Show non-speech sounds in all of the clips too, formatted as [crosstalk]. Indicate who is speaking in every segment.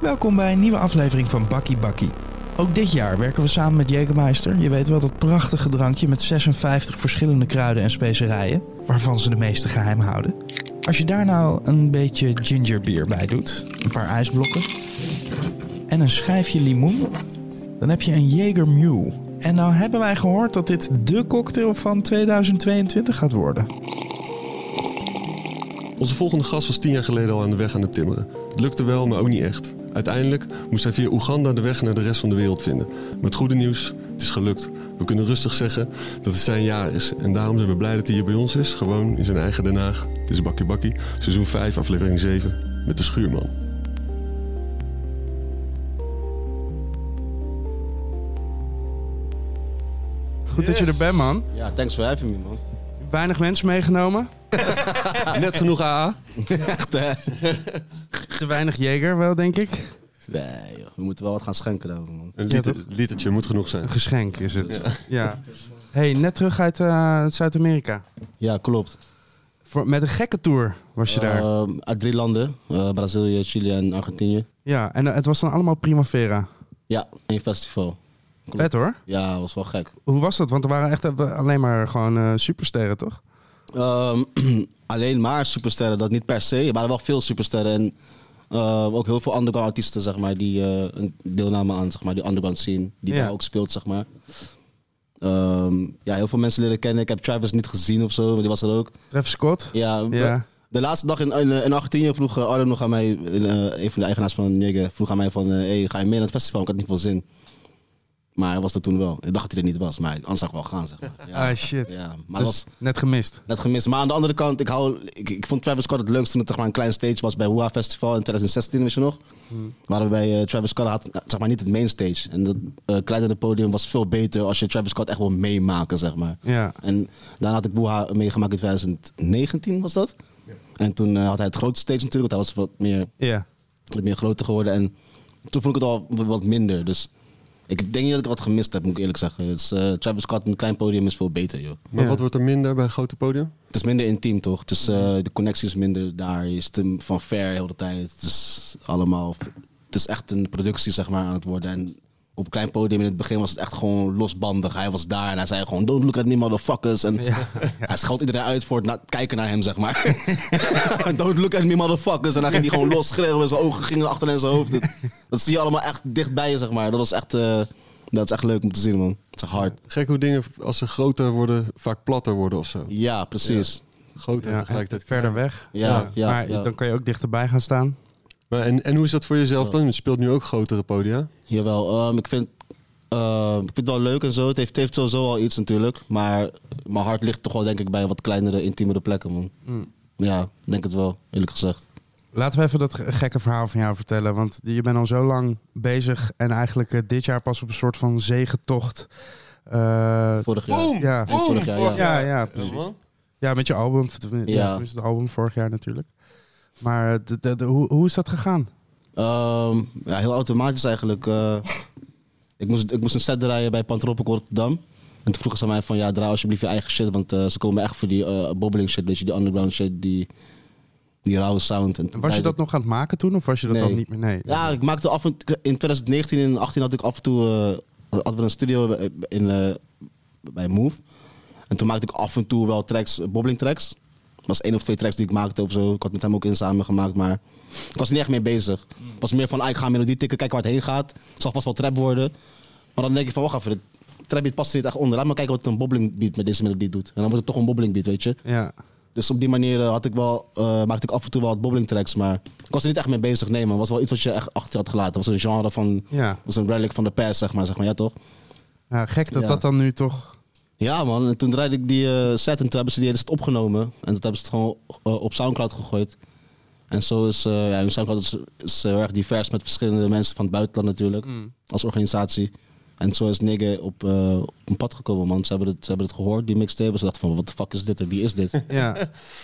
Speaker 1: Welkom bij een nieuwe aflevering van Bakkie Bakkie. Ook dit jaar werken we samen met Jägermeister. Je weet wel dat prachtige drankje met 56 verschillende kruiden en specerijen, waarvan ze de meeste geheim houden. Als je daar nou een beetje gingerbier bij doet, een paar ijsblokken en een schijfje limoen, dan heb je een Jaeger Mule. En nou hebben wij gehoord dat dit de cocktail van 2022 gaat worden.
Speaker 2: Onze volgende gast was tien jaar geleden al aan de weg aan het timmeren. Het lukte wel, maar ook niet echt. Uiteindelijk moest hij via Oeganda de weg naar de rest van de wereld vinden. Met goede nieuws, het is gelukt. We kunnen rustig zeggen dat het zijn jaar is. En daarom zijn we blij dat hij hier bij ons is, gewoon in zijn eigen Den Haag. Dit is Bakkie Bakkie, seizoen 5, aflevering 7, met de schuurman.
Speaker 1: Goed dat je er bent, man.
Speaker 3: Ja, thanks for having me, man.
Speaker 1: Weinig mensen meegenomen. [laughs]
Speaker 2: Net genoeg AA.
Speaker 3: Echt, hè?
Speaker 1: Te weinig Jager wel, denk ik.
Speaker 3: Nee, joh. we moeten wel wat gaan schenken daarover, man.
Speaker 2: Een liter, litertje moet genoeg zijn.
Speaker 1: Een geschenk is het. Ja. Hey, net terug uit eh, Zuid-Amerika.
Speaker 3: Ja, klopt.
Speaker 1: Voor- Met een gekke tour was je daar.
Speaker 3: Ehm, uit drie landen. eh, Brazilië, Chili en Argentinië.
Speaker 1: Ja, en eh, het was dan allemaal Primavera.
Speaker 3: Ja, één festival. Klopt.
Speaker 1: Vet hoor.
Speaker 3: Ja, was wel gek.
Speaker 1: Hoe was dat? Want er waren echt alleen maar gewoon eh, supersterren, toch?
Speaker 3: Ehm, [clears throat] alleen maar supersterren, dat niet per se. Er waren wel veel supersterren en ehm, ook heel veel underground artiesten, zeg maar, die eh, een deelnamen aan, zeg maar, die underground scene, die
Speaker 1: Ja.
Speaker 3: daar ook speelt, zeg maar. Ehm, ja, heel veel mensen leren kennen. Ik heb Travis niet gezien of zo, maar die was er ook.
Speaker 1: Travis Scott.
Speaker 3: Ja,
Speaker 1: Ja.
Speaker 3: De laatste dag in, in, in Argentinië vroeg Arno nog aan mij, eh, een van de eigenaars van Nigge, vroeg aan mij van, eh, hey, ga je mee naar het festival? Ik had niet veel zin. Maar hij was er toen wel. Ik dacht dat hij er niet was, maar anders zou ik wel gaan, zeg maar. [laughs] Ja,
Speaker 1: Ah, shit.
Speaker 3: ja, maar
Speaker 1: Dus
Speaker 3: was
Speaker 1: net gemist.
Speaker 3: net gemist. Maar aan de andere kant, ik, hou, ik, ik vond Travis Scott het leukste toen het zeg maar, een klein stage was bij Hoa Festival in 2016, weet je nog? Waren we bij eh, Travis Scott, had eh, zeg maar niet het main stage. En dat eh kleinere podium was veel beter als je Travis Scott echt wil meemaken, zeg maar.
Speaker 1: Ja.
Speaker 3: En daarna had ik Boeha meegemaakt in 2019, was dat? En toen had hij het grote stage natuurlijk, want hij was wat meer,
Speaker 1: Ja.
Speaker 3: wat meer groter geworden. En toen vond ik het al wat- wat minder. Dus ik denk niet dat ik wat gemist heb, moet ik eerlijk zeggen. Dus, eh, Travis Scott, een klein podium is veel beter, joh.
Speaker 2: Maar
Speaker 1: Ja.
Speaker 2: wat wordt er minder bij een grote podium?
Speaker 3: Het is minder intiem, toch? Het is, eh, de connectie is minder daar. Je zit hem van ver heel de tijd. Het is allemaal... Het is echt een productie, zeg maar, aan het worden. En op een klein podium in het begin was het echt gewoon losbandig. Hij was daar en hij zei gewoon, don't look at me, motherfuckers. En [laughs] hij schold iedereen uit voor het na- kijken naar hem, zeg maar. [laughs] don't look at me, motherfuckers. En dan ging hij gewoon los schreeuwen. Zijn ogen gingen achter in zijn hoofd. Dat zie je allemaal echt dichtbij je, zeg maar. Dat was echt... eh, dat is echt leuk om te zien, man. Het is hard.
Speaker 2: Gek hoe dingen, als ze groter worden, vaak platter worden of zo.
Speaker 3: Ja, precies.
Speaker 2: Groter
Speaker 1: ja. en
Speaker 2: tegelijkertijd.
Speaker 1: verder weg.
Speaker 3: Ja, ja,
Speaker 1: maar
Speaker 3: ja.
Speaker 1: dan kan je ook dichterbij gaan staan.
Speaker 2: Maar en, en hoe is dat voor jezelf dan? Je speelt nu ook grotere podia.
Speaker 3: Jawel, ehm, ik, vind, ehm, ik vind het wel leuk en zo. Het heeft, het heeft sowieso al iets natuurlijk. Maar mijn hart ligt toch wel denk ik bij wat kleinere, intiemere plekken, man. Ja, ik denk het wel, eerlijk gezegd.
Speaker 1: Laten we even dat ge- gekke verhaal van jou vertellen. Want je bent al zo lang bezig en eigenlijk eh, dit jaar pas op een soort van zegentocht. Eh,
Speaker 3: Vorig jaar.
Speaker 1: ja,
Speaker 3: Eind vorig jaar, ja.
Speaker 1: ja, ja, precies. Ja, met je album. Ja,
Speaker 3: Ja.
Speaker 1: tenminste het album vorig jaar natuurlijk. Maar eh, de, de, de- hoe, hoe is dat gegaan?
Speaker 3: Ehm, ja, heel automatisch eigenlijk. eh. ik, moest, ik moest een set draaien bij Pantropic Rotterdam. En toen vroegen ze mij van, ja, draai alsjeblieft je eigen shit. Want ze komen echt voor die bobbeling shit, weet je, die underground shit, die, die rauwe sound. En
Speaker 1: Was je dat nog aan het maken toen? Of was je dat
Speaker 3: Nee.
Speaker 1: dan niet meer? Nee.
Speaker 3: Ja, ik maakte af en in 2019 en 2018 had ik af en toe eh, hadden we een studio in, eh, bij Move. En toen maakte ik af en toe wel tracks, bobbling tracks. Dat was één of twee tracks die ik maakte of zo. Ik had met hem ook in samen gemaakt, maar ik was niet echt mee bezig. Ik was meer van, ah, ik ga een melodie tikken, kijken waar het heen gaat. Het zal vast wel trap worden. Maar dan denk ik van, wacht even, de trap beat past er niet echt onder. Laat maar kijken wat een bobbling beat met deze melodie doet. En dan wordt het toch een bobbling beat, weet je.
Speaker 1: Ja.
Speaker 3: Dus op die manier eh, had ik wel, eh, maakte ik af en toe wel wat bobbling tracks. Maar ik was er niet echt mee bezig. Nee, man. Het was wel iets wat je echt achter had gelaten. Het was een genre van...
Speaker 1: Ja.
Speaker 3: was een relic van de past, zeg maar. Zeg maar. Ja, toch?
Speaker 1: ja, gek dat
Speaker 3: Ja.
Speaker 1: dat dan nu toch...
Speaker 3: Ja, man. En toen draaide ik die eh, set en toen hebben ze die hele set opgenomen. En toen hebben ze het gewoon op Soundcloud gegooid. En zo is... ja, Soundcloud is, is heel erg divers met verschillende mensen van het buitenland natuurlijk. Als organisatie. En zo is Nigge op, eh, op een pad gekomen, man. Ze hebben het, ze hebben het gehoord, die mixtape. Ze dachten van, wat de fuck is dit en wie is dit? [laughs]
Speaker 1: Ja,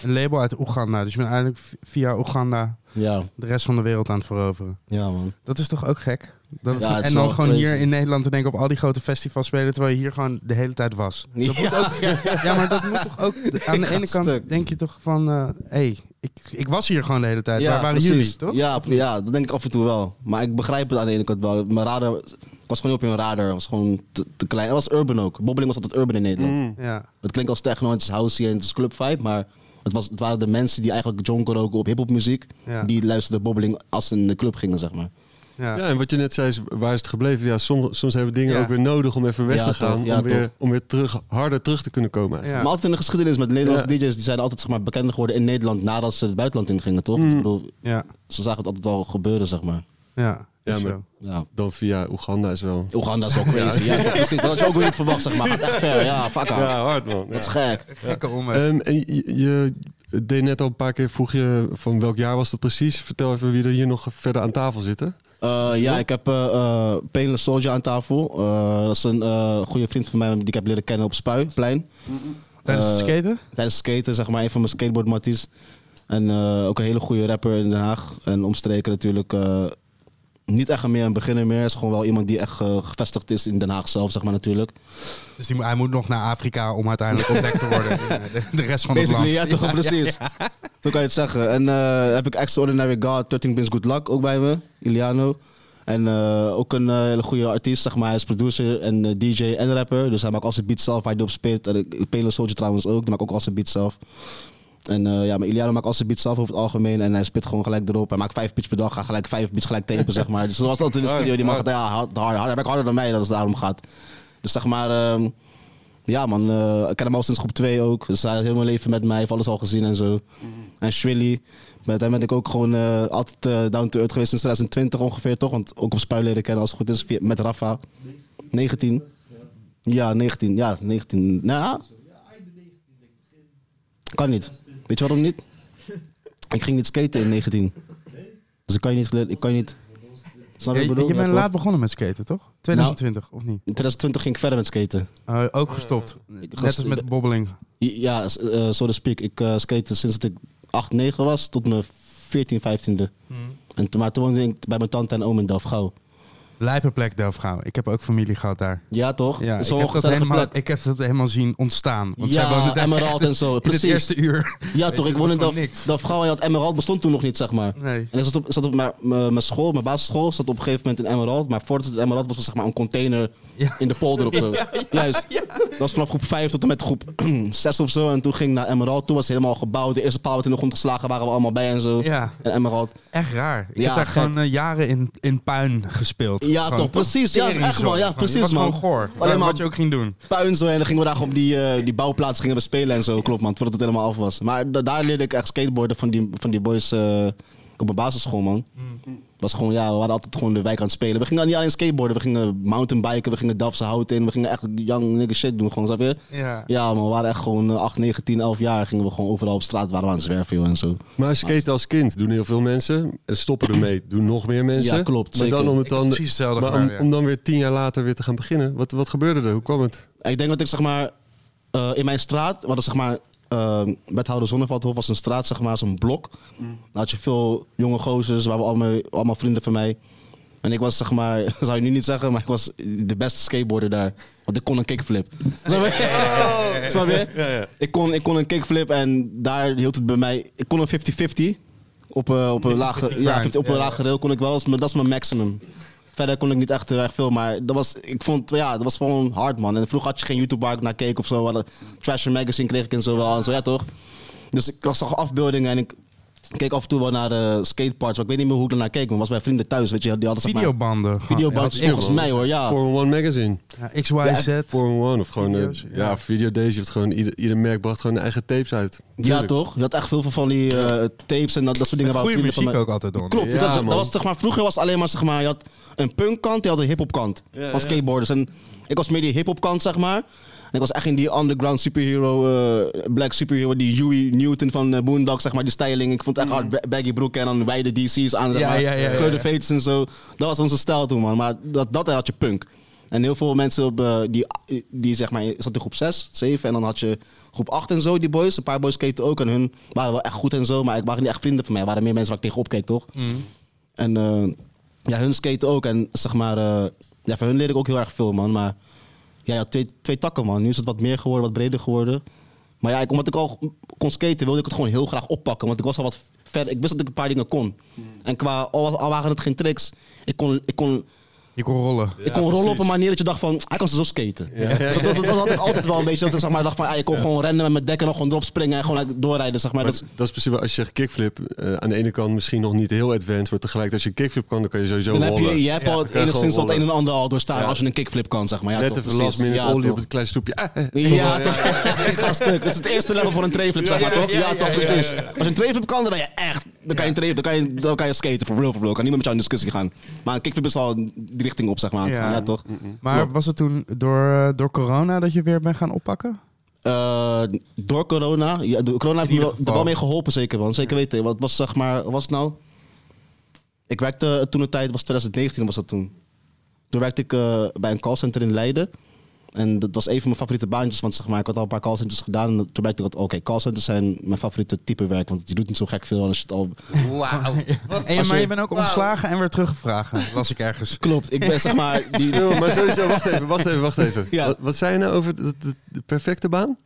Speaker 1: een label uit Oeganda. Dus je bent eigenlijk via Oeganda
Speaker 3: ja,
Speaker 1: de rest van de wereld aan het veroveren.
Speaker 3: ja, man.
Speaker 1: Dat is toch ook gek? Dat
Speaker 3: Ja,
Speaker 1: en dan gewoon
Speaker 3: crazy.
Speaker 1: hier in Nederland te denken op al die grote festivals spelen, terwijl je hier gewoon de hele tijd was. [laughs] Dat moet
Speaker 3: Ja.
Speaker 1: ook, ja, maar dat moet toch ook... [laughs] Aan de ene kant
Speaker 3: stuk.
Speaker 1: denk je toch van, hé, hey, ik, ik was hier gewoon de hele tijd.
Speaker 3: Ja,
Speaker 1: Waar waren
Speaker 3: precies.
Speaker 1: jullie, toch?
Speaker 3: Ja, ja, dat denk ik af en toe wel. Maar ik begrijp het aan de ene kant wel. Mijn radar ik was gewoon niet op hun radar. Het was gewoon te, te klein. Het was urban ook. Bobbeling was altijd urban in Nederland.
Speaker 2: Mm.
Speaker 1: Ja.
Speaker 3: Het klinkt als techno, het is housey en het is club vibe, maar het, was, het waren de mensen die eigenlijk jonko roken op hiphop muziek.
Speaker 1: Ja.
Speaker 3: Die luisterden bobbeling als ze in de club gingen, zeg maar.
Speaker 1: Ja.
Speaker 2: Ja, en wat je net zei, is, waar is het gebleven? Ja, soms, soms hebben dingen
Speaker 1: Ja.
Speaker 2: ook weer nodig om even weg
Speaker 3: Ja,
Speaker 2: te gaan. om, weer,
Speaker 3: toch.
Speaker 2: om weer terug, harder terug te kunnen komen.
Speaker 3: Maar altijd in de geschiedenis met Nederlandse
Speaker 2: Ja.
Speaker 3: DJ's, die zijn altijd zeg maar, bekender geworden in Nederland nadat ze het buitenland ingingen, toch?
Speaker 2: Mm.
Speaker 3: Ik bedoel,
Speaker 1: Ja.
Speaker 3: ze zagen het altijd wel gebeuren, zeg maar.
Speaker 1: Ja.
Speaker 2: Ja, maar-.
Speaker 3: Ja.
Speaker 2: Dan via Oeganda is wel...
Speaker 3: Oeganda is wel [laughs] crazy. Ja, toch, precies. Dat had je ook weer niet verwacht, zeg maar. Gaat echt ver. Ja, fuck off.
Speaker 2: Ja, hard man.
Speaker 3: Dat is gek.
Speaker 1: Gekke omweg.
Speaker 2: Ehm, en je, je deed net al een paar keer, vroeg je van welk jaar was dat precies? Vertel even wie er hier nog verder aan tafel zitten.
Speaker 3: Eh, ja, ik heb eh eh, Painless Soldier aan tafel. Eh, dat is een eh, goede vriend van mij die ik heb leren kennen op Spuiplein.
Speaker 1: Tijdens het skaten?
Speaker 3: Tijdens het skaten, zeg maar, een van mijn skateboardmatties. En eh, ook een hele goede rapper in Den Haag. En omstreken natuurlijk eh, niet echt meer een beginner meer. is gewoon wel iemand die echt eh, gevestigd is in Den Haag zelf, zeg maar natuurlijk.
Speaker 1: Dus die, hij moet nog naar Afrika om uiteindelijk ontdekt te worden in eh, de, de rest van het land.
Speaker 3: Ja, toch, precies. Zo kan je het zeggen. En eh, heb ik Extraordinary God, 13 Pins Good Luck ook bij me, Iliano. En ook een hele goede artiest, zeg maar. Hij is producer en DJ en rapper. Dus hij maakt al zijn beats zelf hij die op speelt. En Pelo Soldier trouwens ook, die maakt ook al zijn beats zelf. En eh, ja, maar Iliano maakt al zijn beats zelf over het algemeen. En hij spit gewoon gelijk erop. Hij maakt vijf beats per dag, gaat gelijk vijf beats gelijk tapen, [laughs] zeg maar. Dus zoals dat in de studio. Die mag het ja, hard, hard, hard, hij werkt harder dan mij, dat het daarom gaat. Dus zeg maar... ehm, ja man, eh, ik ken hem al sinds groep 2 ook. Dus hij is heel mijn leven met mij, heeft alles al gezien en zo. En Shwilly, met hem ben ik ook gewoon eh, altijd down to earth geweest sinds 2020 ongeveer toch? Want ook op leren kennen als het goed is, met Rafa. 19. Ja, 19. Ja, 19. Nou, kan niet. Weet je waarom niet? Ik ging niet skaten in 19. Dus ik kan je niet... Ik kan je niet snap
Speaker 1: Je, bent
Speaker 3: Ja,
Speaker 1: laat begonnen met skaten, toch? 2020, of niet?
Speaker 3: In 2020 ging ik verder met skaten.
Speaker 1: Uh, ook gestopt. Net als met bobbeling.
Speaker 3: Ja, s- eh, so to speak. Ik uh, skate sinds dat ik 8, 9 was tot mijn 14, 15e. En, toen- maar toen woonde ik bij mijn tante en oom in Delfgauw.
Speaker 1: Lijpenplek Delfgauw. Ik heb ook familie gehad daar.
Speaker 3: Ja, toch?
Speaker 1: Ja, ik heb, dat helemaal,
Speaker 3: plek.
Speaker 1: ik heb dat helemaal zien ontstaan. Want zij
Speaker 3: Ja,
Speaker 1: woonden daar
Speaker 3: Emerald en zo. [laughs]
Speaker 1: In het
Speaker 3: Precies.
Speaker 1: eerste uur.
Speaker 3: Ja, toch? Ik woonde in Delf-. Delfgauw en Emerald bestond toen nog niet, zeg maar.
Speaker 1: Nee.
Speaker 3: En ik zat op, zat op mijn, school, mijn basisschool, zat op een gegeven moment in Emerald. Maar voordat het Emerald was, was zeg maar een container
Speaker 1: Ja.
Speaker 3: in de polder of zo. [laughs] Juist. Dat was vanaf groep 5 tot en met groep [clears throat] 6 of zo. En toen ging ik naar Emerald. Toen was het helemaal gebouwd. De eerste paal werd in de grond geslagen, waren we allemaal bij en zo.
Speaker 1: Ja,
Speaker 3: En Emerald.
Speaker 1: echt raar. Ik
Speaker 3: Ja,
Speaker 1: heb daar
Speaker 3: gek.
Speaker 1: gewoon eh, jaren in, in puin gespeeld.
Speaker 3: Ja,
Speaker 1: Gewoon
Speaker 3: toch, precies. Ja, is echt wel, ja, precies,
Speaker 1: was
Speaker 3: man.
Speaker 1: gewoon goor.
Speaker 3: Alleen maar-
Speaker 1: wat je ook ging doen.
Speaker 3: puin zo. En dan gingen we daar op die, eh, die bouwplaats gingen we spelen en zo. Klopt man, voordat het helemaal af was. Maar da- daar leerde ik echt skateboarden van die, van die boys eh, op mijn basisschool man. Was gewoon, ja, we waren altijd gewoon de wijk aan het spelen. We gingen niet alleen skateboarden, we gingen mountainbiken, we gingen Delftse hout in. We gingen echt young nigga shit doen, gewoon, snap je?
Speaker 1: Ja.
Speaker 3: Ja man, we waren echt gewoon eh, 8, 9, 10, 11 jaar. Gingen we gewoon overal op straat, waren we aan het zwerven joh, en zo.
Speaker 2: Maar skaten als kind doen heel veel mensen. En stoppen ermee doen nog meer mensen.
Speaker 3: Ja, klopt,
Speaker 2: Maar dan om het dan,
Speaker 1: precies hetzelfde
Speaker 2: maar om,
Speaker 1: gedaan, ja.
Speaker 2: om dan weer tien jaar later weer te gaan beginnen. Wat, wat gebeurde er? Hoe kwam het?
Speaker 3: Ik denk dat ik zeg maar eh, in mijn straat, we hadden zeg maar uh, Wethouder Zonneveldhof was een straat, zeg maar, zo'n blok.
Speaker 1: Mm.
Speaker 3: Dan had je veel jonge gozers, waren allemaal, allemaal vrienden van mij. En ik was zeg maar, [laughs] zou je nu niet zeggen, maar ik was de beste skateboarder daar. Want ik kon een kickflip. [laughs] Snap je? [laughs] Snap je? Ik, kon, ik kon een kickflip en daar hield het bij mij. Ik kon een 50-50. Op, uh, op een lage, ja, 50, op een lage rail kon ik wel, maar dat is mijn maximum. Verder kon ik niet echt heel erg veel, maar dat was, ik vond, ja, dat was gewoon hard, man. En vroeger had je geen YouTube waar ik naar keek of zo. Trasher Magazine kreeg ik en zo wel en zo, ja toch? Dus ik zag afbeeldingen en ik keek af en toe wel naar de skateparks. Maar ik weet niet meer hoe ik ernaar keek, maar was bij vrienden thuis, weet je. Die hadden zeg maar,
Speaker 1: Videobanden. Ja,
Speaker 3: volgens mij hoor, ja.
Speaker 2: Formula One Magazine.
Speaker 1: Ja, XYZ.
Speaker 2: Formula One of gewoon... eh, ja,
Speaker 1: ja.
Speaker 2: Video Days heeft gewoon... Ieder, ieder merk bracht gewoon eigen tapes uit.
Speaker 3: Ja, toch? Je had echt veel van die eh, tapes en dat, dat soort dingen.
Speaker 1: Goede
Speaker 3: van
Speaker 1: muziek
Speaker 3: mij-
Speaker 1: ook altijd door.
Speaker 3: Klopt,
Speaker 2: Ja,
Speaker 3: dat, was, dat was, zeg maar, vroeger was het alleen maar, zeg maar, je had een punkkant, je had een hiphopkant
Speaker 2: Ja,
Speaker 3: van
Speaker 2: ja.
Speaker 3: skateboarders. En ik was meer die hiphopkant, zeg maar. En ik was echt in die underground superhero, eh, black superhero, die Huey Newton van uh, Boondock, zeg maar, die styling. Ik vond het echt hard ba- baggy broeken en dan wijde DC's aan, zeg
Speaker 1: Ja,
Speaker 3: maar,
Speaker 1: ja, ja, ja,
Speaker 3: grote
Speaker 1: ja.
Speaker 3: veters en zo. Dat was onze stijl toen, man. Maar dat, dat had je punk. En heel veel mensen op, eh, die, die zeg maar, zat in groep 6, 7 en dan had je groep 8 en zo, die boys. Een paar boys skaten ook en hun waren wel echt goed en zo, maar ik waren niet echt vrienden van mij. Er waren meer mensen waar ik tegenop keek, toch? En eh, ja, hun skaten ook. En zeg maar, ja, van hun leer ik ook heel erg veel, man. Maar ja, ja twee, twee takken, man. Nu is het wat meer geworden, wat breder geworden. Maar ja, ik, omdat ik al kon skaten, wilde ik het gewoon heel graag oppakken. Want ik was al wat verder. Ik wist dat ik een paar dingen kon. En qua, al, al waren het geen tricks, ik kon, ik kon,
Speaker 1: Je kon rollen.
Speaker 3: ik kon rollen op een manier dat je dacht van, hij kan zo skaten. Dus dat, dat, dat had ik altijd wel een beetje. Dat ik zeg maar, dacht van, ah, je kon gewoon rennen met mijn dekken nog gewoon erop springen en gewoon doorrijden, zeg maar.
Speaker 2: Maar
Speaker 3: Dat, is-
Speaker 2: dat is precies wat als je zegt kickflip. eh, aan de ene kant misschien nog niet heel advanced, maar tegelijk als je een kickflip kan, dan kan je sowieso
Speaker 3: dan heb
Speaker 2: rollen.
Speaker 3: je, je hebt
Speaker 1: Ja,
Speaker 3: al
Speaker 2: dan kan je
Speaker 3: enigszins wat een en ander al doorstaan
Speaker 2: Ja.
Speaker 3: als je een kickflip kan, zeg maar. Ja,
Speaker 2: Net
Speaker 3: toch,
Speaker 2: even
Speaker 3: precies.
Speaker 2: last minute
Speaker 3: ja,
Speaker 2: olie
Speaker 3: toch.
Speaker 2: op het kleine stoepje. Ah, eh.
Speaker 3: Ja, toch? Ik ga stuk. Het is het eerste level voor een trayflip, zeg maar, toch? Ja, toch, precies. Als je een trayflip kan, dan ben je echt... Dan kan je, dan kan je, dan kan je skaten, for real, for real. Kan niemand met jou in discussie gaan. Maar een kickflip is al richting op, zeg maar.
Speaker 1: Ja.
Speaker 3: Toch?
Speaker 1: Maar was het toen door, eh, door corona dat je weer bent gaan oppakken?
Speaker 3: Eh, door corona. Ja, de corona heeft me wel, er wel mee geholpen, zeker man. Zeker weten. Wat was zeg maar, was het nou? Ik werkte toen de tijd, was 2019 was dat toen. Toen werkte ik eh, bij een callcenter in Leiden. En dat was een van mijn favoriete baantjes, want zeg maar, ik had al een paar callcenters gedaan. En toen merkte ik dat, oké, callcenters zijn mijn favoriete type werk. Want je doet niet zo gek veel als je het al...
Speaker 4: Wauw. [laughs]
Speaker 1: En, maar
Speaker 3: je-
Speaker 1: bent ook ontslagen en weer teruggevraagd, las ik ergens. [laughs]
Speaker 3: Klopt, ik ben zeg maar... Die, [laughs]
Speaker 2: maar sowieso, wacht even, wacht even, wacht even.
Speaker 3: Ja.
Speaker 2: Wat, wat zei je nou over de, de- de perfecte baan?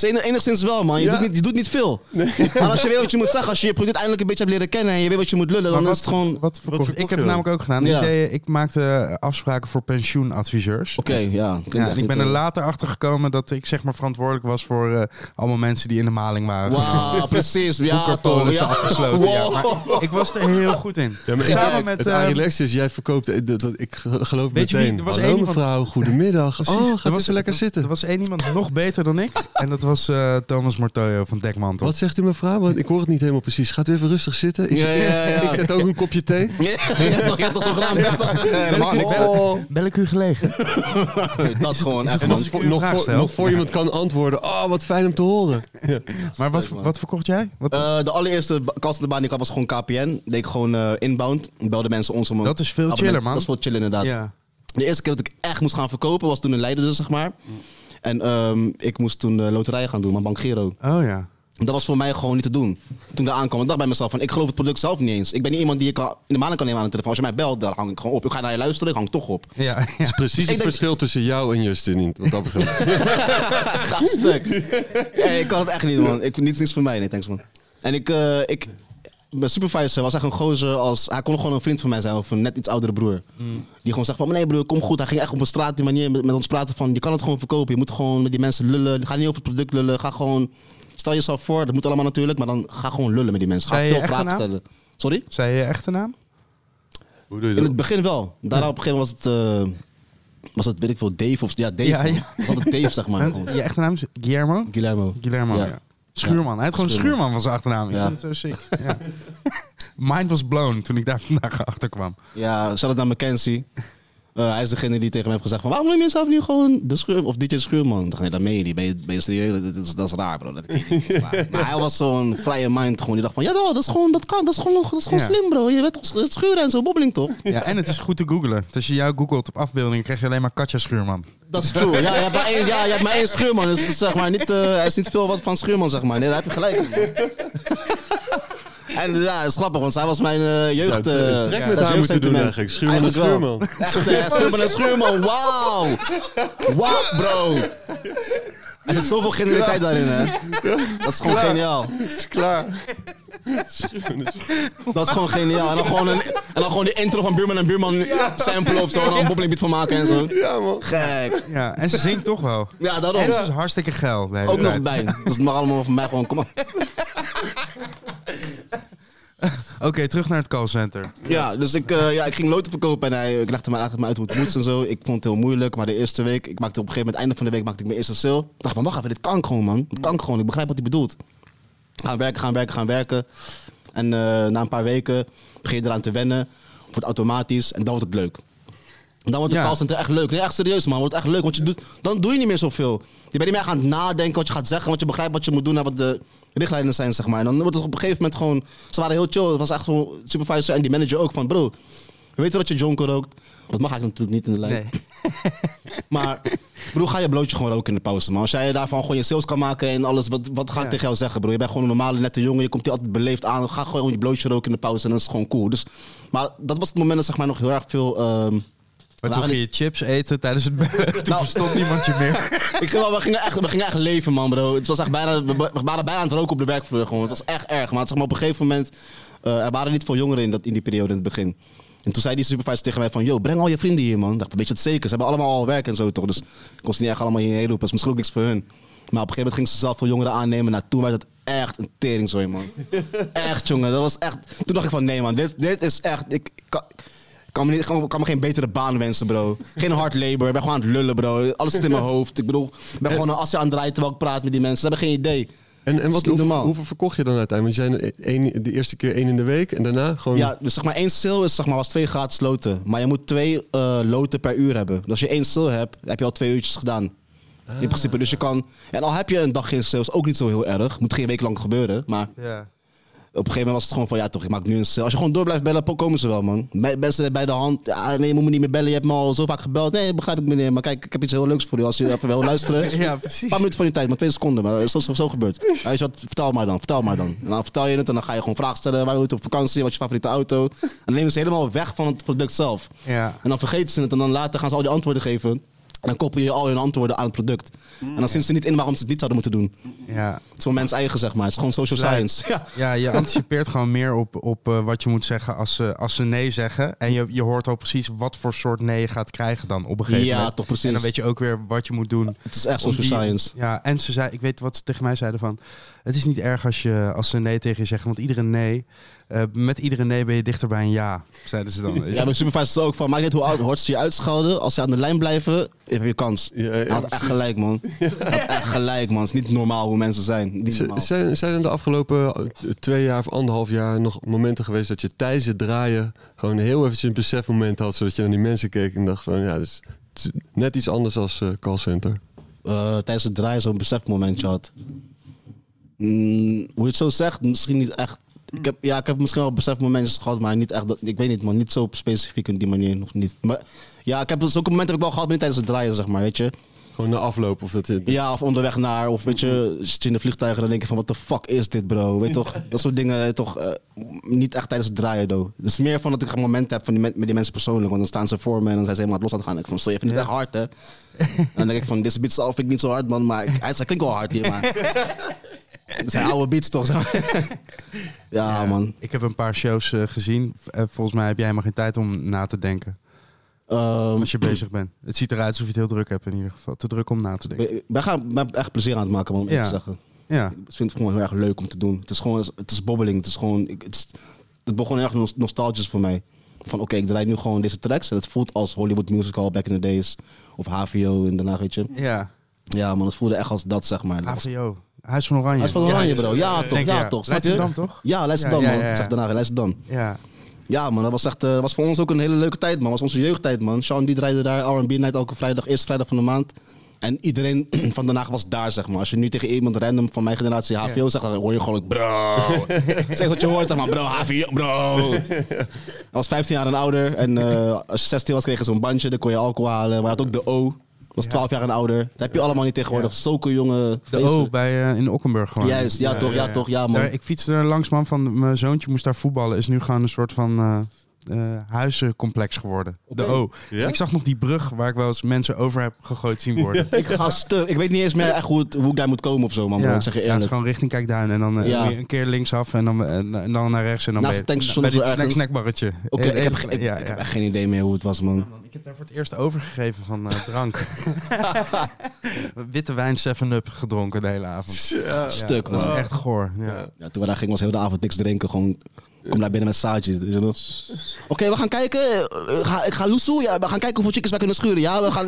Speaker 3: Enigszins wel, man. Je,
Speaker 2: Ja.
Speaker 3: doet niet, je doet niet veel. [laughs] Maar als je weet wat je moet zeggen, als je je product eindelijk een beetje hebt leren kennen en je weet wat je moet lullen, dan is het gewoon... Oké,
Speaker 1: Wat verkocht?
Speaker 2: verkocht
Speaker 1: ik heb
Speaker 2: je
Speaker 1: het namelijk ook gedaan.
Speaker 3: Ja.
Speaker 1: Ik, deed- ik maakte afspraken voor pensioenadviseurs.
Speaker 3: ja. Klinkt
Speaker 1: Ja, ik ben er
Speaker 3: eh,
Speaker 1: later achter gekomen dat ik zeg maar verantwoordelijk was voor eh, allemaal mensen die in de maling waren.
Speaker 3: Wauw, [laughs] precies. Ja,
Speaker 1: Boekerpolissen
Speaker 3: toch, ja.
Speaker 1: afgesloten. Ja,
Speaker 3: Wow.
Speaker 1: maar ik was er heel goed in.
Speaker 2: Ja, maar
Speaker 1: Samen
Speaker 2: ik,
Speaker 1: met...
Speaker 2: het
Speaker 1: eh,
Speaker 2: relax is, jij verkoopt, eh, dat, dat, ik geloof
Speaker 1: Weet je wie-
Speaker 2: meteen.
Speaker 1: er was
Speaker 2: Hallo
Speaker 1: één
Speaker 2: mevrouw, goedemiddag.
Speaker 1: Precies.
Speaker 2: Oh,
Speaker 1: Er
Speaker 2: gaat
Speaker 1: was-
Speaker 2: even lekker
Speaker 1: Er
Speaker 2: zitten.
Speaker 1: was één iemand nog beter dan ik. En dat was eh, Thomas Mortoyo van Dekmantel.
Speaker 2: Wat zegt u mevrouw? Want ik hoor het niet helemaal precies. Gaat u even rustig zitten? Ik,
Speaker 3: Ja,
Speaker 2: zet-
Speaker 3: ja, ja. [laughs]
Speaker 2: ik zet ook een kopje thee. [laughs]
Speaker 3: Ja, toch, ja, toch zo gedaan. Ja, toch. Helemaal niks.
Speaker 2: Oh,
Speaker 1: Bel ik u gelegen? [laughs]
Speaker 3: Dat gewoon
Speaker 1: is het ik een
Speaker 2: nog, voor, nog voor iemand kan antwoorden. Oh, wat fijn om te horen. Ja.
Speaker 1: Maar wat, wat verkocht jij? Wat,
Speaker 3: Eh, de allereerste ba- kastenbaan die ik had was gewoon KPN. Deed ik gewoon eh, inbound. Belde mensen ons om een
Speaker 1: Dat is veel chiller, man.
Speaker 3: Dat is veel chiller inderdaad.
Speaker 1: ja.
Speaker 3: De eerste keer dat ik echt moest gaan verkopen was toen in Leiden dus, zeg maar. En ehm, ik moest toen de loterijen gaan doen, maar Bank Giro.
Speaker 1: Oh ja.
Speaker 3: Dat was voor mij gewoon niet te doen. Toen ik daar aankwam, ik dacht bij mezelf van, ik geloof het product zelf niet eens. Ik ben niet iemand die je kan, in de maanden kan nemen aan de telefoon. Als je mij belt, dan hang ik gewoon op. Ik ga naar je luisteren, ik hang toch op.
Speaker 1: Ja, ja.
Speaker 2: Precies het
Speaker 3: denk-
Speaker 2: verschil tussen jou en Justin. in- Wat dat betreft. [laughs]
Speaker 3: Ga stuk. Hey, ik kan het echt niet, man. Ik, niets, niets voor mij, nee, thanks, man. En ik, eh, ik, mijn supervisor was echt een gozer als... Hij kon gewoon een vriend van mij zijn, of een net iets oudere broer. Die gewoon zegt van, nee broer, kom goed. Hij ging echt op een straat die manier met, met ons praten van... Je kan het gewoon verkopen. Je moet gewoon met die mensen lullen. Ga niet over het product lullen. Ga gewoon... Stel jezelf voor, dat moet allemaal natuurlijk. Maar dan ga gewoon lullen met die mensen. Ga
Speaker 1: Zei je
Speaker 3: veel vragen
Speaker 1: naam?
Speaker 3: stellen. Sorry?
Speaker 1: Zei je je echte naam?
Speaker 2: Hoe doe je
Speaker 3: In
Speaker 2: dat?
Speaker 3: het begin wel. Daarna op een gegeven moment was het... eh, was het, weet ik veel, Dave of... Ja, Dave.
Speaker 1: Ja,
Speaker 3: man.
Speaker 1: ja.
Speaker 3: Was altijd Dave, zeg maar. [laughs]
Speaker 1: Je echte naam is Guillermo?
Speaker 3: Guillermo.
Speaker 1: Guillermo, ja. Schuurman. Hij had gewoon
Speaker 3: Schuurman.
Speaker 1: Schuurman van zijn achternaam. Ik vind het zo sick. Ja. [laughs] Mind was blown toen ik daar [laughs] vandaag achter kwam.
Speaker 3: Ja, shout-out naar Mackenzie. Eh, hij is degene die tegen me heeft gezegd van... waarom noem je jezelf niet gewoon de schuur, of DJ Schuurman? Ik dacht, nee, dat meen je niet. Ben je, ben je serieus? Dat, is, dat is raar, bro. Dat maar, maar hij was zo'n vrije mind gewoon. Die dacht van, ja, dat is gewoon, dat kan, dat is gewoon, dat is gewoon
Speaker 1: Ja.
Speaker 3: slim, bro. Je weet toch sch- schuren en zo, bobbeling toch?
Speaker 1: Ja, en het is goed te googlen. Dus als je jou googelt op afbeeldingen, krijg je alleen maar Katja Schuurman.
Speaker 3: Dat is true. Ja, je hebt maar één, ja, je hebt maar één schuurman. Dus zeg maar, niet, er is niet veel wat van schuurman, zeg maar. Nee, daar heb je gelijk. En ja, het is grappig, want zij was mijn eh, jeugd...
Speaker 2: Eh,
Speaker 3: eh,
Speaker 2: trek
Speaker 3: ja,
Speaker 2: met
Speaker 3: dat
Speaker 2: haar moeten doen eigenlijk. Schuurman [laughs] en. Schuurman.
Speaker 3: Schuurman en Schuurman, wauw! Wauw, bro! Er zit zoveel genialiteit daarin, hè? Dat is gewoon geniaal.
Speaker 2: is klaar.
Speaker 3: Dat is gewoon geniaal. En dan gewoon, een, en dan gewoon die intro van Buurman en Buurman sample op zo. En dan een bobbeling beat van maken en zo.
Speaker 2: Ja, man.
Speaker 3: Gek.
Speaker 1: Ja, en ze zingt toch wel.
Speaker 3: Ja, daarom.
Speaker 1: En ze is hartstikke geil.
Speaker 3: Ook nog bij. Dus het mag allemaal van mij gewoon, kom maar. [laughs]
Speaker 1: Oké, terug naar het callcenter.
Speaker 3: Ja, dus ik, eh, ja, ik ging loten verkopen en hij, ik legde me eigenlijk uit hoe het moest en zo. Ik vond het heel moeilijk, maar de eerste week, ik maakte op een gegeven moment, einde van de week, maakte ik mijn eerste sale. Ik dacht van, wacht even, dit kan gewoon, man. Dit kan gewoon, ik begrijp wat hij bedoelt. Gaan werken, gaan werken, gaan werken. En eh, na een paar weken begin je eraan te wennen, wordt automatisch en dan wordt het leuk. Dan wordt de
Speaker 1: Ja.
Speaker 3: callcenter echt leuk. Nee, echt serieus man, wordt echt leuk. Want je doet, dan doe je niet meer zoveel. Je bent niet meer aan het nadenken wat je gaat zeggen, want je begrijpt wat je moet doen en wat de richtlijnen zijn, zeg maar. En dan wordt het op een gegeven moment gewoon, ze waren heel chill. Het was echt gewoon supervisor en die manager ook van, bro, we weten dat je jonker rookt. Dat mag eigenlijk natuurlijk niet in de lijn.
Speaker 1: Nee. [laughs]
Speaker 3: Maar broer, ga je blootje gewoon roken in de pauze, man. Als jij daarvan gewoon je sales kan maken en alles, wat, wat ga ik
Speaker 1: Ja.
Speaker 3: tegen jou zeggen, bro? Je bent gewoon een normale, nette jongen. Je komt hier altijd beleefd aan. Ga gewoon je blootje roken in de pauze en dat is gewoon cool. Dus, maar dat was het moment dat zeg maar nog heel erg veel... ehm,
Speaker 1: Maar toen ging je chips eten tijdens het... [laughs] toen
Speaker 3: Nou.
Speaker 1: verstond niemand je meer. [laughs]
Speaker 3: Ik ging wel, we, gingen echt, we gingen echt leven, man, bro. Het was echt bijna, we waren bijna aan het roken op de werkvloer. Gewoon. Het was echt erg. Maar, zeg maar op een gegeven moment... eh, er waren niet veel jongeren in, dat, in die periode in het begin. En toen zei die supervisor tegen mij van... Yo, breng al je vrienden hier, man. Ik dacht, weet je het zeker? Ze hebben allemaal al werk en zo, toch? Dus ik kon ze niet echt allemaal hierheen roepen. Dat is misschien ook niks voor hun. Maar op een gegeven moment gingen ze zelf veel jongeren aannemen. Nou, toen werd het echt een teringzooi, man. [laughs] echt, jongen. Dat was echt... Toen dacht ik van, nee, man. Dit, dit is echt... Ik, ik kan, ik kan me, niet, kan, me geen betere baan wensen, bro. Geen hard labor. Ik ben gewoon aan het lullen, bro. Alles zit in mijn hoofd. Ik bedoel, ik ben gewoon een asje aan het draaien terwijl ik praat met die mensen. Ze hebben geen idee.
Speaker 2: En, en wat,
Speaker 3: niet
Speaker 2: hoeveel,
Speaker 3: normaal.
Speaker 2: hoeveel verkocht je dan uiteindelijk? Want je zei één, de eerste keer één in de week en daarna gewoon...
Speaker 3: Ja, dus zeg maar één sale is zeg maar was twee gratis loten. Maar je moet twee eh, loten per uur hebben. Dus als je één sale hebt, heb je al twee uurtjes gedaan. In principe. Dus je kan... En al heb je een dag geen sales, ook niet zo heel erg. Moet geen week lang gebeuren. Maar
Speaker 1: Ja.
Speaker 3: Op een gegeven moment was het gewoon van... Ja toch, ik maak nu een sale. Als je gewoon door blijft bellen, komen ze wel man. Me- Mensen bij de hand. Ja, nee, je moet me niet meer bellen. Je hebt me al zo vaak gebeld. Nee, begrijp ik meneer. Maar kijk, ik heb iets heel leuks voor u. Als je even wil [laughs] luisteren.
Speaker 1: Ja,
Speaker 3: Een
Speaker 1: precies.
Speaker 3: paar minuten van je tijd, maar twee seconden. Maar zo, zo, zo gebeurt. Hij vertel maar dan, vertel maar dan. En dan vertel je het en dan ga je gewoon vragen stellen. Waar wil je op vakantie? Wat is je favoriete auto? En dan nemen ze helemaal weg van het product zelf.
Speaker 1: Ja.
Speaker 3: En dan vergeten ze het en dan later gaan ze al die antwoorden geven. En dan koppel je al hun antwoorden aan het product. En dan zien ze niet in waarom ze het niet zouden moeten doen.
Speaker 1: Ja.
Speaker 3: Het is voor mensen eigen, zeg maar. Het is gewoon social science. [laughs] Ja.
Speaker 1: Ja, je anticipeert gewoon meer op, op eh, wat je moet zeggen als ze, als ze nee zeggen. En je, je hoort al precies wat voor soort nee je gaat krijgen dan op een gegeven
Speaker 3: Ja,
Speaker 1: moment.
Speaker 3: toch precies.
Speaker 1: En dan weet je ook weer wat je moet doen.
Speaker 3: Het is echt social
Speaker 1: die-
Speaker 3: science.
Speaker 1: Ja, en ze zei, ik weet wat ze tegen mij zeiden van... Het is niet erg als, je, als ze nee tegen je zeggen, want iedere nee... eh, met iedere nee ben je dichter bij een ja, zeiden ze dan.
Speaker 3: Ja, mijn supervisor zei ook van, maakt niet hoe oud hoort ze je uitschelden. Als ze aan de lijn blijven, heb je kans.
Speaker 2: Ja,
Speaker 3: had echt gelijk, man. Had echt gelijk, man. Het is niet normaal hoe mensen zijn. Niet.
Speaker 2: Zijn, zijn er de afgelopen eh, twee jaar of anderhalf jaar nog momenten geweest dat je tijdens het draaien gewoon heel eventjes een besefmoment had, zodat je naar die mensen keek en dacht van ja, is, is net iets anders als eh, callcenter.
Speaker 3: eh, tijdens het draaien zo'n besefmomentje had. Mm, hoe je het zo zegt, misschien niet echt. Ik heb, ja, ik heb misschien wel besefmomentjes gehad, maar niet echt. Dat, ik weet niet, man. Niet zo specifiek in die manier nog niet. Maar ja, ik heb zulke momenten heb ik wel gehad, maar niet tijdens het draaien, zeg maar, weet je.
Speaker 2: Gewoon na afloop of dat je-
Speaker 3: Ja, of onderweg naar, of weet je, zit je in de vliegtuigen en dan denk je van, wat de fuck is dit, bro? Weet je toch, dat soort dingen, eh, toch, eh, niet echt tijdens het draaien, though. Het is meer van dat ik een moment heb van die, met die mensen persoonlijk, want dan staan ze voor me en dan zijn ze helemaal los aan het gaan. Ik van, sorry, je vindt het echt hard, hè? en dan denk ik van, dit beat zelf vind ik niet zo hard, man, maar ik, hij, hij klinkt wel hard hier, maar... [laughs] Het zijn oude beats, toch? [laughs] ja, man.
Speaker 1: Ik heb een paar shows eh, gezien. Eh, volgens mij heb jij helemaal geen tijd om na te denken.
Speaker 3: Ehm,
Speaker 1: Als je bezig bent. Het ziet eruit alsof je het heel druk hebt in ieder geval. Te druk om na te denken.
Speaker 3: we- wij gaan ben echt plezier aan het maken, man, om
Speaker 1: Ja.
Speaker 3: ja. te zeggen.
Speaker 1: Ja,
Speaker 3: Ik vind het gewoon heel erg leuk om te doen. Het is gewoon, het is bobbeling. Het is gewoon, ik- het, is, het begon heel erg nos- nostalgisch voor mij. Van oké, ik draai nu gewoon deze tracks en het voelt als Hollywood musical back in the days. Of HVO in daarna, weet je.
Speaker 1: ja.
Speaker 3: Ja man, het voelde echt als dat, zeg maar. Dat was-
Speaker 1: AVO. Huis van Oranje.
Speaker 3: Huis van Oranje, bro. Ja, toch, ja, toch.
Speaker 1: Leidschendam, toch?
Speaker 3: Ja, Leidschendam, man. Ik zeg daarna, Leidschendam.
Speaker 1: Ja.
Speaker 3: Ja man, dat was echt, eh, dat was voor ons ook een hele leuke tijd man. Dat was onze jeugdtijd man. Sean die draaide daar R&B night elke vrijdag, eerste vrijdag van de maand. En iedereen [clears throat] van Den Haag was daar, zeg maar. Als je nu tegen iemand random van mijn generatie HVO zegt, dan hoor je gewoon, bro. [laughs] zeg wat je hoort, zeg maar, bro, HVO, bro. [laughs] Hij was 15 jaar en ouder. En eh, als je 16 was, kreeg je zo'n bandje. Dan kon je alcohol halen. Maar je had ook de O. was 12 jaar en ouder. Dat heb je allemaal niet tegenwoordig. Zulke jonge
Speaker 1: De
Speaker 3: feesten.
Speaker 1: O bij, eh, in Okkenburg gewoon.
Speaker 3: Juist, ja, toch, ja, toch, ja man.
Speaker 1: Daar, ik fietste er langs, man. Van mijn zoontje moest daar voetballen. Is nu gewoon een soort van eh, eh, huizencomplex geworden. De O.
Speaker 2: Ja?
Speaker 1: Ik zag nog die brug waar ik wel eens mensen over heb gegooid zien [laughs] worden.
Speaker 3: Ik ga stuk. Ik weet niet eens meer echt hoe, het- hoe ik daar moet komen of zo, man. bro. Ik zeg je
Speaker 1: ja, het is
Speaker 3: eerlijk.
Speaker 1: gewoon richting Kijkduin. En dan eh,
Speaker 3: Ja.
Speaker 1: je een keer linksaf en dan, en, en dan naar rechts. En dan
Speaker 3: Naast het
Speaker 1: bij dit snack, snackbarretje.
Speaker 3: Oké, ik, heb, ik,
Speaker 1: ja,
Speaker 3: ik
Speaker 1: ja.
Speaker 3: heb echt geen idee meer hoe het was, man.
Speaker 1: Ik heb daar voor het eerst overgegeven van eh, drank. [laughs] Witte wijn 7-up gedronken de hele avond.
Speaker 2: Ja.
Speaker 3: Stuk,
Speaker 1: Dat is
Speaker 3: man.
Speaker 1: echt goor. Ja.
Speaker 3: Ja, toen we daar gingen was heel de avond niks drinken. Gewoon, kom daar binnen met saadjes. Oké, we gaan kijken. Eh, Ik ga, ik ga loesoe. Ja, we gaan kijken hoeveel chickens wij kunnen schuren. Ja, we gaan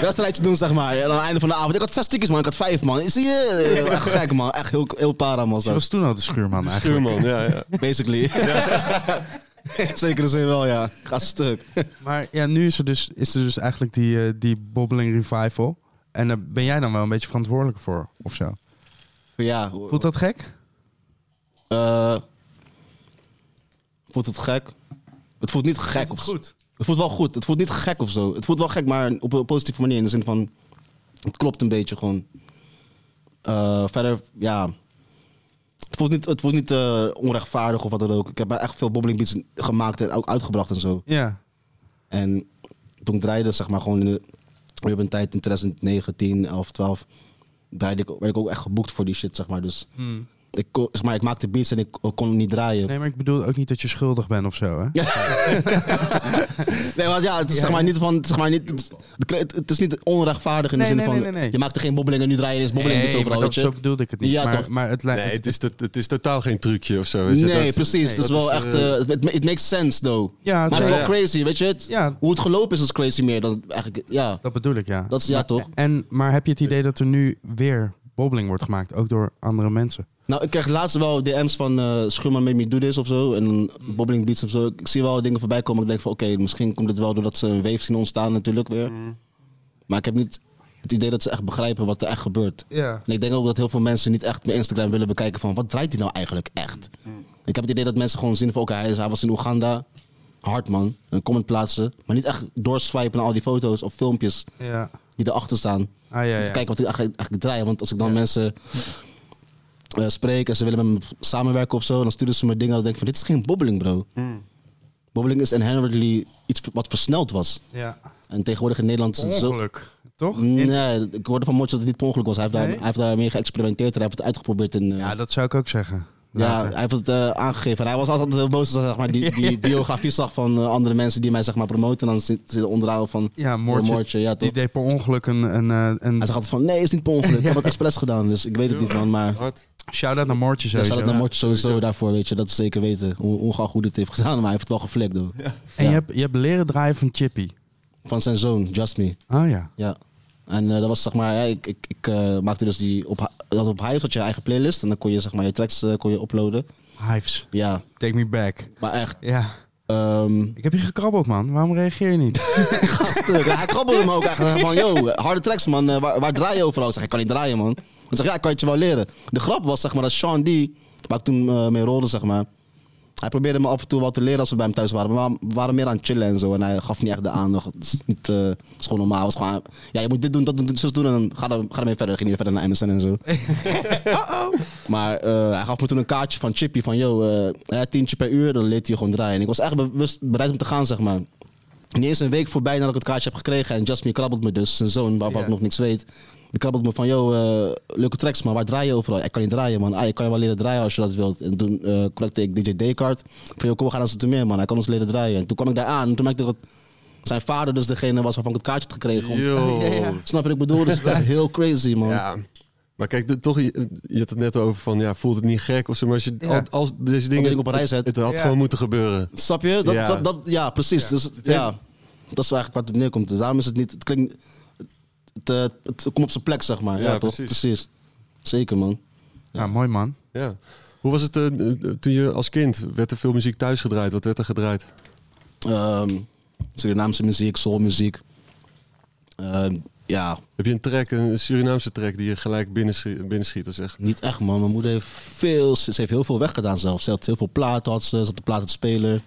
Speaker 3: wedstrijdje [laughs] doen, zeg maar. En aan het einde van de avond. Ik had zes chickens, man. Ik had vijf, man. Zie je? Eh, Echt gek, man. Echt heel, heel para, man. Zo.
Speaker 1: was toen al de schuurman eigenlijk.
Speaker 2: Schuurman, ja, ja.
Speaker 3: Basically. [laughs] Zeker zin wel, ja. Ga stuk. [laughs]
Speaker 1: Maar ja, nu is er dus, is er dus eigenlijk die, eh, die bobbeling revival. En daar ben jij dan wel een beetje verantwoordelijk voor, of zo?
Speaker 3: Ja,
Speaker 1: Voelt dat gek?
Speaker 3: eh, voelt het gek? Het voelt niet gek.
Speaker 1: Voelt
Speaker 3: Of,
Speaker 1: het goed?
Speaker 3: Het voelt wel goed. Het voelt niet gek of zo. Het voelt wel gek, maar op een positieve manier. In de zin van, het klopt een beetje gewoon. Eh, verder, ja. Het voelt niet, het voelt niet eh, onrechtvaardig of wat dan ook. Ik heb echt veel bobbeling beats gemaakt en ook uitgebracht en zo.
Speaker 1: Ja.
Speaker 3: En toen ik draaide, zeg maar, gewoon in de urban tijd in 2019, 11, 12, draaide ik, werd ik ook echt geboekt voor die shit, zeg maar. Dus ik, kon, zeg maar, ik maakte beats en ik kon niet draaien.
Speaker 1: Nee, maar ik bedoel ook niet dat je schuldig bent of zo, hè? [laughs]
Speaker 3: Nee, maar ja, het is zeg maar niet van, zeg maar niet, het, het- het is niet onrechtvaardig in
Speaker 1: Nee,
Speaker 3: de zin
Speaker 1: nee,
Speaker 3: van,
Speaker 1: nee, nee, nee.
Speaker 3: je maakt er geen bobbeling en nu draai je eens bobbeling
Speaker 1: Nee,
Speaker 3: overal,
Speaker 1: maar
Speaker 3: weet
Speaker 1: dat,
Speaker 3: je.
Speaker 1: zo bedoelde ik het niet.
Speaker 3: Ja,
Speaker 1: maar,
Speaker 3: toch?
Speaker 1: maar het lijkt...
Speaker 2: Nee, het is, het is totaal geen trucje of zo. Weet je.
Speaker 3: Nee,
Speaker 2: Dat-
Speaker 3: precies.
Speaker 2: dat
Speaker 3: het is wel
Speaker 2: is,
Speaker 3: echt,
Speaker 2: eh,
Speaker 3: eh, it, it makes sense though.
Speaker 1: Ja,
Speaker 3: maar het is
Speaker 1: zo-
Speaker 3: wel
Speaker 2: ja.
Speaker 3: crazy, weet je. Het,
Speaker 1: Ja.
Speaker 3: Hoe het gelopen is, is crazy meer dan het eigenlijk, ja.
Speaker 1: Dat bedoel ik, ja.
Speaker 3: Dat is- ja, toch?
Speaker 1: En, maar heb je het idee dat er nu weer bobbeling wordt gemaakt, ook door andere mensen?
Speaker 3: Nou, ik kreeg laatst wel DM's van eh Schuurman made me do this of zo. En dan bobbeling beats of zo. Ik zie wel dingen voorbij komen. Ik denk van oké, misschien komt het wel doordat ze een wave zien ontstaan natuurlijk weer. Maar ik heb niet het idee dat ze echt begrijpen wat er echt gebeurt.
Speaker 1: Ja.
Speaker 3: En ik denk ook dat heel veel mensen niet echt mijn Instagram willen bekijken van wat draait hij nou eigenlijk echt. Ik heb het idee dat mensen gewoon zien van oké, hij, hij was in Oeganda. Hard man. Een comment plaatsen. Maar niet echt doorswipen naar al die foto's of filmpjes
Speaker 1: Ja.
Speaker 3: die erachter staan.
Speaker 1: Ah, ja,
Speaker 3: Om
Speaker 1: ja.
Speaker 3: te kijken wat ik eigenlijk, eigenlijk draai. Want als ik dan mensen eh, spreek en ze willen met me samenwerken of zo, dan sturen ze me dingen ik denk van dit is geen bobbeling bro. Bobbeling is inherently iets wat versneld was.
Speaker 1: ja.
Speaker 3: En tegenwoordig in Nederland is het zo...
Speaker 1: Ongeluk, toch?
Speaker 3: Nee, ik hoorde van Motje dat het niet per ongeluk was. Hij heeft, daar, hij heeft daarmee geëxperimenteerd en hij heeft het uitgeprobeerd. In, eh,
Speaker 1: Ja, dat zou ik ook zeggen.
Speaker 3: ja, hij heeft het eh, aangegeven. En hij was altijd heel boos als zeg maar, die, [laughs] die biografie zag van andere mensen die mij zeg maar, promoten. En dan zit ze onderaan van
Speaker 1: Ja,
Speaker 3: oh,
Speaker 1: Moortje,
Speaker 3: Moortje, ja,
Speaker 1: die deed per ongeluk een... een, eh, een
Speaker 3: Hij zegt altijd van nee, is niet per ongeluk. Ik heb het [laughs] expres gedaan, dus ik weet het niet man. Maar
Speaker 2: Hard.
Speaker 1: Shout-out naar Moortje
Speaker 3: ja,
Speaker 1: sowieso.
Speaker 3: zou dat naar Moortje sowieso daarvoor, weet je. Dat is zeker weten. Hoe, hoe het heeft gedaan, maar hij heeft het wel geflikt hoor.
Speaker 1: En
Speaker 3: Ja.
Speaker 1: je, hebt, je hebt leren draaien van Chippy.
Speaker 3: Van zijn zoon, Just Me.
Speaker 1: Oh ja.
Speaker 3: Ja. En eh, dat was zeg maar, ja, ik, ik, ik eh, maakte dus die op, dat op Hive had je eigen playlist en dan kon je zeg maar je tracks eh, kon je uploaden.
Speaker 1: Hives.
Speaker 3: Ja,
Speaker 1: Take me back.
Speaker 3: maar echt.
Speaker 1: Ja.
Speaker 3: ehm
Speaker 1: Ik heb je gekrabbeld, man. Waarom reageer je niet? [laughs]
Speaker 3: ga stuk. Ja, hij krabbelde me ook echt van, yo, harde tracks man, waar, waar draai je overal? Ik zeg, ik kan niet draaien man. Ik zeg, ja, ik kan het je wel leren. De grap was zeg maar dat Sean D, waar ik toen eh, mee rolde zeg maar, hij probeerde me af en toe wat te leren als we bij hem thuis waren. Maar we waren meer aan het chillen en zo. En hij gaf niet echt de aandacht. Het is, niet, het is gewoon normaal. Het is gewoon, ja, je moet dit doen, dat doen, zus doen. En dan ga, er, ga ermee verder. Ging hij verder naar MSN en zo. [laughs] Maar eh, hij gaf me toen een kaartje van Chippy. Van, yo, tientje per uur. Dan leed hij gewoon draaien. En ik was echt bewust bereid om te gaan, zeg maar. Niet eens een week voorbij nadat ik het kaartje heb gekregen. En Me krabbelt me dus, zijn zoon, waarvan
Speaker 1: Ja.
Speaker 3: ik nog niks weet. Die krabbelt me van, yo, eh, leuke tracks, maar waar draai je overal? Ik kan niet draaien, man. Ah, je kan je wel leren draaien als je dat wilt. En toen eh connecte ik DJ Descartes. Van, yo, kom, we gaan naar meer, man. Hij kan ons leren draaien. En toen kwam ik daar aan. En toen merkte ik dat zijn vader dus degene was waarvan ik het kaartje had gekregen. Om-. [laughs] Snap je wat ik bedoel? Dus [laughs] dat is heel crazy, man.
Speaker 2: Maar kijk, de- toch, je, je had het net over van, ja, voelt het niet gek of zo. Maar als, je,
Speaker 1: Ja.
Speaker 2: al- als deze dingen...
Speaker 3: op een rij zet.
Speaker 2: Het, het had
Speaker 1: Ja.
Speaker 2: gewoon moeten gebeuren.
Speaker 3: Snap je? Dat,
Speaker 2: Ja.
Speaker 3: dat, dat, ja, precies. Dus, ja, dat is eigenlijk wat het neerkomt. Dus daarom is het niet... Het klinkt... Het, eh, het, komt op zijn plek, zeg maar. Ja,
Speaker 2: Ja,
Speaker 3: toch?
Speaker 2: precies.
Speaker 3: Precies. Zeker, man.
Speaker 1: Ja, mooi man.
Speaker 2: Ja. Hoe was het eh, toen je als kind, werd er veel muziek thuis gedraaid? Wat werd er gedraaid?
Speaker 3: Ehm Surinaamse muziek, soulmuziek. Ehm, ja,
Speaker 2: Heb je een track, een Surinaamse track die je gelijk binnenschiet, binnenschiet en zegt?
Speaker 3: niet echt, man. Mijn moeder heeft veel... Ze heeft heel veel weggedaan zelf. Ze had heel veel platen, had ze. Ze had de platen te spelen.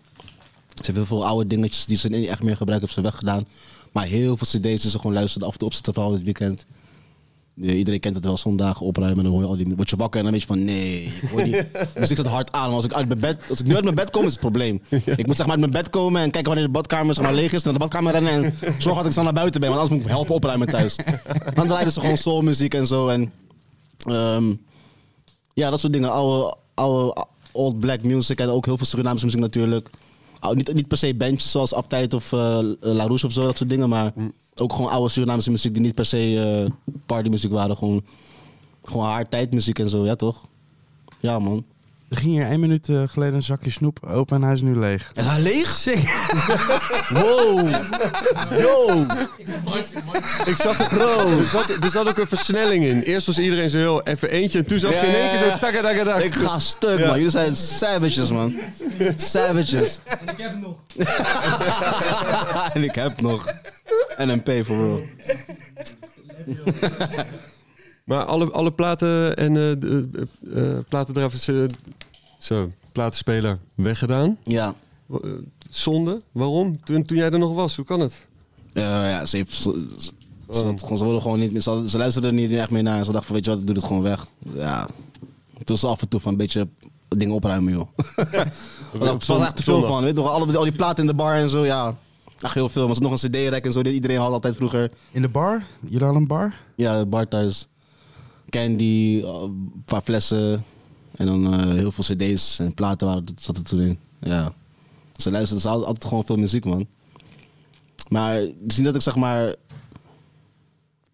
Speaker 3: Ze heeft heel veel oude dingetjes die ze niet echt meer gebruikt, heeft ze weggedaan. Maar heel veel cd's die ze gewoon luisterde af en toe opzetten, vooral in het weekend. Iedereen kent het wel, zondagen opruimen en dan hoor je al die... Word je wakker en dan weet je van, nee, ik hoor die muziek zit hard aan. Maar als ik, uit mijn bed, als ik nu uit mijn bed kom, is het probleem. [laughs] Ik moet zeg maar uit mijn bed komen en kijken wanneer de badkamer zeg maar, leeg is. Naar de badkamer rennen en zorgen dat ik snel naar buiten ben. Want anders moet ik helpen opruimen thuis. [laughs] Dan draaiden ze gewoon soulmuziek en zo. En, ehm, ja, dat soort dingen. Oude, oude old black music en ook heel veel Surinaamse muziek natuurlijk. Niet, niet per se bandjes zoals Abtijd of eh La Rouge of zo, dat soort dingen. Maar ook gewoon oude Surinaamse muziek die niet per se eh partymuziek waren. Gewoon, gewoon haar tijdmuziek en zo, ja toch? Ja man.
Speaker 1: Er ging hier één minuut eh, geleden een zakje snoep open en hij is nu leeg.
Speaker 3: Hij leeg? [laughs] Wow! Yo!
Speaker 2: Ik zag het, bro. Er zat, er zat ook een versnelling in. Eerst was iedereen zo heel even eentje. En toen zag je in één keer zo takadakadak.
Speaker 3: Ik ga stuk man. Jullie zijn savages man. Savages. [laughs]
Speaker 4: En ik heb nog.
Speaker 3: en ik heb nog. NMP for real.
Speaker 2: Maar alle, alle platen en eh de, is eh, zo, platenspeler weggedaan.
Speaker 3: Ja.
Speaker 2: Zonde? Waarom? Toen, toen jij er nog was, hoe kan het?
Speaker 3: Eh, ja, ze, heeft, ze, ze, ze
Speaker 2: Oh.
Speaker 3: had gewoon, ze wilden gewoon niet meer. Ze, ze luisterden er niet echt mee naar. Ze dachten van, weet je wat, ik doe het gewoon weg. Ja. Toen ze af en toe van een beetje dingen opruimen, joh. [laughs] Er was echt te veel van. Weet je, nog, alle, al die platen in de bar en zo, ja. Echt heel veel. Maar er was nog een cd-rek en zo. die Iedereen had altijd vroeger.
Speaker 1: In de bar? Jullie hadden een bar?
Speaker 3: Ja, de bar thuis. Candy, eh, een paar flessen. En dan eh, heel veel cd's en platen waren, zat er toen in. Ja. Ze luisterden ze altijd gewoon veel muziek, man. Maar het is niet dat ik zeg maar...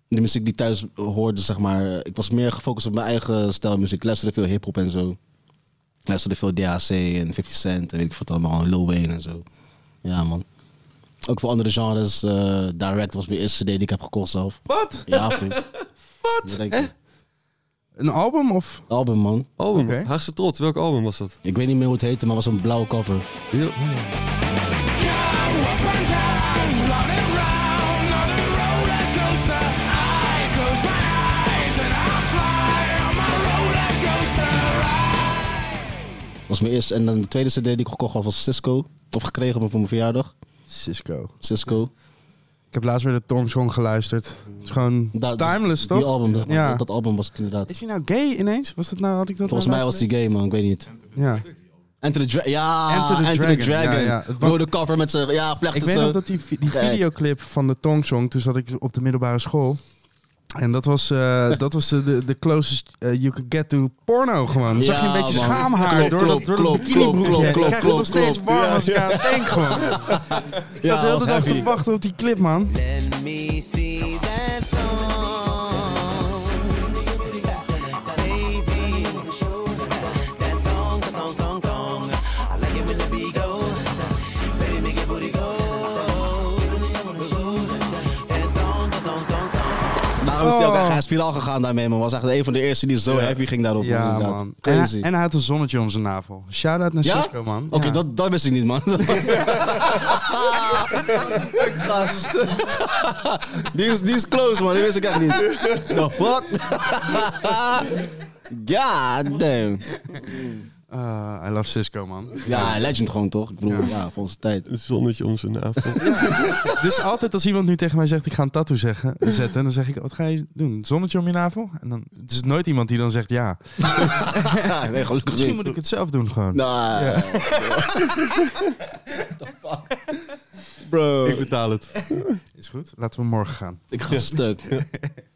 Speaker 3: De muziek die thuis hoorde, zeg maar... Ik was meer gefocust op mijn eigen stijl muziek. Ik luisterde veel hip-hop en zo. Ik luisterde veel DHC en 50 Cent en weet ik wat allemaal. Lil Wayne en zo. Ja, man. Ook voor andere genres. eh, Direct was mijn eerste CD die ik heb gekocht zelf.
Speaker 1: Wat?
Speaker 3: Ja, vriend. [laughs] Wat?
Speaker 1: Een album of?
Speaker 3: Album, man.
Speaker 2: Album,
Speaker 1: Oké.
Speaker 2: Haagse Trots. Welk album was dat?
Speaker 3: Ik weet niet meer hoe het heette, maar het was een blauwe cover.
Speaker 2: Heel-
Speaker 3: was mijn eerste. En dan de tweede CD die ik gekocht had was Cisco. Of gekregen voor mijn verjaardag.
Speaker 1: Cisco.
Speaker 3: Cisco.
Speaker 1: Ik heb laatst weer de Tom Song geluisterd. Het is gewoon
Speaker 3: Da-
Speaker 1: timeless,
Speaker 3: Die
Speaker 1: toch?
Speaker 3: album, zeg maar.
Speaker 1: Ja.
Speaker 3: Dat, album was het inderdaad.
Speaker 1: Is hij nou gay ineens? Was dat nou, had ik dat
Speaker 3: Volgens
Speaker 1: nou
Speaker 3: mij was die gay, man. Ik weet niet.
Speaker 1: Ja.
Speaker 3: Enter the, Dra ja,
Speaker 1: Enter the
Speaker 3: Enter
Speaker 1: Dragon.
Speaker 3: Dragon.
Speaker 1: Ja, ja. Het was-
Speaker 3: Rode cover met zijn ja, vlechten.
Speaker 1: Ik weet nog dat die, die videoclip van de Tong Song, toen zat ik op de middelbare school. En dat was, eh, [laughs] dat was de, de, de closest eh, you could get to porno gewoon. Dan zag je een beetje
Speaker 3: man.
Speaker 1: schaamhaar
Speaker 3: Klopt,
Speaker 1: door, dat, door dat
Speaker 3: klopt,
Speaker 1: bikinibroekje.
Speaker 3: klopt,
Speaker 1: ik krijg het nog steeds warm als ik aan het denk gewoon. [laughs] Ik zat de hele dag te wachten op die clip, man.
Speaker 4: Let me see
Speaker 3: Daarom is hij ook
Speaker 1: Oh.
Speaker 3: echt is viraal gegaan daarmee, man. Was echt een van de eerste die zo heavy ging daarop.
Speaker 1: Ja, man. En hij,
Speaker 3: Crazy.
Speaker 1: en hij had een zonnetje om zijn navel. Shout-out naar
Speaker 3: Ja?
Speaker 1: Cisco, man.
Speaker 3: Oké, dat, dat wist ik niet, man. [laughs] Gast. [laughs] die, is, die is close, man. Die wist ik echt niet. The fuck? [laughs] God damn.
Speaker 1: Ah, I love Cisco, man.
Speaker 3: Ja, legend gewoon, toch? Ik bedoel, ja, voor onze tijd.
Speaker 2: Een zonnetje om zijn navel. [laughs]
Speaker 1: Dus altijd als iemand nu tegen mij zegt, ik ga een tattoo zeggen, zetten, dan zeg ik, wat ga je doen? Een zonnetje om je navel? En dan het is nooit iemand die dan zegt ja.
Speaker 3: Ja, [laughs] nee, gelukkig
Speaker 1: Misschien
Speaker 3: niet.
Speaker 1: moet ik het zelf doen gewoon.
Speaker 3: Nou,
Speaker 1: Ja.
Speaker 3: bro.
Speaker 2: Ik
Speaker 3: Ik,
Speaker 2: betaal het.
Speaker 1: Is goed, laten we morgen gaan.
Speaker 3: ga stuk. [laughs]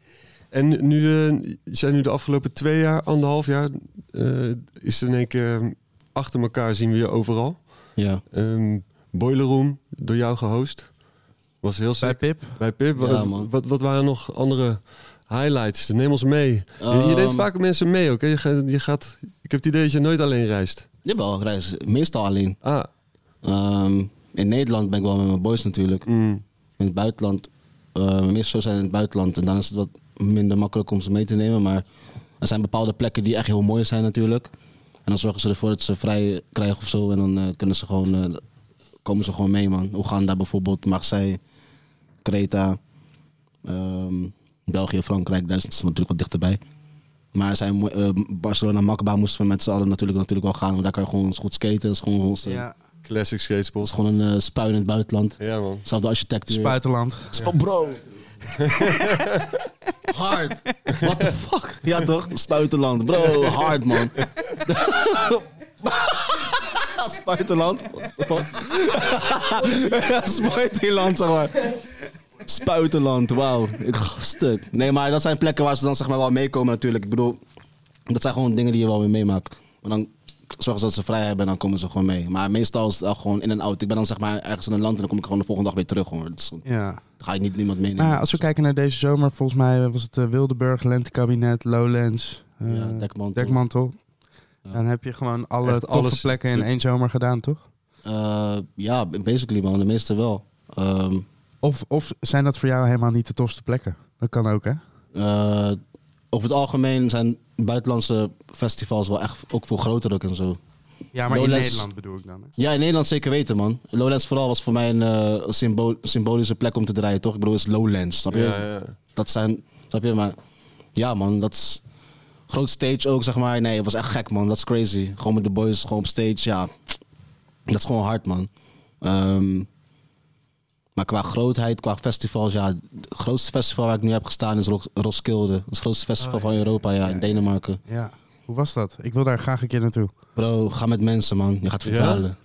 Speaker 2: En nu, eh, zijn nu de afgelopen twee jaar, anderhalf jaar, eh, is er in één keer achter elkaar zien we je overal.
Speaker 3: Ja.
Speaker 2: Ehm, Boiler Room, door jou gehost. Was heel
Speaker 1: Bij. Pip?
Speaker 2: Bij Pip.
Speaker 3: Ja,
Speaker 2: Wat-
Speaker 3: man.
Speaker 2: Wat, wat waren nog andere highlights? Neem ons mee. je, je neemt
Speaker 3: Ehm,
Speaker 2: vaak mensen mee ook. Hè? Je, gaat, je gaat, ik heb het idee dat je nooit alleen reist.
Speaker 3: Jawel, ik reis meestal alleen.
Speaker 2: Ah,
Speaker 3: Ehm, in Nederland ben ik wel met mijn boys natuurlijk.
Speaker 2: mm,
Speaker 3: In het buitenland, meeste shows zijn in het buitenland. En dan is het wat minder makkelijk om ze mee te nemen. Maar er zijn bepaalde plekken die echt heel mooi zijn natuurlijk. En dan zorgen ze ervoor dat ze vrij krijgen of zo. En dan eh, kunnen ze gewoon, eh, komen ze gewoon mee man. Oeganda bijvoorbeeld, Marseille, Creta, ehm, België, Frankrijk, Duitsland is natuurlijk wat dichterbij. Maar zijn, eh, Barcelona, Makba moesten we met z'n allen natuurlijk, natuurlijk wel gaan. Want daar kan je gewoon goed skaten. Dat is gewoon, onze,
Speaker 1: Ja.
Speaker 2: classic
Speaker 3: dat
Speaker 2: skatespot.
Speaker 3: is gewoon een eh spuin in het buitenland.
Speaker 2: Ja man.
Speaker 3: Zelfde architectuur.
Speaker 1: Spuitenland.
Speaker 3: Spa- Bro. [laughs] hard. What the fuck? Ja toch? Spuitenland. Bro, hard man. [laughs] Spuitenland? What the fuck? [laughs] Spuitenland, zeg maar. Spuitenland, wauw. Ik ga stuk. Nee, maar dat zijn plekken waar ze dan zeg maar wel meekomen natuurlijk. Ik bedoel, dat zijn gewoon dingen die je wel weer meemaakt. Maar dan zorgen ze dat ze vrij hebben en dan komen ze gewoon mee. Maar meestal is het wel gewoon in en out. Ik ben dan zeg maar ergens in een land en dan kom ik gewoon de volgende dag weer terug. Hoor. Dus dan Ga je niet niemand meenemen.
Speaker 1: Nou, als we kijken naar deze zomer, volgens mij was het eh, Wildeburg, Lentekabinet, Lowlands, eh,
Speaker 3: Ja, Dekmantel.
Speaker 1: Dekmantel.
Speaker 3: Ja.
Speaker 1: Dan heb je gewoon alle
Speaker 2: Echt
Speaker 1: toffe
Speaker 2: alles.
Speaker 1: plekken in één zomer gedaan, toch?
Speaker 3: Eh, ja, basically man, de meeste wel. Ehm,
Speaker 1: Of, of zijn dat voor jou helemaal niet de tofste plekken? Dat kan ook, hè?
Speaker 3: over het algemeen zijn buitenlandse festivals wel echt ook veel groter ook en zo.
Speaker 1: Ja, maar in Nederland bedoel ik dan. Hè?
Speaker 3: Ja, in Nederland zeker weten man. Lowlands vooral was voor mij een, eh, symbool, symbolische plek om te draaien, toch? Ik bedoel, het is Lowlands, snap je?
Speaker 2: Ja, ja.
Speaker 3: Dat zijn, snap je? Maar ja man, dat is groot stage ook, zeg maar. Nee, het was echt gek man, dat is crazy. Gewoon met de boys, gewoon op stage, ja. Dat is gewoon hard, man. Ehm, maar qua grootheid, qua festivals, ja, het grootste festival waar ik nu heb gestaan is Ros- Roskilde. Dat is het grootste festival van Europa, ja, in Denemarken.
Speaker 1: Ja. Hoe was dat? Ik wil daar graag een keer naartoe.
Speaker 3: Bro, ga met mensen, man. Je gaat verdwalen.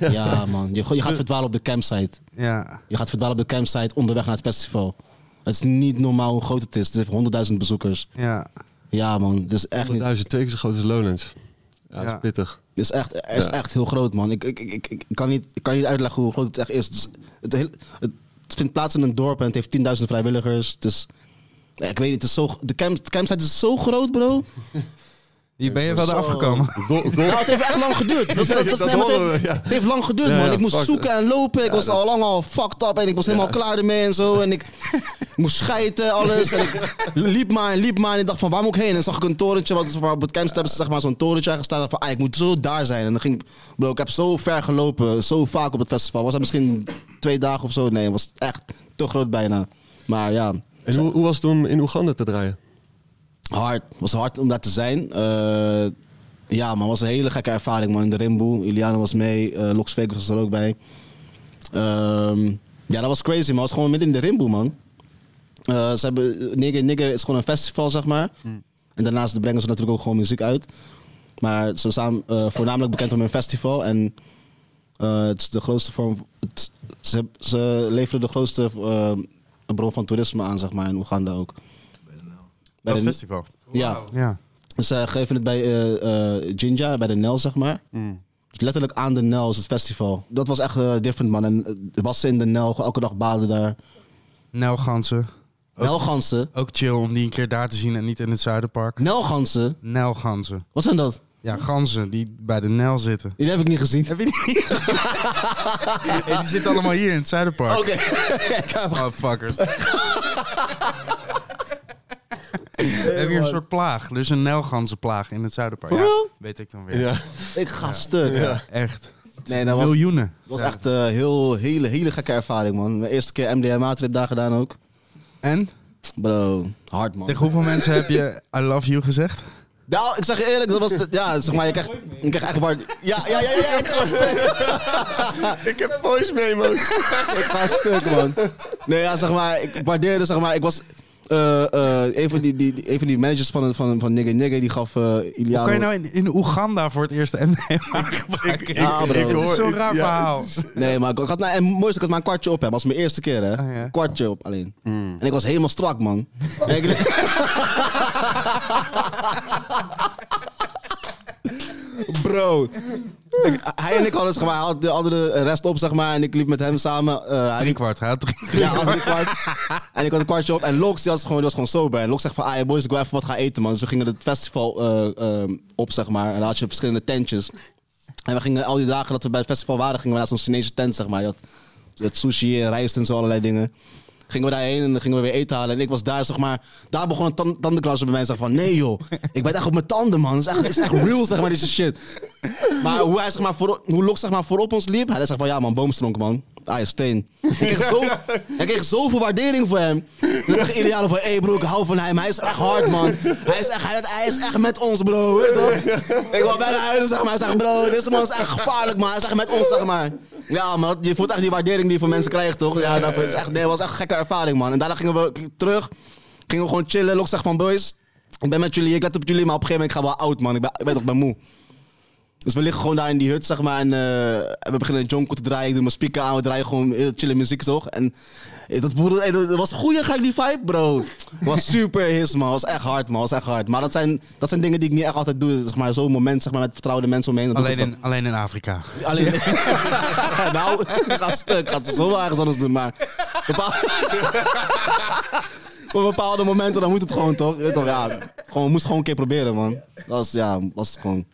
Speaker 3: Ja, man. Je, je gaat verdwalen op de campsite.
Speaker 1: Ja.
Speaker 3: Je gaat verdwalen op de campsite onderweg naar het festival. Het is niet normaal hoe groot het is. Het heeft honderdduizend bezoekers.
Speaker 1: Ja.
Speaker 3: Ja, man. Het is echt, niet,
Speaker 2: 100.000 twee keer zo groot als Lowlands. Ja, dat
Speaker 1: Ja.
Speaker 2: is pittig.
Speaker 3: het is echt, het is
Speaker 2: Ja.
Speaker 3: echt heel groot, man. Ik, ik, ik, kan niet, ik kan niet uitleggen hoe groot het echt is. Het, is, het, heel- het, het vindt plaats in een dorp en het heeft 10.000 vrijwilligers. Het is, ja, ik weet niet, het is zo, de, camp, de campsite is zo groot, bro.
Speaker 1: Hier ben je wel eraf gekomen. [laughs]
Speaker 3: Nou, het heeft echt lang geduurd. [laughs] Dat, dat, dat,
Speaker 2: dat
Speaker 3: nee, het, heeft, het lang geduurd, man.
Speaker 2: ja,
Speaker 3: Ik moest
Speaker 2: fuck.
Speaker 3: zoeken en lopen. Ik was
Speaker 2: dat-
Speaker 3: al lang al fucked up en ik was helemaal klaar ermee en zo. [laughs] En ik moest scheiden, alles. En ik liep maar en liep maar en ik dacht van, waar moet ik heen? En dan zag ik een torentje, wat op het campsite hebben ze zeg maar zo'n torentje gestaan. Van, ah, ik moet zo daar zijn. En dan ging ik, bro, ik heb zo ver gelopen, zo vaak op het festival. Was het misschien twee dagen of zo? Nee, het was echt te groot bijna. Maar ja,
Speaker 2: En hoe, hoe was het om in Oeganda te draaien?
Speaker 3: Hard. was hard om daar te zijn. Eh, ja, man, was een hele gekke ervaring, man. In de Rimboe. Iliana was mee. eh Lox Vegas was er ook bij. Ehm, ja, dat was crazy, man. Het was gewoon midden in de Rimboe, man. Eh, ze hebben... Is gewoon een festival, zeg maar. En daarnaast brengen ze natuurlijk ook gewoon muziek uit. Maar ze staan eh, voornamelijk bekend om hun festival. En eh, het is de grootste vorm... Het, ze, ze leveren de grootste eh, bron van toerisme aan, zeg maar, in Oeganda ook. Bij
Speaker 1: Dat
Speaker 3: de-
Speaker 1: festival.
Speaker 3: Ja,
Speaker 1: Ja.
Speaker 3: dus ze geven het bij eh eh Jinja, bij de Nel, zeg maar. Dus letterlijk aan de Nel is het festival. Dat was echt eh, different, man. En uh, was in de Nel, elke dag baden daar.
Speaker 1: Nelgansen.
Speaker 3: Nelgansen.
Speaker 1: Ook chill om die een keer daar te zien en niet in het Zuiderpark.
Speaker 3: Nelgansen?
Speaker 1: Nelgansen.
Speaker 3: Wat zijn dat?
Speaker 1: Ja, ganzen die bij de Nel zitten.
Speaker 3: Die heb ik niet gezien.
Speaker 1: Heb je die niet? [laughs] Hey, die zitten allemaal hier in het Zuiderpark.
Speaker 3: Oké. [laughs]
Speaker 1: Oh, fuckers. We hebben hier een soort plaag. Is een Nelganzenplaag in het Zuiderpark. Ja, weet ik dan weer.
Speaker 2: Ja.
Speaker 3: ik ga stuk.
Speaker 1: Ja, echt.
Speaker 3: Nee, dat was,
Speaker 1: Miljoenen.
Speaker 3: was echt een heel, hele, hele gekke ervaring, man. Mijn eerste keer MDMA-trip daar gedaan ook.
Speaker 1: En?
Speaker 3: Bro, hard, man.
Speaker 1: Tegen hoeveel mensen heb je I love you gezegd?
Speaker 3: Nou, ik zeg je eerlijk, dat was... De, ja, zeg maar, je krijgt, je krijgt echt waar... Ja, ja, ja, ja, ik ga stuk. [laughs]
Speaker 2: Ik heb voice memo's. [laughs]
Speaker 3: ik ga stuk, man. Nee, ja, zeg maar, ik waardeerde, zeg maar, ik was... eh, eh, een, van die, die, die- een van die managers van, van, van Nigga Nigga, die gaf eh Iliano...
Speaker 1: Hoe kan je nou in, in Oeganda voor het eerst MDMA gebruiken? [laughs]
Speaker 3: Ja, bro.
Speaker 1: Het is zo'n raar
Speaker 2: ja,
Speaker 1: verhaal.
Speaker 3: Nee, maar ik, ik had nou, en mooiste, ik had maar een kwartje op, hè. Dat was mijn eerste keer, hè.
Speaker 1: Ah, ja.
Speaker 3: Kwartje op alleen. En ik was helemaal strak, man. [laughs] En ik- [laughs] Bro. Ik- hij en ik hadden, zeg maar, hij had de andere rest op, zeg maar. En ik liep met hem samen. hij
Speaker 1: Drie kwart. Had drie,
Speaker 3: Ja, had een kwart. En ik had een kwartje op. En Lox, die was gewoon, die was gewoon sober. En Lox zegt van, ah boys, ik wil even wat gaan eten, man. Dus we gingen het festival eh, eh, op, zeg maar. En dan had je verschillende tentjes. En we gingen al die dagen dat we bij het festival waren, gingen we naar zo'n Chinese tent, zeg maar. Je had sushi en rijst en zo, allerlei dingen. Gingen we daarheen en dan gingen we weer eten halen. En ik was daar, zeg maar... Daar begon een tan- tandenklasse bij mij. Zeg van, nee joh, ik ben echt op mijn tanden, man. Het is echt, is echt real, zeg maar, deze shit. Maar hoe hij, zeg maar, voor, hoe Lox, zeg maar, voorop ons liep... Hij zei van, ja man, boomstronk, man. Ah, je steen. Ik kreeg, zo, ik kreeg zoveel waardering voor hem. En dan dacht Iliano van, hé hey bro, ik hou van hem. Hij is echt hard, man. Hij is echt, hij, is echt met ons, bro. Weet je? Ik wil bijna huilen, zeg maar. Hij zegt, bro, deze man is echt gevaarlijk, man. Hij is echt met ons, zeg maar. Ja, maar je voelt echt die waardering die je van mensen krijgt, toch? Ja, dat is echt, nee, was echt een gekke ervaring, man. En daarna gingen we terug. Gingen we gewoon chillen. Lok zegt van, boys, ik ben met jullie. Ik let op jullie, maar op een gegeven moment ik ga wel oud, man. Ik ben, ik ben toch ben moe. Dus we liggen gewoon daar in die hut, zeg maar. En eh, we beginnen een jonko te draaien. Ik doe mijn speaker aan. We draaien gewoon heel chille muziek, toch? En eh, dat, voelde- eh, dat was goeie, gek die vibe, bro. Het was super his, man. Het was echt hard, man. Het was echt hard. Maar dat zijn, dat zijn dingen die ik niet echt altijd doe. Zeg maar, zo'n moment, zeg maar, met vertrouwde mensen omheen. ik
Speaker 1: Alleen in, alleen in Afrika. [laughs]
Speaker 3: Alleen. [laughs] nou, ik ga stuk. Zo wel ergens anders doen, maar. [laughs] Op bepaalde momenten dan moet het gewoon toch? Je weet toch ja, gewoon, moest gewoon een keer proberen, man. Dat was, ja, was het gewoon.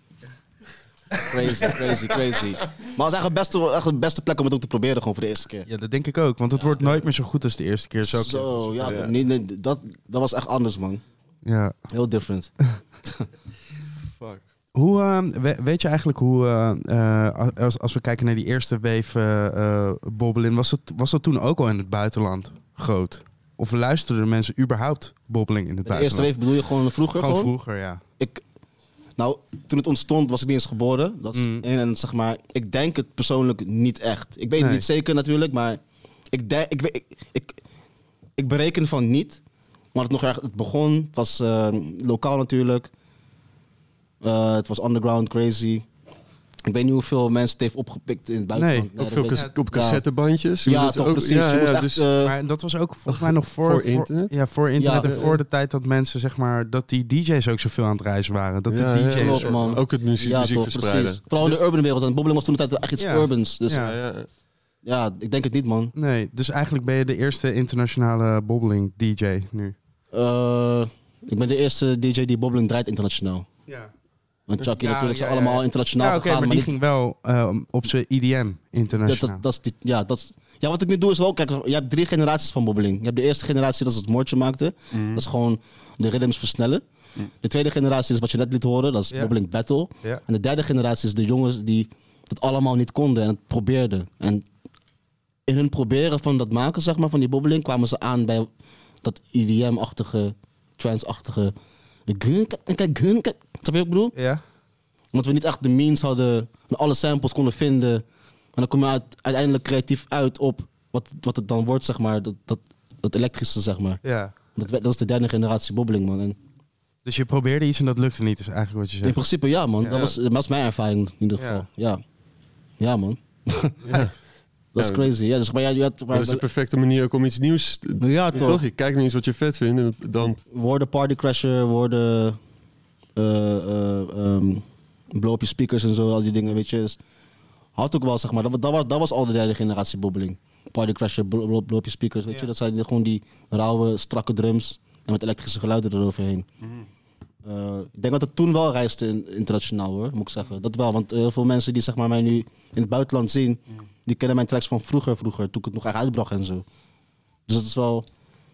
Speaker 3: Crazy, crazy, crazy. Maar het was echt de beste, echt de beste plek om het ook te proberen, gewoon voor de eerste keer.
Speaker 1: Ja, dat denk ik ook. Want het wordt nooit meer zo goed als de eerste keer. Zo,
Speaker 3: Zo, ja, dat- dat, dat was echt anders, man.
Speaker 1: Ja.
Speaker 3: Heel different. [laughs]
Speaker 2: Fuck.
Speaker 1: Hoe, eh, we- weet je eigenlijk hoe, eh, eh, als, als we kijken naar die eerste wave eh, bobbelin, was het, was dat toen ook al in het buitenland groot? Of luisterden mensen überhaupt bobbeling in het
Speaker 3: De eerste
Speaker 1: buitenland?
Speaker 3: wave bedoel je gewoon vroeger?
Speaker 1: Gewoon
Speaker 3: Gewoon
Speaker 1: vroeger, ja.
Speaker 3: Ik, Nou, toen het ontstond was ik niet eens geboren. Dat is
Speaker 1: Mm.
Speaker 3: één. En zeg maar, ik denk het persoonlijk niet echt. Ik weet het niet zeker natuurlijk, maar ik, denk, ik, weet- ik, ik, ik bereken van niet. Maar het nog erg, het begon, het was eh, lokaal natuurlijk. Eh, het was underground, crazy. Ik weet niet hoeveel mensen het heeft opgepikt in het buitenland.
Speaker 1: Nee,
Speaker 2: Op
Speaker 3: dat
Speaker 2: veel cas- op cassettebandjes.
Speaker 3: Ja,
Speaker 2: is
Speaker 3: toch
Speaker 2: ook-
Speaker 3: precies.
Speaker 2: Ja, ja,
Speaker 3: echt,
Speaker 2: dus,
Speaker 3: eh,
Speaker 1: Maar dat was ook volgens mij nog voor,
Speaker 2: Voor internet?
Speaker 1: ja, voor internet
Speaker 3: Ja,
Speaker 1: en voor de tijd dat mensen, zeg maar, dat die DJ's ook zoveel aan het reizen waren. Dat
Speaker 2: ja,
Speaker 1: de
Speaker 2: ja,
Speaker 1: DJ's. soort-
Speaker 3: man.
Speaker 2: Ook het muziek,
Speaker 3: ja,
Speaker 2: muziek
Speaker 3: toch,
Speaker 2: verspreiden.
Speaker 3: precies. Vooral in
Speaker 2: Dus-
Speaker 3: de urban wereld. En bobbeling was toen de tijd echt iets
Speaker 1: Ja.
Speaker 3: urbans. Dus
Speaker 1: Ja.
Speaker 3: ja.
Speaker 2: Ja, ja.
Speaker 3: ik denk het niet, man.
Speaker 1: Nee, dus eigenlijk ben je de eerste internationale bobbeling DJ nu.
Speaker 3: Eh, ik ben de eerste DJ die bobbeling draait internationaal.
Speaker 1: Ja,
Speaker 3: Want Chucky natuurlijk
Speaker 1: ja,
Speaker 3: allemaal internationaal
Speaker 1: ja
Speaker 3: gegaan.
Speaker 1: maar die
Speaker 3: niet-
Speaker 1: ging wel eh, op zijn IDM
Speaker 3: dat,
Speaker 1: internationaal.
Speaker 3: dat, dat is die, ja, dat is, ja, wat ik nu doe is wel, kijk, je hebt drie generaties van bobbeling. Je hebt de eerste generatie, dat is het moordje maakte.
Speaker 1: Mhm.
Speaker 3: Dat is gewoon de rhythms versnellen. De tweede generatie is wat je net liet horen, dat is
Speaker 1: Ja.
Speaker 3: bobbeling battle. En de derde generatie is de jongens die het allemaal niet konden en het probeerden. En in hun proberen van dat maken, zeg maar, van die bobbeling, kwamen ze aan bij dat EDM-achtige, trance-achtige... kijk, gun, kijk. Snap je wat ik bedoel?
Speaker 1: ja?
Speaker 3: Omdat we niet echt de means hadden en alle samples konden vinden. En dan kom je uit, uiteindelijk creatief uit op wat, wat het dan wordt, zeg maar. Dat, dat, dat elektrische, zeg maar.
Speaker 1: ja.
Speaker 3: Dat, dat is de derde generatie bobbeling, man. En
Speaker 1: Dus je probeerde iets en dat lukte niet, is eigenlijk wat je
Speaker 3: in
Speaker 1: zegt.
Speaker 3: principe, ja, man.
Speaker 1: Ja.
Speaker 3: Dat, was, dat was mijn ervaring in ieder geval. Ja, ja man. [laughs] dat is crazy. Ja, dus, maar ja, je had,
Speaker 2: Maar dat is de perfecte manier ook om iets nieuws... te-
Speaker 3: ja, toch.
Speaker 2: toch? Je kijkt naar iets wat je vet vindt en dan...
Speaker 3: Woorden partycrasher, woorden... eh eh ehm, blow op je speakers en zo, al die dingen, weet je. Dus, had ook wel, zeg maar. Dat, dat, was, dat was al de derde generatie bobbeling. Partycrasher, blow, blow, blow op je speakers, weet je. Dat zijn gewoon die rauwe, strakke drums en met elektrische geluiden eroverheen. Eh, ik denk dat het toen wel reisde in- internationaal hoor, moet ik zeggen. Dat wel, want heel veel mensen die zeg maar, mij nu in het buitenland zien, die kennen mijn tracks van vroeger, vroeger, toen ik het nog echt uitbracht en zo. Dus dat is wel...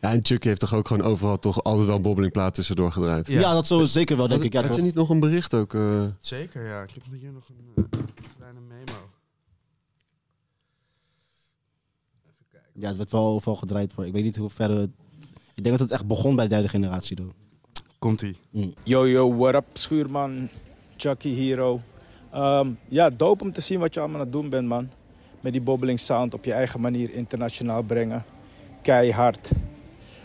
Speaker 2: Ja, en Chucky heeft toch ook gewoon overal toch altijd wel een bobbelingplaat tussendoor gedraaid.
Speaker 1: Ja.
Speaker 3: Ja, dat zo zeker wel, denk
Speaker 2: Had,
Speaker 3: ik. Ja,
Speaker 2: had
Speaker 3: toch?
Speaker 2: je niet nog een bericht ook? eh?
Speaker 1: Zeker, ja. Ik heb hier nog een eh, kleine memo.
Speaker 3: Ja, het werd wel overal gedraaid. hoor. Ik weet niet hoe ver het... Ik denk dat het echt begon bij de derde generatie. Though.
Speaker 1: Komt-ie.
Speaker 5: Yo, yo, what up, Schuurman, Chucky Hero. Ehm, ja, dope om te zien wat je allemaal aan het doen bent, man. Met die bobbeling sound op je eigen manier internationaal brengen. Keihard.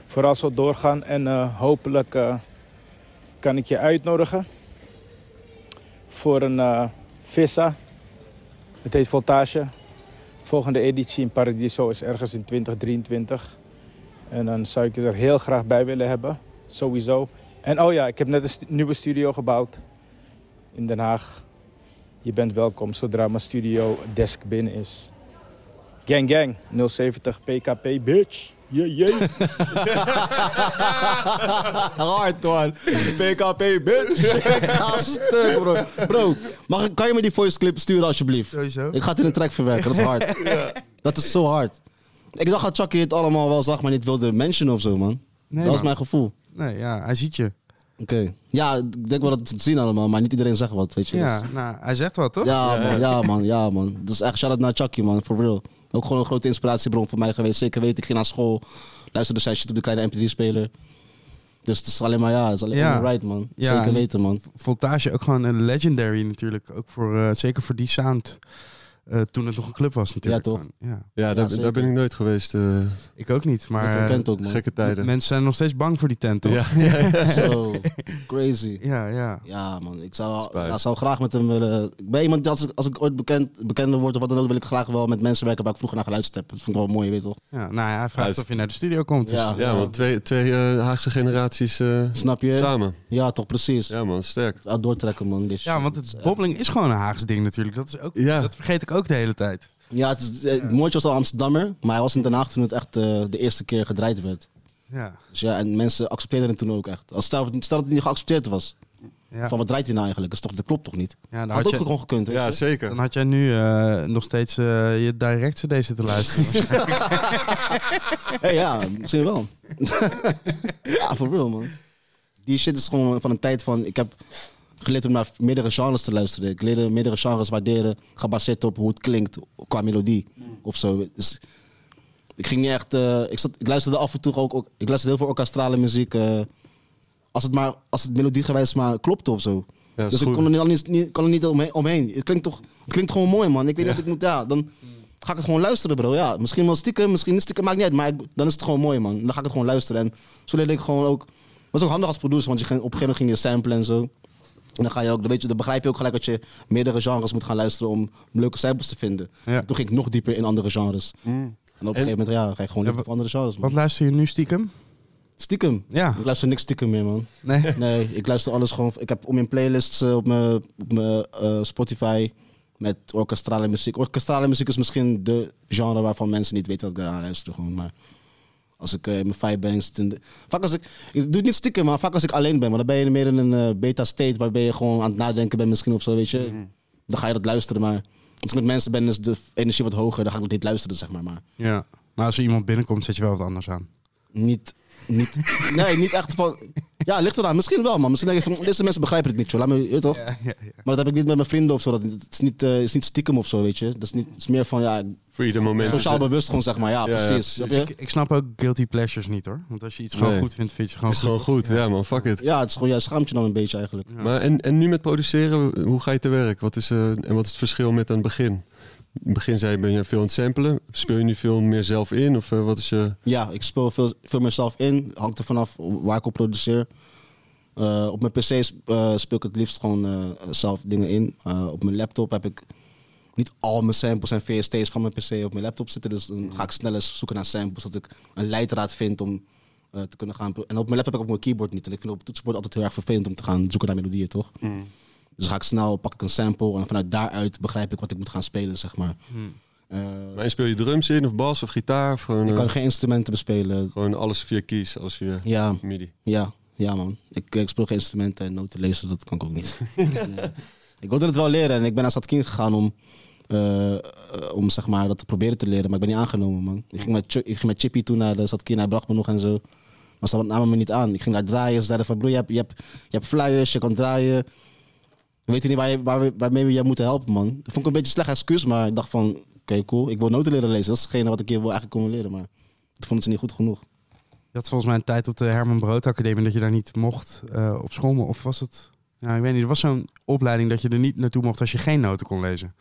Speaker 5: Vooral zo doorgaan en eh, hopelijk eh, kan ik je uitnodigen voor een eh Vissa. Het heet Voltage. Volgende editie in Paradiso is ergens in 2023. En dan zou ik je er heel graag bij willen hebben. Sowieso. En oh ja, ik heb net een nieuwe studio gebouwd in Den Haag. Je bent welkom zodra mijn studio desk binnen is. Gang gang, 070 PKP bitch. Yeah, [laughs] yeah.
Speaker 3: Hard, man. PKP, bitch. [laughs] Ik ga stuk, bro. Bro, mag ik, kan je me die voice clip sturen, alsjeblieft?
Speaker 1: Sowieso.
Speaker 3: Ik ga het in een track verwerken. Dat is hard. [laughs] Dat is zo hard. Ik dacht dat Chucky het allemaal wel zag, maar niet wilde mentionen of zo, man.
Speaker 1: Nee,
Speaker 3: dat was mijn gevoel.
Speaker 1: Nee, ja, hij ziet je.
Speaker 3: Oké. Ja, ik denk wel dat ze het zien allemaal, maar niet iedereen zegt wat, weet je.
Speaker 1: Ja,
Speaker 3: Dus-
Speaker 1: nou, hij zegt wat, toch?
Speaker 3: Ja, man, ja, man, ja, man. Dus echt shout-out naar Chucky, man, for real. Ook gewoon een grote inspiratiebron voor mij geweest. Zeker weten, ik ging naar school, luisterde zijn shit op de kleine MP3-speler. Dus het is alleen maar, ja, het is alleen
Speaker 1: Ja.
Speaker 3: maar right, man.
Speaker 1: Ja,
Speaker 3: Zeker
Speaker 1: en-
Speaker 3: weten, man.
Speaker 1: Voltage ook gewoon een legendary natuurlijk. Ook voor, eh, zeker voor die sound. Eh, toen het nog een club was natuurlijk.
Speaker 3: Ja, toch?
Speaker 1: Ja.
Speaker 2: Ja, daar, ben ik nooit geweest. eh,
Speaker 1: Ik ook niet, maar
Speaker 3: herkent ook, man.
Speaker 2: gekke tijden.
Speaker 1: mensen zijn nog steeds bang voor die tent, toch?
Speaker 2: Ja. [laughs]
Speaker 3: Zo, [laughs] crazy.
Speaker 1: ja. ja.
Speaker 3: Ja, man. Ik zou, ja, zou graag met hem willen... Ik ben iemand, die als ik, als ik ooit bekend, bekender word of wat dan ook, wil ik graag wel met mensen werken waar ik vroeger naar geluisterd heb. Dat vind ik wel mooi, je weet toch?
Speaker 1: Ja, nou ja, hij vraagt
Speaker 2: Ja, is-
Speaker 1: of je naar de studio komt. Dus,
Speaker 3: Ja.
Speaker 2: Ja, man. Twee, twee eh, Haagse generaties eh,
Speaker 3: Snap je?
Speaker 2: samen.
Speaker 3: Ja, toch, precies.
Speaker 2: Ja, man. Sterk.
Speaker 3: Doortrekken, man. Dit
Speaker 1: Ja, want het bobbeling is gewoon een Haags ding natuurlijk. Dat, is ook,
Speaker 2: Ja.
Speaker 1: dat vergeet ik ook de hele tijd.
Speaker 3: Ja, het, is, eh, het Moortje was al Amsterdammer, maar hij was in Den Haag toen het echt eh, de eerste keer gedraaid werd.
Speaker 1: Ja.
Speaker 3: Dus ja, en mensen accepteerden het toen ook echt. Als stel, stel dat het niet geaccepteerd was.
Speaker 1: Ja.
Speaker 3: Van wat draait hij nou eigenlijk? Dat, is toch, dat klopt toch niet?
Speaker 1: Ja, dan,
Speaker 3: Had,
Speaker 1: had
Speaker 3: ook gewoon gekund.
Speaker 2: Ja,
Speaker 3: je?
Speaker 2: zeker.
Speaker 1: dan had jij nu eh, nog steeds je direct CD zitten luisteren. [laughs]
Speaker 3: Hey, ja, misschien wel. [laughs] ja, for real, man. Die shit is gewoon van een tijd van... Ik heb geleerd om naar meerdere genres te luisteren. Ik leerde meerdere genres waarderen, gebaseerd op hoe het klinkt qua melodie of zo. Dus ik ging niet echt... eh, ik, zat, ik luisterde af en toe ook... ook ik luisterde heel veel orkestrale muziek. eh, als het maar... Als het melodiegewijs maar klopte of zo.
Speaker 2: Ja, dat
Speaker 3: dus ik kon er niet, niet, niet, kan er niet omheen, omheen. Het klinkt toch het klinkt gewoon mooi, man. Ik weet wat ik moet, ja, dan ga ik het gewoon luisteren, bro. Ja, misschien wel stiekem, misschien niet stiekem, maakt niet uit. Maar ik- dan is het gewoon mooi, man. Dan ga ik het gewoon luisteren. En zo leerde ik gewoon ook... was ook handig als producer, want je ging, op een gegeven moment ging je samplen en zo. En dan ga je ook, dan, weet je, dan begrijp je ook gelijk dat je meerdere genres moet gaan luisteren om leuke samples te vinden.
Speaker 1: Ja.
Speaker 3: Toen ging ik nog dieper in andere genres. En op een gegeven moment ja, ga je gewoon
Speaker 1: Ja,
Speaker 3: voor andere genres. Man.
Speaker 1: Wat luister je nu stiekem?
Speaker 3: Stiekem.
Speaker 1: Ja.
Speaker 3: Ik luister niks stiekem meer, man.
Speaker 1: Nee. [laughs]
Speaker 3: Nee, ik luister alles gewoon. Ik heb om mijn playlists eh, op mijn, op mijn eh, Spotify met orkestrale muziek. Orkestrale muziek is misschien de genre waarvan mensen niet weten dat ik daaraan luister. Gewoon. Maar als ik eh, in mijn in de- vaak als ik, ik doe het niet stiekem, maar vaak als ik alleen ben. Want dan ben je meer in een eh, beta state waarbij je gewoon aan het nadenken bent misschien of zo, weet je. Dan ga je dat luisteren, maar als ik met mensen ben, is de energie wat hoger. Dan ga ik dat niet luisteren, zeg maar. Maar
Speaker 1: Ja. Maar als er iemand binnenkomt, zet je wel wat anders aan.
Speaker 3: niet, niet, nee, niet echt van... Ja, ligt eraan. Misschien wel, man. Misschien denk je van, deze mensen begrijpen het niet, joh. Laat me, je weet toch?
Speaker 1: Ja, ja, ja.
Speaker 3: Maar dat heb ik niet met mijn vrienden of zo. Dat, het, is niet, eh, is niet stiekem of zo, weet je. Dat is, niet, het is meer van, ja,
Speaker 2: Voor ieder moment.
Speaker 3: sociaal bewust gewoon, zeg maar. Ja, precies. Je?
Speaker 1: Ik, ik snap ook guilty pleasures niet hoor. Want als je iets gewoon
Speaker 2: Nee.
Speaker 1: goed vindt, vind je het gewoon
Speaker 2: is
Speaker 1: goed.
Speaker 2: gewoon goed. Ja, man, fuck it.
Speaker 3: Ja, het is gewoon, ja, schaamt je dan een beetje eigenlijk.
Speaker 2: Maar en, en nu met produceren, hoe ga je te werk? Wat is, eh, en wat is het verschil met aan het begin? In het begin zei je, ben je veel aan het samplen. Speel je nu veel meer zelf in? Of eh, wat is je...
Speaker 3: Ja, ik speel veel, veel meer zelf in. Hangt er vanaf waar ik op produceer. Eh, op mijn pc eh, speel ik het liefst gewoon eh, zelf dingen in. Eh, op mijn laptop heb ik niet al mijn samples en VST's van mijn pc op mijn laptop zitten. Dus dan ga ik sneller zoeken naar samples. Dat ik een leidraad vind om eh, te kunnen gaan. En op mijn laptop heb ik ook mijn keyboard niet. En ik vind op het toetsenbord altijd heel erg vervelend om te gaan zoeken naar melodieën, toch? Dus ga ik snel, pak ik een sample en vanuit daaruit begrijp ik wat ik moet gaan spelen, zeg maar. Eh,
Speaker 2: Maar en speel je drums in of bas of gitaar? Of gewoon,
Speaker 3: ik
Speaker 2: eh,
Speaker 3: kan geen instrumenten bespelen.
Speaker 2: gewoon alles via keys, alles via
Speaker 3: Ja,
Speaker 2: MIDI.
Speaker 3: Ja, ja man. Ik, ik speel geen instrumenten en noten lezen, dat kan ik ook niet. [laughs] Nee. Ik wilde het wel leren en ik ben naar Satkin gegaan om, eh, eh, om zeg maar, dat te proberen te leren, maar ik ben niet aangenomen man. Ik ging met, Ch- ik ging met Chippy toen naar de Satkin, hij bracht me nog en zo. Maar ze namen me niet aan. Ik ging daar draaien, ze zeiden van broer, je hebt, je, hebt, je hebt flyers, je kan draaien. We weten niet waar je, waar we, waarmee we je moeten helpen man. Dat vond ik een beetje een slecht excuus, maar ik dacht van, oké cool, ik wil noten leren lezen. Dat is hetgene wat ik hier wil eigenlijk komen leren, maar dat vonden ze niet goed genoeg.
Speaker 1: Je had volgens mij een tijd op de Herman Brood Academie dat je daar niet mocht eh, op school. Of was het... Ja, ik weet niet. Er was zo'n opleiding dat je er niet naartoe mocht als je geen noten kon lezen.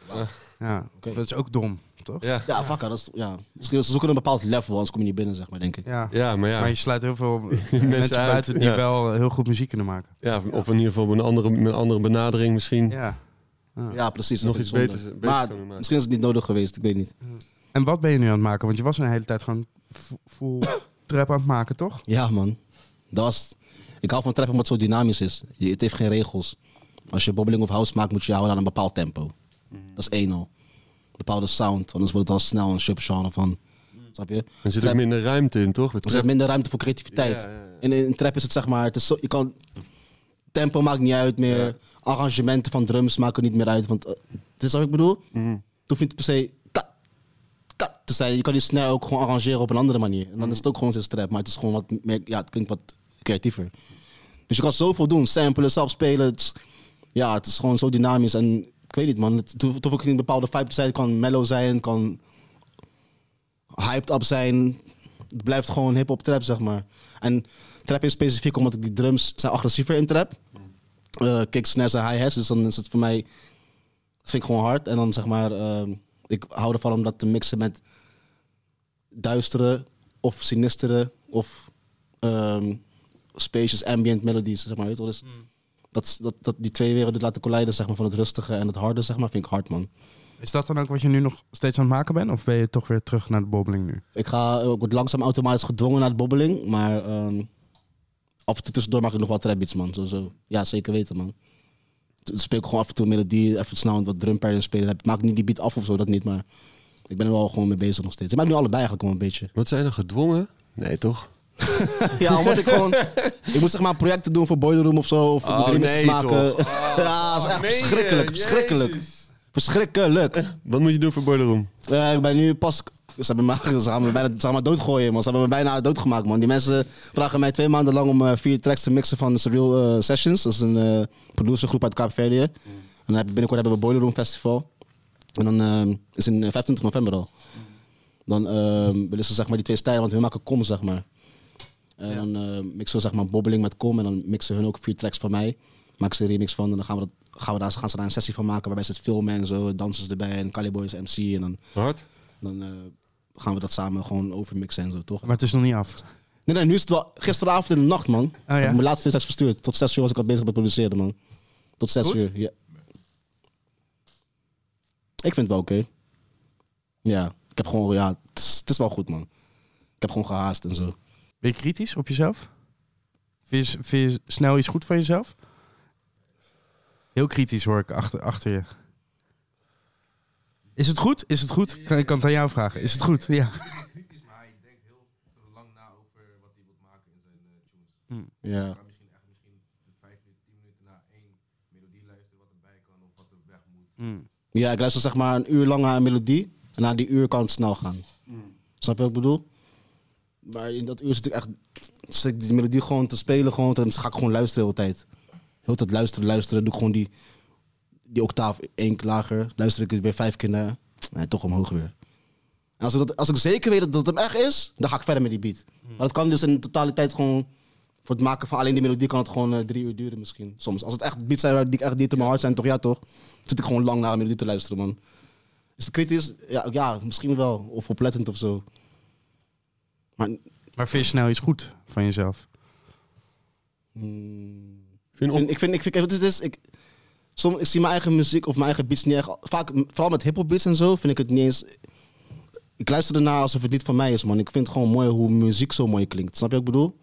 Speaker 1: Ja, dat is ook dom, toch?
Speaker 2: Ja.
Speaker 3: Ja, fuck, dat is, ja. Misschien ze zoeken een bepaald level, anders kom je niet binnen, zeg maar, denk ik.
Speaker 1: Ja.
Speaker 2: ja, maar ja.
Speaker 1: Maar je sluit heel veel [laughs] mensen,
Speaker 2: uit,
Speaker 1: buiten die
Speaker 2: ja.
Speaker 1: wel heel goed muziek kunnen maken.
Speaker 2: ja, of in ieder geval met een andere, met een andere benadering misschien.
Speaker 1: Ja.
Speaker 3: Ja, precies.
Speaker 2: Nog iets beters-
Speaker 3: Maar
Speaker 2: kunnen maken.
Speaker 3: misschien is het niet nodig geweest, ik weet niet.
Speaker 1: En wat ben je nu aan het maken? Want je was een hele tijd gewoon fu- full trap aan het maken, toch?
Speaker 3: Ja, man. Dat was, ik hou van trap omdat het zo dynamisch is. Je, het heeft geen regels. Als je bobbeling of house maakt, moet je houden aan een bepaald tempo. Dat is één al. Een bepaalde sound, anders wordt het al snel een subgenre van. Snap je?
Speaker 2: Er zit
Speaker 3: Trap-
Speaker 2: ook minder ruimte in, toch?
Speaker 3: Er zit minder ruimte voor creativiteit.
Speaker 2: Ja, ja, ja.
Speaker 3: In, in trap is het zeg maar, het is zo, je kan, tempo maakt niet uit meer. Arrangementen van drums maken niet meer uit. Want het is wat ik bedoel.
Speaker 2: Mhm.
Speaker 3: Het hoeft niet per se ka, ka te zijn. Je kan die snel ook gewoon arrangeren op een andere manier. En dan is het ook gewoon zo'n trap, maar het is gewoon wat meer, ja, het klinkt wat creatiever. Dus je kan zoveel doen, samplen, zelf spelen. Het ja, het is gewoon zo dynamisch en ik weet niet man. Het hoeft ook een bepaalde vibe te zijn. Het kan mellow zijn, het kan hyped up zijn. Het blijft gewoon hip-hop trap, zeg maar. En trap is specifiek omdat die drums zijn agressiever in trap. Eh kicks, snares en hi-hats. Dus dan is het voor mij... Dat vind ik gewoon hard. En dan zeg maar... ehm, ik hou ervan om dat te mixen met duistere of sinistere of ehm spacious ambient melodies, zeg maar. Weet je. Dus dat, dat, dat die twee werelden laten collijden, zeg maar, van het rustige en het harde, zeg maar, vind ik hard, man.
Speaker 1: Is dat dan ook wat je nu nog steeds aan het maken bent? Of ben je toch weer terug naar de bobbeling nu?
Speaker 3: Ik ga ik word langzaam automatisch gedwongen naar de bobbeling, maar ehm, af en toe tussendoor maak ik nog wat trapbeats, man. Zo, zo. Ja, zeker weten, man. Dan speel ik gewoon af en toe melodie, even snel wat drumpads spelen. Ik maak niet die beat af of zo, dat niet, maar ik ben er wel gewoon mee bezig nog steeds. Ik maak nu allebei eigenlijk wel een beetje.
Speaker 2: Wat zijn er gedwongen? Nee, toch? [laughs]
Speaker 3: ja, omdat ik gewoon... Ik moet zeg maar projecten doen voor Boiler Room of zo, of ik moet
Speaker 2: Oh,
Speaker 3: remixes
Speaker 2: nee,
Speaker 3: maken.
Speaker 2: toch? [laughs]
Speaker 3: ja, dat is echt
Speaker 2: je?
Speaker 3: verschrikkelijk, verschrikkelijk. Verschrikkelijk.
Speaker 2: Wat moet je doen voor Boiler Room?
Speaker 3: Eh, ik ben nu pas. Ze hebben me, [laughs] ze gaan me bijna, ze gaan me doodgooien, man. Ze hebben me bijna doodgemaakt, man. Die mensen vragen mij twee maanden lang om eh, vier tracks te mixen van Surreal eh, Sessions. Dat is een eh producergroep uit Kaapverdië. En dan heb, binnenkort hebben we Boiler Room Festival. En dan is in eh, 25 november al. Dan eh, willen ze zeg maar die twee stijlen, want hun maken kom, zeg maar. En dan eh, mixen we zeg maar bobbeling met kom en dan mixen hun ook vier tracks van mij. Maken ze een remix van en dan gaan we, dat, gaan we daar, gaan ze daar een sessie van maken waarbij ze het filmen en zo. Dansers erbij en Caliboys MC. En dan,
Speaker 2: Hard?
Speaker 3: dan eh, gaan we dat samen gewoon overmixen en zo, toch?
Speaker 1: Maar het is nog niet af.
Speaker 3: Nee, nee, nu is het wel gisteravond in de nacht, man. Ik heb
Speaker 1: Oh
Speaker 3: mijn laatste twee tracks verstuurd. Tot zes uur was ik al bezig met produceren, man. Tot zes
Speaker 1: Goed?
Speaker 3: uur, ja. Ik vind het wel oké. Ja, ik heb gewoon, ja, het is, het is wel goed, man. Ik heb gewoon gehaast en zo.
Speaker 1: Ben je kritisch op jezelf? Vind je, vind je snel iets goed van jezelf? Heel kritisch hoor ik achter, achter je. Is het goed? Is het goed? Ik kan, ik kan het aan jou vragen. Is het goed? Ja.
Speaker 6: kritisch, maar hij denkt heel lang na over wat hij wil maken in zijn eh, tunes.
Speaker 3: Ja.
Speaker 6: Hij kan misschien echt misschien vijf minuten, tien minuten naar één melodie luisteren wat erbij kan of wat er weg moet.
Speaker 3: Ja, ik luister zeg maar een uur lang naar een melodie. En na die uur kan het snel gaan. Snap je wat ik bedoel? Maar in dat uur zit ik echt... Zit ik die melodie gewoon te spelen. Gewoon, dan ga ik gewoon luisteren de hele tijd. Heel tijd luisteren, luisteren. Doe ik gewoon die, die octaaf één keer lager. Luister ik weer vijf keer naar. Nee, toch omhoog weer. En als ik, dat, als ik zeker weet dat het hem echt is, dan ga ik verder met die beat. Maar dat kan dus in de totaliteit gewoon... Voor het maken van alleen die melodie kan het gewoon eh, drie uur duren misschien. Soms. Als het echt beats zijn die echt diep in mijn hart zijn, toch ja toch? Zit ik gewoon lang naar een melodie te luisteren, man. Is het kritisch? Ja, ja, misschien wel. Of oplettend of zo. Maar
Speaker 1: Maar vind je snel iets goed van jezelf?
Speaker 3: mm,
Speaker 2: Vind
Speaker 3: ik vind, ik vind, ik vind, is, ik, soms, ik zie mijn eigen muziek of mijn eigen beats niet echt... Vaak, vooral met hip-hop beats en zo, vind ik het niet eens... Ik luister ernaar alsof het niet van mij is, man. Ik vind het gewoon mooi hoe muziek zo mooi klinkt. Snap je wat ik bedoel?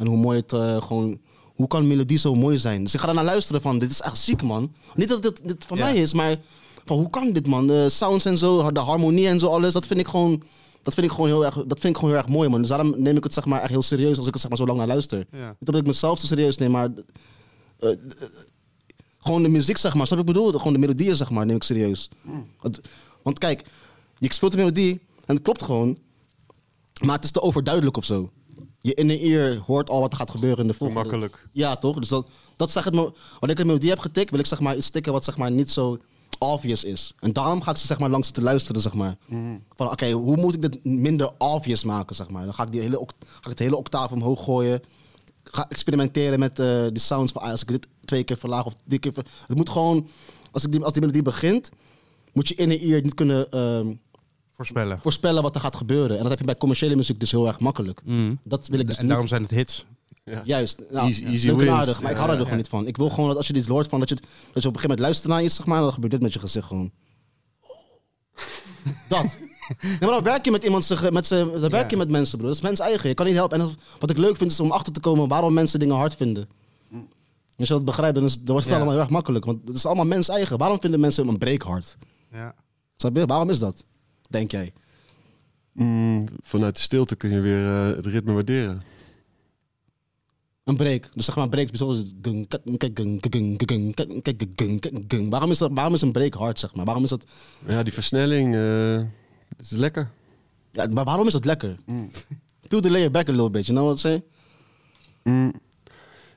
Speaker 3: En hoe mooi het eh, gewoon... Hoe kan een melodie zo mooi zijn? Dus ik ga ernaar luisteren van, dit is echt ziek, man. Niet dat dit, dit van
Speaker 1: Ja.
Speaker 3: mij is, maar van, hoe kan dit, man? De sounds en zo, de harmonie en zo, alles, dat vind ik gewoon... Dat vind ik gewoon heel erg, dat vind ik gewoon heel erg mooi, man. Dus daarom neem ik het zeg maar echt heel serieus als ik zeg maar zo lang naar luister.
Speaker 1: Ja.
Speaker 3: Niet dat ik mezelf te serieus neem, maar eh, eh, gewoon de muziek, zeg maar. Snap ik bedoel? Gewoon de melodieën, zeg maar, neem ik serieus. Want, want kijk, je speelt de melodie en het klopt gewoon, maar het is te overduidelijk of zo. Je in de ear hoort al wat er gaat gebeuren in de volgende.
Speaker 2: Makkelijk.
Speaker 3: Ja, toch? Dus dat, dat zeg het me. Wanneer ik een melodie heb getikt, wil ik zeg maar iets tikken wat zeg maar niet zo obvious is. En daarom ga ik ze zeg maar langs te luisteren, zeg maar. Van oké, hoe moet ik dit minder obvious maken, zeg maar. Dan ga ik, die hele, ga ik het hele octaaf omhoog gooien. Ga experimenteren met eh die sounds van ah, als ik dit twee keer verlaag of drie keer ver... Het moet gewoon, als, ik die, als die melodie begint, moet je in een ear niet kunnen ehm,
Speaker 1: Voorspellen.
Speaker 3: voorspellen wat er gaat gebeuren. En dat heb je bij commerciële muziek dus heel erg makkelijk. Dat wil ik dus
Speaker 1: en
Speaker 3: niet.
Speaker 1: daarom zijn het hits.
Speaker 3: Juist. Nou,
Speaker 2: Easy- easy
Speaker 3: leuk en
Speaker 2: wins.
Speaker 3: aardig, maar ik hou er gewoon niet van. Ik wil gewoon dat als je dit hoort, van, dat, je, dat je op een gegeven moment luistert naar iets, zeg maar, dan gebeurt dit met je gezicht gewoon. [laughs] Dat. Nee, maar dan werk je met iemand, met z'n- dan werk je met mensen, bro. Dat is mens eigen. Je kan niet helpen. En dat- wat ik leuk vind, is om achter te komen waarom mensen dingen hard vinden. Als je dat begrijpt, dan, is, dan wordt het
Speaker 1: Ja.
Speaker 3: allemaal heel erg makkelijk. Want het is allemaal mens eigen. Waarom vinden mensen een break hard?
Speaker 1: Ja.
Speaker 3: Snap je? Waarom is dat? Denk jij?
Speaker 2: Mm, vanuit de stilte kun je weer eh, het ritme waarderen.
Speaker 3: Een break. Dus zeg maar, break gung. Waarom is dat? Waarom is een break hard, zeg maar? Waarom is dat?
Speaker 2: Ja, die versnelling eh, is lekker.
Speaker 3: Ja, maar waarom is dat lekker? Peel the layer back a little bit, you know what I'm saying?
Speaker 2: Mm,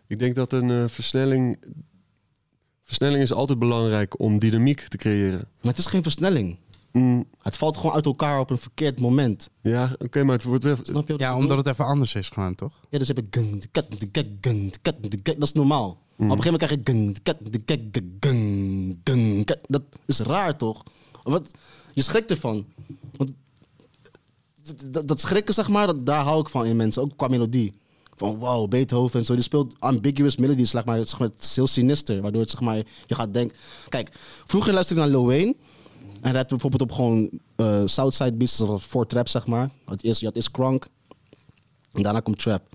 Speaker 2: ik denk dat een eh, versnelling... Versnelling is altijd belangrijk om dynamiek te creëren.
Speaker 3: Maar het is geen versnelling.
Speaker 2: Mm,
Speaker 3: Het valt gewoon uit elkaar op een verkeerd moment.
Speaker 2: ja, oké, maar het wordt wel...
Speaker 3: Snap je wat ik
Speaker 1: ja,
Speaker 3: bedoel?
Speaker 1: omdat het even anders is gewoon, toch?
Speaker 3: Ja, dus heb ik gung, de kat, de kak, gung, de kat, de kak. Dat is normaal. Maar op een gegeven moment krijg je gung, de kat, de kak, de gung, gung, kak. Dat is raar, toch? Wat, je schrikt ervan. Want dat- schrikken, zeg maar, dat, daar hou ik van in mensen. Ook qua melodie. Van wow, Beethoven en zo. Die speelt ambiguous melodies, zeg maar. Het is, zeg maar, het is heel sinister. Waardoor het, zeg maar, je gaat denken... Kijk, vroeger luisterde ik naar Lil Wayne. En had bijvoorbeeld op gewoon eh, Southside beats, zoals voor trap, zeg maar. Het eerst, je had eerst Kronk. En daarna komt trap.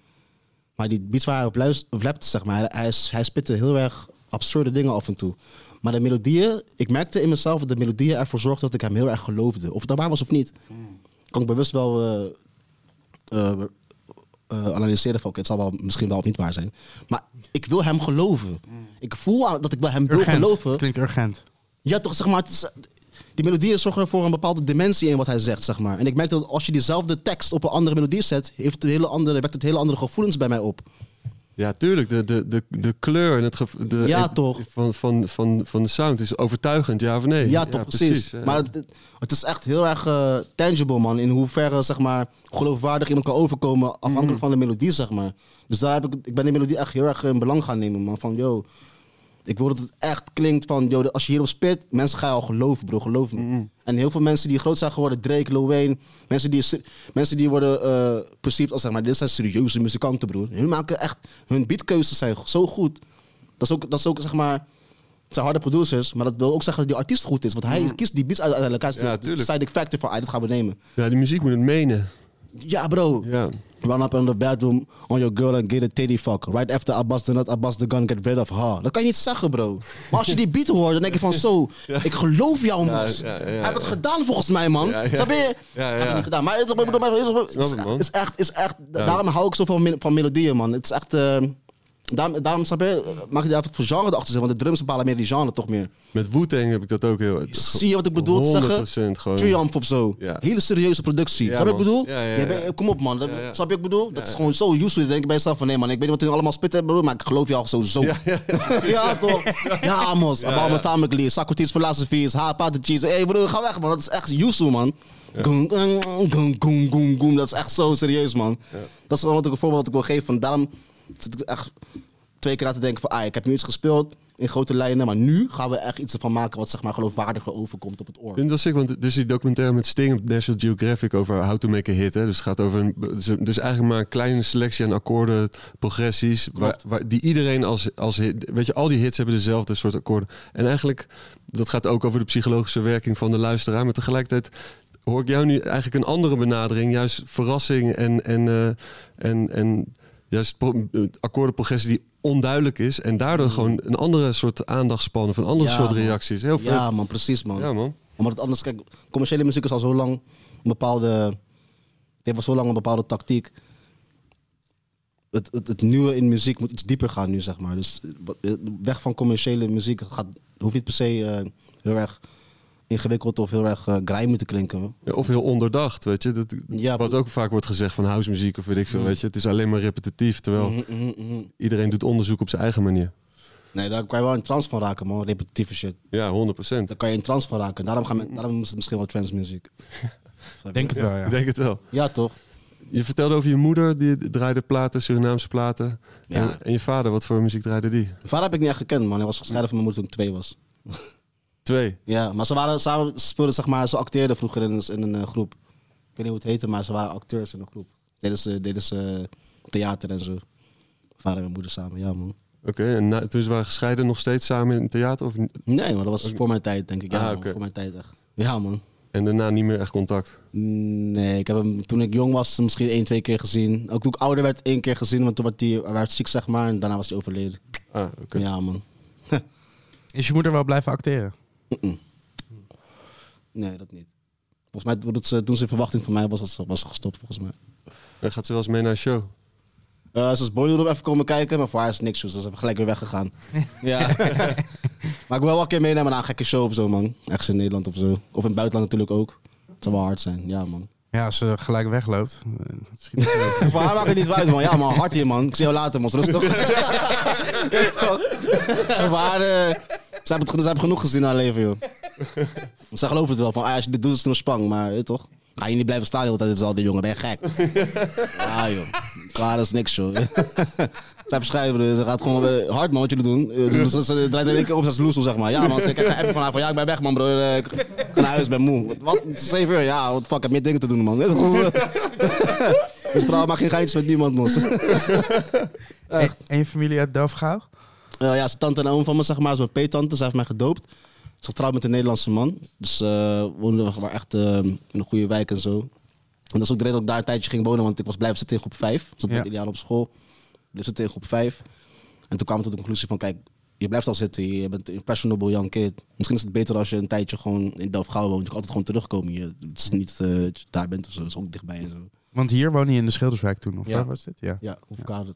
Speaker 3: Maar die beats waar hij op, luist, op rapte, zeg maar, hij, hij, spitte heel erg absurde dingen af en toe. Maar de melodieën, ik merkte in mezelf dat de melodieën ervoor zorgden dat ik hem heel erg geloofde. Of het nou waar was of niet. Kan ik bewust wel eh, eh, analyseren van, oké, het zal wel misschien wel of niet waar zijn. Maar ik wil hem geloven. Ik voel dat ik wel hem wil
Speaker 1: Urgent.
Speaker 3: geloven.
Speaker 1: Klinkt urgent.
Speaker 3: Ja, toch, zeg maar. Het is, die melodieën zorgen voor een bepaalde dimensie in wat hij zegt, zeg maar. En ik merk dat als je diezelfde tekst op een andere melodie zet, heeft het een hele andere, wekt het hele andere gevoelens bij mij op.
Speaker 2: Ja, tuurlijk. De, de, de, de kleur en het de,
Speaker 3: Ja, toch.
Speaker 2: Van, van, van, van de sound is overtuigend, ja of nee?
Speaker 3: Ja, toch, precies.
Speaker 2: ja.
Speaker 3: Maar het, het is echt heel erg eh, tangible, man. In hoeverre, zeg maar, geloofwaardig iemand kan overkomen afhankelijk
Speaker 2: Mhm.
Speaker 3: van de melodie, zeg maar. Dus daar heb ik, ik ben die melodie echt heel erg in belang gaan nemen, man. Van, yo, Ik wil dat het echt klinkt van, yo, als je hierop spit, mensen gaan je al geloven, bro, geloof me. En heel veel mensen die groot zijn geworden, Drake, Lil Wayne, mensen die, mensen die worden eh perceived als, zeg maar, dit zijn serieuze muzikanten, broer. Hun maken echt, hun beatkeuzes zijn zo goed. Dat is ook, dat is ook zeg maar, het zijn harde producers, maar dat wil ook zeggen dat die artiest goed is. Want hij kiest die beats uit- uiteindelijk. Hij is
Speaker 2: Ja,
Speaker 3: de deciding factor van, ah, dit gaan we nemen.
Speaker 2: Ja, die muziek moet het menen.
Speaker 3: Ja, bro.
Speaker 2: Ja.
Speaker 3: Run up in the bedroom on your girl and get a titty fuck. Right after bust the nut, bust the gun, get rid of her. Dat kan je niet zeggen, bro. Maar als je die beat hoort, dan denk je van zo, ik geloof jou, man.
Speaker 2: ja, ja,
Speaker 3: Hij heeft het gedaan volgens mij, man.
Speaker 2: Ja, ja.
Speaker 3: Je?
Speaker 2: Ja, ja.
Speaker 3: Heb ik niet gedaan. Maar het is, echt, is echt, daarom hou ik zo van, van melodieën, man. Het is echt, eh, daarom, daarom snap je, maak je daar even voor genre erachter zitten, want de drums bepalen meer die genre toch meer.
Speaker 2: Met Wu-Tang heb ik dat ook heel...
Speaker 3: Zie je wat ik bedoel te zeggen?
Speaker 2: 100% gewoon.
Speaker 3: Triumph of zo.
Speaker 2: Ja.
Speaker 3: Hele serieuze productie.
Speaker 2: Ja,
Speaker 3: Snap je wat ik bedoel?
Speaker 2: Ja.
Speaker 3: Kom op man. Dat. Snap je wat ik bedoel? Dat is gewoon zo useful. Denk je bij jezelf van nee man, ik weet niet wat hun allemaal spitten broer, maar ik geloof jou sowieso. Ja,
Speaker 2: Ja, [laughs]
Speaker 3: toch? Ja Amos. Ja, ja. Tamagli, Socrates philosophies, ha, cheese. Hé hey, broer, ga weg man. Dat is echt useful man. Goem, goem, goem, goem, goem. Dat is echt zo serieus man. Dat is gewoon wat ik, een voorbeeld wat ik wil geven. Van daarom zit ik echt twee keer na te denken van ah, ik heb nu iets gespeeld in grote lijnen, maar nu gaan we echt iets ervan maken wat zeg maar geloofwaardiger overkomt op het oor.
Speaker 2: Ik vind dat sick, want dus die documentaire met Sting op National Geographic over how to make a hit. Hè? Dus het gaat over een, dus- eigenlijk maar een kleine selectie aan akkoorden, progressies, waar, waar, die iedereen als, als hit, weet je, al die hits hebben dezelfde soort akkoorden. En eigenlijk, dat gaat ook over de psychologische werking van de luisteraar, maar tegelijkertijd hoor ik jou nu eigenlijk een andere benadering, juist verrassing en, en, eh, en, en juist eh, akkoordenprogressie die onduidelijk is en daardoor gewoon een andere soort aandachtspannen, van een andere.
Speaker 3: Ja,
Speaker 2: soort reacties. Heel veel.
Speaker 3: Ja man, precies man.
Speaker 2: ja man.
Speaker 3: Omdat het anders, kijk, commerciële muziek is al zo lang een bepaalde. Heeft al zo lang een bepaalde tactiek. Het, het, het nieuwe in muziek moet iets dieper gaan nu, zeg maar. Dus wat- weg van commerciële muziek gaat, hoeft niet per se eh, heel erg ingewikkeld of heel erg eh grimy te klinken.
Speaker 2: Ja, of heel onderdacht, weet je. Dat,
Speaker 3: Ja,
Speaker 2: wat ook vaak wordt gezegd van housemuziek of weet ik veel, weet je. Het is alleen maar repetitief, terwijl
Speaker 3: Mhm, mhm, mhm.
Speaker 2: iedereen doet onderzoek op zijn eigen manier.
Speaker 3: Nee, daar kan je wel in trance van raken, man. Repetitieve shit.
Speaker 2: Ja, 100 procent.
Speaker 3: Daar kan je in trance van raken. Daarom, gaan we, daarom is het misschien wel trance muziek. [laughs]
Speaker 1: Denk het wel, ja.
Speaker 2: Denk het wel.
Speaker 3: Ja, toch?
Speaker 2: Je vertelde over je moeder, die draaide platen, Surinaamse platen.
Speaker 3: Ja.
Speaker 2: En, en je vader, wat voor muziek draaide die?
Speaker 3: Mijn vader heb ik niet echt gekend, man. Hij was gescheiden van mijn moeder toen ik twee was.
Speaker 2: Twee.
Speaker 3: Ja, maar ze waren samen, ze speelden zeg maar, ze acteerden vroeger in, een- in een eh, groep. Ik weet niet hoe het heette, maar ze waren acteurs in een groep. Deden ze, deden ze theater en zo. Vader en moeder samen, ja man.
Speaker 2: Oké, en na, toen ze waren gescheiden nog steeds samen in het theater? Of?
Speaker 3: Nee, maar dat was voor mijn tijd, denk ik. Ja,
Speaker 2: Ah,
Speaker 3: man,
Speaker 2: oké.
Speaker 3: voor mijn tijd echt. Ja, man.
Speaker 2: en daarna niet meer echt contact?
Speaker 3: Nee, ik heb hem toen ik jong was misschien één, twee keer gezien. Ook toen ik ouder werd, één keer gezien, want toen werd hij hij werd ziek, zeg maar. En daarna was hij overleden.
Speaker 2: Ah, oké.
Speaker 3: Ja, man. [laughs]
Speaker 1: Is je moeder wel blijven acteren?
Speaker 3: Nee, dat niet. Volgens mij, doet ze, toen ze in verwachting van mij was, was, was ze gestopt, volgens mij.
Speaker 2: En gaat ze wel eens mee naar een show?
Speaker 3: Uh, ze is Boiler even komen kijken, maar voor haar is het niks. Dus ze is even gelijk weer weggegaan. [laughs] ja. [laughs] maar ik wil wel een keer meenemen naar een gekke show of zo, man. Ergens in Nederland of zo. Of in het buitenland natuurlijk ook. Het zou wel hard zijn, ja, man.
Speaker 1: Ja, als ze gelijk wegloopt. eh, dat schiet [laughs]
Speaker 3: voor haar maakt het niet uit, man. Ja, man, hard hier, man. Ik zie jou later, man. Rustig. Voor haar, eh, ze hebben, het- ze hebben genoeg gezien in haar leven, joh. [laughs] Ze gelooft het wel. Van, ah, als je dit doet, is het een spang. Maar, weet toch? Ga je niet blijven staan de hele tijd, dit is al die jongen. Ben je gek? ja, [laughs] joh. Voor haar is niks, joh. [laughs] Zij beschrijven, ze gaat gewoon eh, hard, man, wat jullie doen. Eh, Dus ze, ze draait in één keer op, ze is loesel, zeg maar. Ja, man, ze krijgt een app van haar van, ja, ik ben weg, man, bro. Eh, Ik ga naar huis, ik ben moe. Wat? 7 uur? Ja, wat fuck, ik heb meer dingen te doen, man. Dus vrouw maakt geen geintjes met niemand, man.
Speaker 1: En, en je familie uit Delft-Gouw?
Speaker 3: Eh, ja, zijn tante en oom van me, zeg maar, is mijn peetante. Zij heeft mij gedoopt. Ze is getrouwd met een Nederlandse man. Dus eh woonden we echt eh, in een goede wijk en zo. En dat is ook de reden dat ik daar een tijdje ging wonen, want ik was blijven zitten in groep 5. Ik zat
Speaker 1: Ja.
Speaker 3: met op school. Bleef zitten in groep 5. En toen kwam ik tot de conclusie van, kijk, je blijft al zitten. Je bent een impressionable young kid. Misschien is het beter als je een tijdje gewoon in Delft-Gouw woont. Je kan altijd gewoon terugkomen. Je, het is niet eh, dat je daar bent of zo. Het is ook dichtbij en zo.
Speaker 1: Want hier woon je in de Schilderswijk toen, of
Speaker 3: Ja.
Speaker 1: waar was dit? Ja.
Speaker 3: Ja, hoefkade.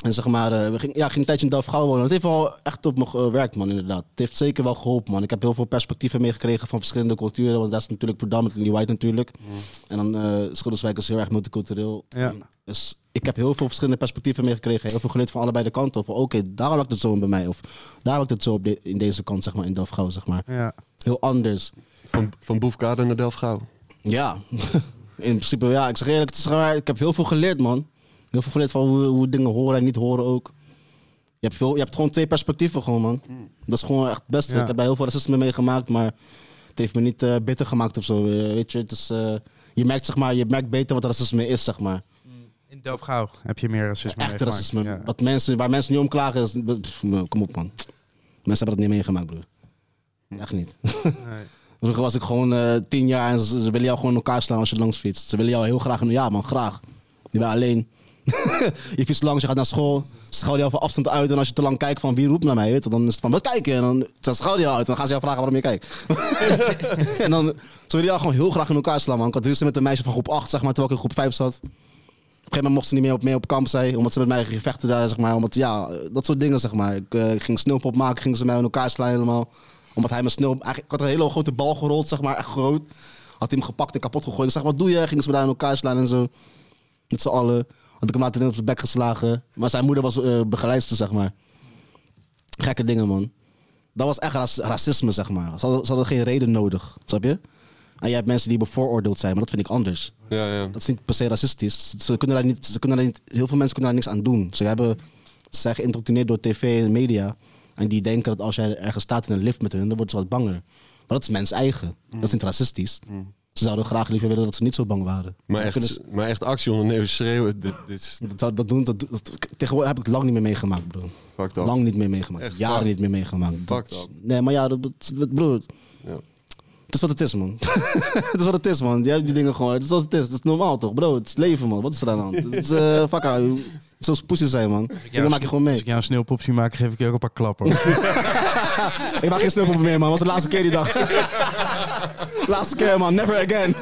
Speaker 3: En zeg maar, eh, we ging, ja, ging een tijdje in Delft-Gouw wonen. Het heeft wel echt op me gewerkt, man, inderdaad. Het heeft zeker wel geholpen, man. Ik heb heel veel perspectieven meegekregen van verschillende culturen. Want dat is natuurlijk predominantly white natuurlijk. En dan, eh Schilderswijk is heel erg multicultureel.
Speaker 1: Ja.
Speaker 3: Dus ik heb heel veel verschillende perspectieven meegekregen. Heel veel geleerd van allebei de kanten. Van oké, daar werkt het zo bij mij. Of daar werkt het zo op de- in deze kant, zeg maar, in Delft-Gouw, zeg maar.
Speaker 1: Ja.
Speaker 3: Heel anders.
Speaker 2: Van, van Boefkade naar Delft-Gouw.
Speaker 3: Ja, [laughs] in principe ja. Ik zeg eerlijk, het is ik heb heel veel geleerd, man. Heel veel geleerd van hoe, hoe dingen horen en niet horen ook. Je hebt, veel, je hebt gewoon twee perspectieven gewoon, man. Dat is gewoon echt het beste.
Speaker 1: Ja.
Speaker 3: Ik heb daar heel veel racisme meegemaakt, maar het heeft me niet eh, bitter gemaakt of zo. eh, weet je, het is, eh, je, merkt, zeg maar, je merkt beter wat racisme is, zeg maar.
Speaker 1: In Delft-Gauw heb je meer racisme
Speaker 3: Echt racisme.
Speaker 1: Ja.
Speaker 3: Wat mensen, waar mensen niet om klagen, is, pff, kom op, man. Mensen hebben dat niet meegemaakt, broer. Echt niet. [laughs] Vroeger was ik gewoon tien jaar en ze, ze willen jou gewoon in elkaar slaan als je langs fietst. Ze willen jou heel graag. Ja, man, graag. Je bent alleen. [laughs] je fietst langs, je gaat naar school. Ze schouwen jou van afstand uit. En als je te lang kijkt van wie roept naar mij, weet je, dan is het van wat kijken. En dan ze schouwen jou uit. En dan gaan ze jou vragen waarom je kijkt. [laughs] en dan ze willen jou gewoon heel graag in elkaar slaan, man. Ik had ruzie met een meisje van groep 8, zeg maar, terwijl ik in groep 5 zat. Op een gegeven moment mocht ze niet meer op, mee op kamp zijn, omdat ze met mij ging vechten daar, zeg maar. Omdat, ja, dat soort dingen, zeg maar. Ik eh, ging sneeuwpop maken, gingen ze mij in elkaar slaan helemaal. Omdat hij me sneeuw... Ik had een hele grote bal gerold, zeg maar, echt groot. Had hij hem gepakt en kapot gegooid. Ik zeg, wat doe je? Gingen ze me daar in elkaar slaan en zo. Met z'n allen. Had ik hem later op zijn bek geslagen. Maar zijn moeder was eh begeleidster, zeg maar. Gekke dingen, man. Dat was echt raci- racisme, zeg maar. Ze hadden, ze hadden geen reden nodig, snap je? En je hebt mensen die bevooroordeeld zijn, maar dat vind ik anders.
Speaker 2: Ja, ja.
Speaker 3: Dat is niet per se racistisch. Ze, kunnen daar niet, ze kunnen daar niet, heel veel mensen kunnen daar niks aan doen. Ze, hebben, ze zijn geïndoctrineerd door tv en media. En die denken dat als jij ergens staat in een lift met hun, dan worden ze wat banger. Maar dat is mens eigen. Dat is niet racistisch. Ze zouden graag liever willen dat ze niet zo bang waren.
Speaker 2: Maar
Speaker 3: Dan
Speaker 2: echt, maar echt actie ondernemen, schreeuwen, dit, dit is
Speaker 3: dat, dat doen, dat, dat, tegenwoordig heb ik het lang niet meer meegemaakt, bro.
Speaker 2: fucked up.
Speaker 3: Lang niet meer meegemaakt.
Speaker 2: Echt
Speaker 3: Jaren niet meer meegemaakt. Dat- nee, maar ja, dat, dat, dat- broer.
Speaker 2: Ja.
Speaker 3: Het is wat het is, man. [laughs] het is wat het is, man. Jij hebt die dingen gewoon. Het is wat het is. Het is normaal, toch? Bro, het is leven, man. Wat is er aan de hand? Het is, eh fuck out. Zoals pussy zijn, man. Dingen maak je gewoon
Speaker 1: Als
Speaker 3: mee.
Speaker 1: ik jou een sneeuwpop zie maken, geef ik je ook een paar klappen. [laughs]
Speaker 3: Ik maak geen sneeuwpop meer, man. Dat was de laatste keer die dag. laatste keer, man. Never again.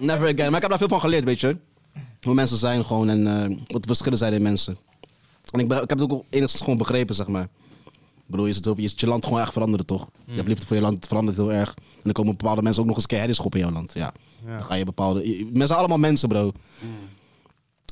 Speaker 3: Never again. Maar ik heb daar veel van geleerd, weet je. Hoe mensen zijn gewoon en eh, wat de verschillen zijn in mensen. En ik, ik heb het ook enigszins gewoon begrepen, zeg maar. Ik bedoel, je zit over, je ziet je land gewoon echt veranderen, toch? Je hebt liefde voor je land, het verandert heel erg. En dan komen bepaalde mensen ook nog eens een keer herrieschoppen in jouw land. Ja.
Speaker 1: Ja.
Speaker 3: Dan ga je bepaalde... je- Mensen zijn allemaal mensen, bro. Dus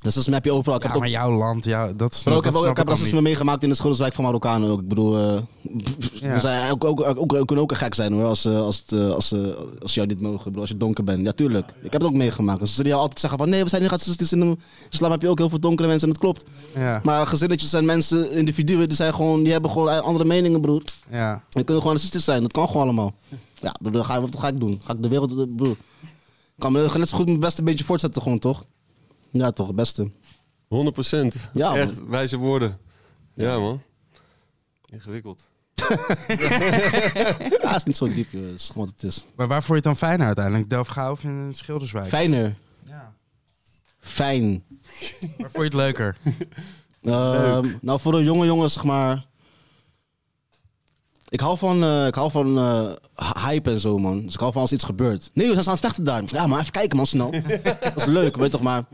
Speaker 3: dat heb je overal. Ik heb
Speaker 1: Ja,
Speaker 3: ook
Speaker 1: maar jouw land, ja, dat is
Speaker 3: ik heb, ik racisme meegemaakt in de Schilderswijk van Marokkanen ook. Ik bedoel,
Speaker 1: Ja.
Speaker 3: we, zijn ook, ook, ook, ook- kunnen ook een gek zijn hoor, als, eh, als, eh, als, als jou niet mogen. Bedoel, als je donker bent. Ja, tuurlijk. Ik heb het ook meegemaakt. Dus ze zullen jou altijd zeggen van nee, we zijn niet racistisch. In de islam heb je ook heel veel donkere mensen en dat klopt.
Speaker 1: Ja,
Speaker 3: Maar gezinnetjes en mensen, individuen, die, zijn gewoon, die hebben gewoon andere meningen, broer.
Speaker 1: ja.
Speaker 3: Die kunnen gewoon racistisch zijn. Dat kan gewoon allemaal. Ja, ga, wat ga ik doen? Ga ik de wereld... Broer. Ik kan me net zo goed mijn beste beetje voortzetten gewoon, toch? Ja, toch, het beste.
Speaker 2: 100 procent.
Speaker 3: Ja,
Speaker 2: Echt, wijze woorden. Ja, man. Ingewikkeld. [laughs]
Speaker 3: Ja, is niet zo diep, joh. Het is gewoon wat het is.
Speaker 1: Maar waar vond je het dan fijner uiteindelijk? Delft-Gauw of in Schilderswijk?
Speaker 3: Fijner.
Speaker 1: Ja.
Speaker 3: Fijn.
Speaker 1: Waar vond je het leuker? [laughs]
Speaker 3: Ehm, nou, voor een jonge jongen, zeg maar. Ik hou van, eh, ik hou van eh, hype en zo, man. Dus ik hou van als iets gebeurt. Nee, we zijn aan het vechten daar. Ja, maar even kijken, man, snel. [laughs] dat is leuk, weet je toch, maar...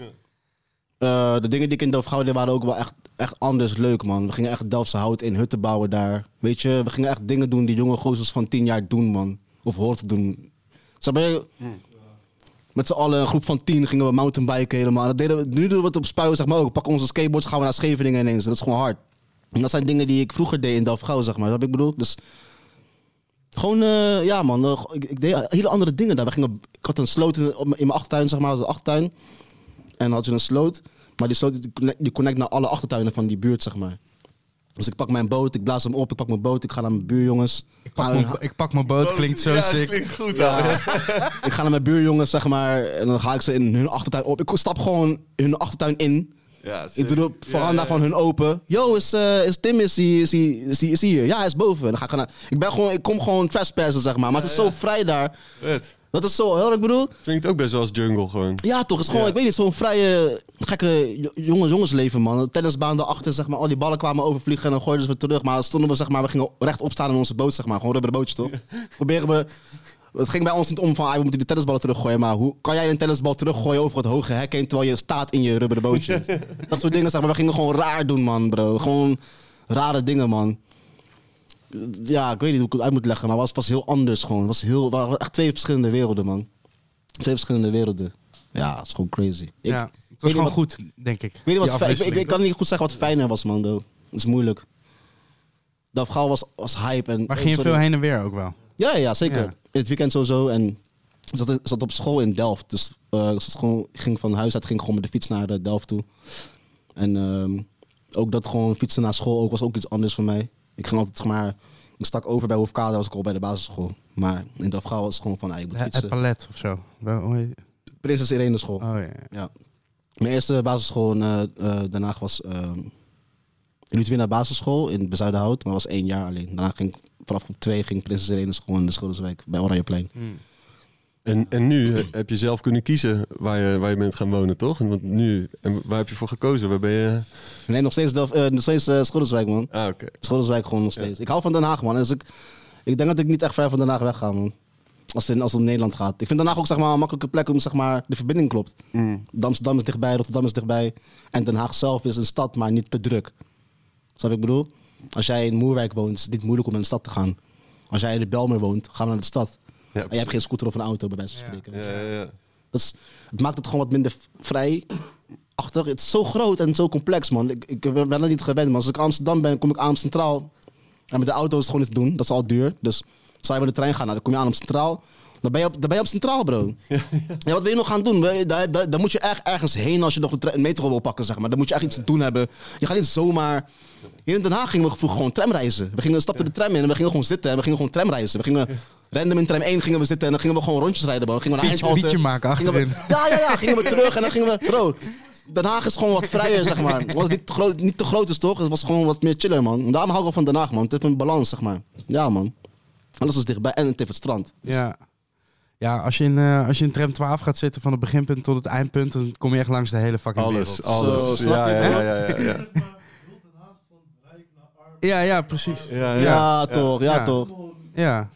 Speaker 3: eh, de dingen die ik in Delft deed waren ook wel echt, echt anders leuk, man. We gingen echt Delftse hout in hutten bouwen daar. Weet je, we gingen echt dingen doen die jonge gozers van tien jaar doen, man. Of horen te doen. Je? Met z'n allen, een groep van tien, gingen we mountainbiken helemaal. Dat deden we, nu doen we het op spuien, zeg maar ook. Pakken onze skateboards, gaan we naar Scheveningen ineens. Dat is gewoon hard. En dat zijn dingen die ik vroeger deed in Delft-Gauw, zeg maar. Dat ik bedoel. Dus gewoon, eh, ja man, eh, ik, ik deed hele andere dingen daar. We gingen, ik had een sloot in, op mijn- in mijn achtertuin, zeg maar, de achtertuin. En dan had je een sloot. Maar die sloot die connect, die connect naar alle achtertuinen van die buurt, zeg maar. Dus ik pak mijn boot, ik blaas hem op, ik pak mijn boot, ik ga naar mijn buurjongens.
Speaker 1: Ik pak, mijn,
Speaker 3: hun-
Speaker 1: ik pak mijn boot, klinkt zo
Speaker 2: ja,
Speaker 1: sick.
Speaker 2: klinkt goed.
Speaker 3: ja. [laughs] ik ga naar mijn buurjongens, zeg maar. En dan ga ik ze in hun achtertuin op. Ik stap gewoon hun achtertuin in.
Speaker 2: Ja,
Speaker 3: Ik doe de veranda van hun open. Yo, is, eh, is Tim is hij is die, is die, is hier? Ja, hij is boven. En dan ga ik, naar, ik, ben gewoon, ik kom gewoon trespasser, zeg maar. Maar het is zo vrij daar.
Speaker 2: Vet.
Speaker 3: Dat is zo, hè, wat ik bedoel?
Speaker 2: Klinkt ook best wel als jungle gewoon.
Speaker 3: Ja, toch. Het is gewoon,
Speaker 2: Ja.
Speaker 3: ik weet niet, zo'n vrije, gekke jo- jongens, jongensleven, man. Tennisbaan daarachter, zeg maar. Al die ballen kwamen overvliegen en dan gooiden ze weer terug. Maar dan stonden we, zeg maar, we gingen rechtop staan in onze boot, zeg maar. Gewoon rubberen bootjes, toch? Proberen we... Het ging bij ons niet om van, ah, we moeten die tennisballen teruggooien. Maar hoe kan jij een tennisbal teruggooien over het hoge hek heen... terwijl je staat in je rubberen bootje? dat soort dingen, zeg maar. We gingen gewoon raar doen, man, bro. Gewoon rare dingen, man. Ja, ik weet niet hoe ik het uit moet leggen, maar het was, was heel anders gewoon. Het was heel, waren echt twee verschillende werelden, man. Twee verschillende werelden. Ja, het is gewoon crazy. Ik,
Speaker 1: ja, het was gewoon
Speaker 3: wat-
Speaker 1: goed, denk ik.
Speaker 3: ik weet wat ik, ik, kan niet goed zeggen wat fijner was, man. Het is moeilijk. Dat gauw was, was hype. En,
Speaker 1: Maar ging je
Speaker 3: sorry.
Speaker 1: veel heen en weer ook wel?
Speaker 3: Ja, ja, zeker.
Speaker 1: Ja.
Speaker 3: In het weekend sowieso. En zat, zat op school in Delft. Dus ik zat gewoon, ging van huis uit ging gewoon met de fiets naar eh, Delft toe. En ehm, ook dat gewoon fietsen naar school ook was ook iets anders voor mij. Ik ging altijd, zeg maar, ik stak over bij Hoefkade, was ik al bij de basisschool. Maar in Dafgauw was het gewoon van, ah, ik moet
Speaker 1: Het palet of zo.
Speaker 3: Prinses Irene school.
Speaker 1: Oh ja.
Speaker 3: Ja. Mijn eerste basisschool in eh, eh, Haag was ehm Ludwina basisschool in Bezuidenhout. Maar dat was één jaar alleen. Daarna ging vanaf groep twee ging Prinses Irene school in de Schilderswijk bij Oranjeplein.
Speaker 2: En, en nu eh, heb je zelf kunnen kiezen waar je, waar je bent gaan wonen, toch? Want nu, en waar heb je voor gekozen? Waar ben je?
Speaker 3: Nee, nog steeds, nog steeds Schilderswijk, man.
Speaker 2: Ah, oké.
Speaker 3: Schilderswijk gewoon nog steeds. Ik hou van Den Haag, man. Dus ik, ik denk dat ik niet echt ver van Den Haag wegga, man. Als het, in, als het om Nederland gaat. Ik vind Den Haag ook zeg maar, een makkelijke plek om zeg maar, de verbinding klopt. Amsterdam is dichtbij, Rotterdam is dichtbij. En Den Haag zelf is een stad, maar niet te druk. Snap ik bedoel? Als jij in Moerwijk woont, is het niet moeilijk om naar de stad te gaan. Als jij in de Belmer woont, ga naar de stad.
Speaker 2: Ja,
Speaker 3: en je hebt geen scooter of een auto, bij wijze van spreken.
Speaker 2: Ja, ja, ja.
Speaker 3: Dat is, het maakt het gewoon wat minder vrij. Achter, het is zo groot en zo complex, man. Ik, ik ben er niet gewend, man. Als ik Amsterdam ben, kom ik aan op Centraal. En met de auto is het gewoon niet te doen. Dat is al duur. Dus zou je met de trein gaan, nou, dan kom je aan op Centraal. Dan ben je op, dan ben je op Centraal, bro. [laughs] Ja, wat wil je nog gaan doen? Wil je- Daar, daar, daar moet je echt ergens heen als je nog een metro wil pakken, zeg maar. Dan moet je echt iets te doen hebben. Je gaat niet zomaar... Hier in Den Haag gingen we vroeger gewoon tramreizen. We gingen, stapten de tram in en we gingen gewoon zitten en we gingen gewoon tramreizen. We gingen random in tram 1 gingen we zitten en dan gingen we gewoon rondjes rijden, bro. Dan gingen we naar Eindhoven.
Speaker 1: pietje maken
Speaker 3: Gingen we-
Speaker 1: achterin.
Speaker 3: ja, ja, ja. Gingen we [laughs] terug en dan gingen we... Bro, Den Haag is gewoon wat vrijer, zeg maar. Het was niet te, groot, niet te groot is, toch? Het was gewoon wat meer chiller, man. Daarom hou ik wel van Den Haag, man. Het heeft een balans, zeg maar. Ja, man. Alles is dichtbij en het heeft het strand.
Speaker 1: Ja. Ja, als je, in, eh, als je in tram 12 gaat zitten van het beginpunt tot het eindpunt, dan kom je echt langs de hele fucking
Speaker 2: Alles,
Speaker 1: wereld.
Speaker 2: alles.
Speaker 3: Zo,
Speaker 2: ja, ja, [laughs] ja, ja, ja.
Speaker 1: Ja, ja, precies.
Speaker 2: Ja,
Speaker 3: Ja,
Speaker 2: ja.
Speaker 3: toch, ja,
Speaker 1: Ja.
Speaker 3: toch.
Speaker 1: Ja.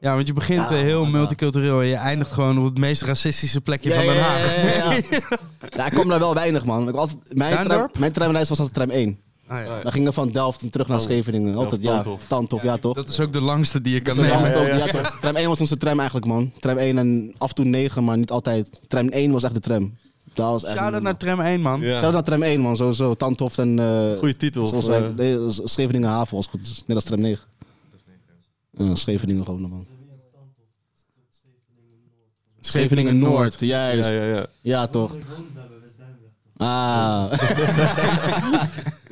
Speaker 1: Ja, want je begint
Speaker 3: Ja,
Speaker 1: eh, heel
Speaker 3: man,
Speaker 1: multicultureel en je eindigt gewoon op het meest racistische plekje
Speaker 3: Ja,
Speaker 1: van Den
Speaker 3: ja,
Speaker 1: Haag.
Speaker 3: ja, ja, ja. Ja, [laughs] ik kom daar wel weinig, man. Ik altijd, mijn, tram, mijn tramreis was altijd tram 1.
Speaker 1: Ah, ja.
Speaker 3: Dan gingen we van Delft en terug naar Scheveningen. Altijd, ja.
Speaker 2: Tandhof,
Speaker 3: ja, toch?
Speaker 1: Dat is ook de langste die je kan nemen.
Speaker 3: langste
Speaker 2: Ja, ja,
Speaker 3: ja, toch? Tram 1 was onze tram eigenlijk, man. Tram 1 en af en toe 9, maar niet altijd. Tram 1 was echt de tram. Dat was echt...
Speaker 1: Shout-out naar tram 1, man.
Speaker 2: Ja.
Speaker 3: Shout-out naar tram 1, man. Sowieso. Tandhof en... eh
Speaker 2: Goeie titel.
Speaker 3: Zoals wij,
Speaker 2: eh,
Speaker 3: nee, Scheveningen Haven was goed. Is Net als tram 9. Ja, Scheveningen gewoon, man. Scheveningen Noord, juist.
Speaker 2: ja,
Speaker 3: Ja,
Speaker 2: ja, ja.
Speaker 3: toch. Ah. [laughs]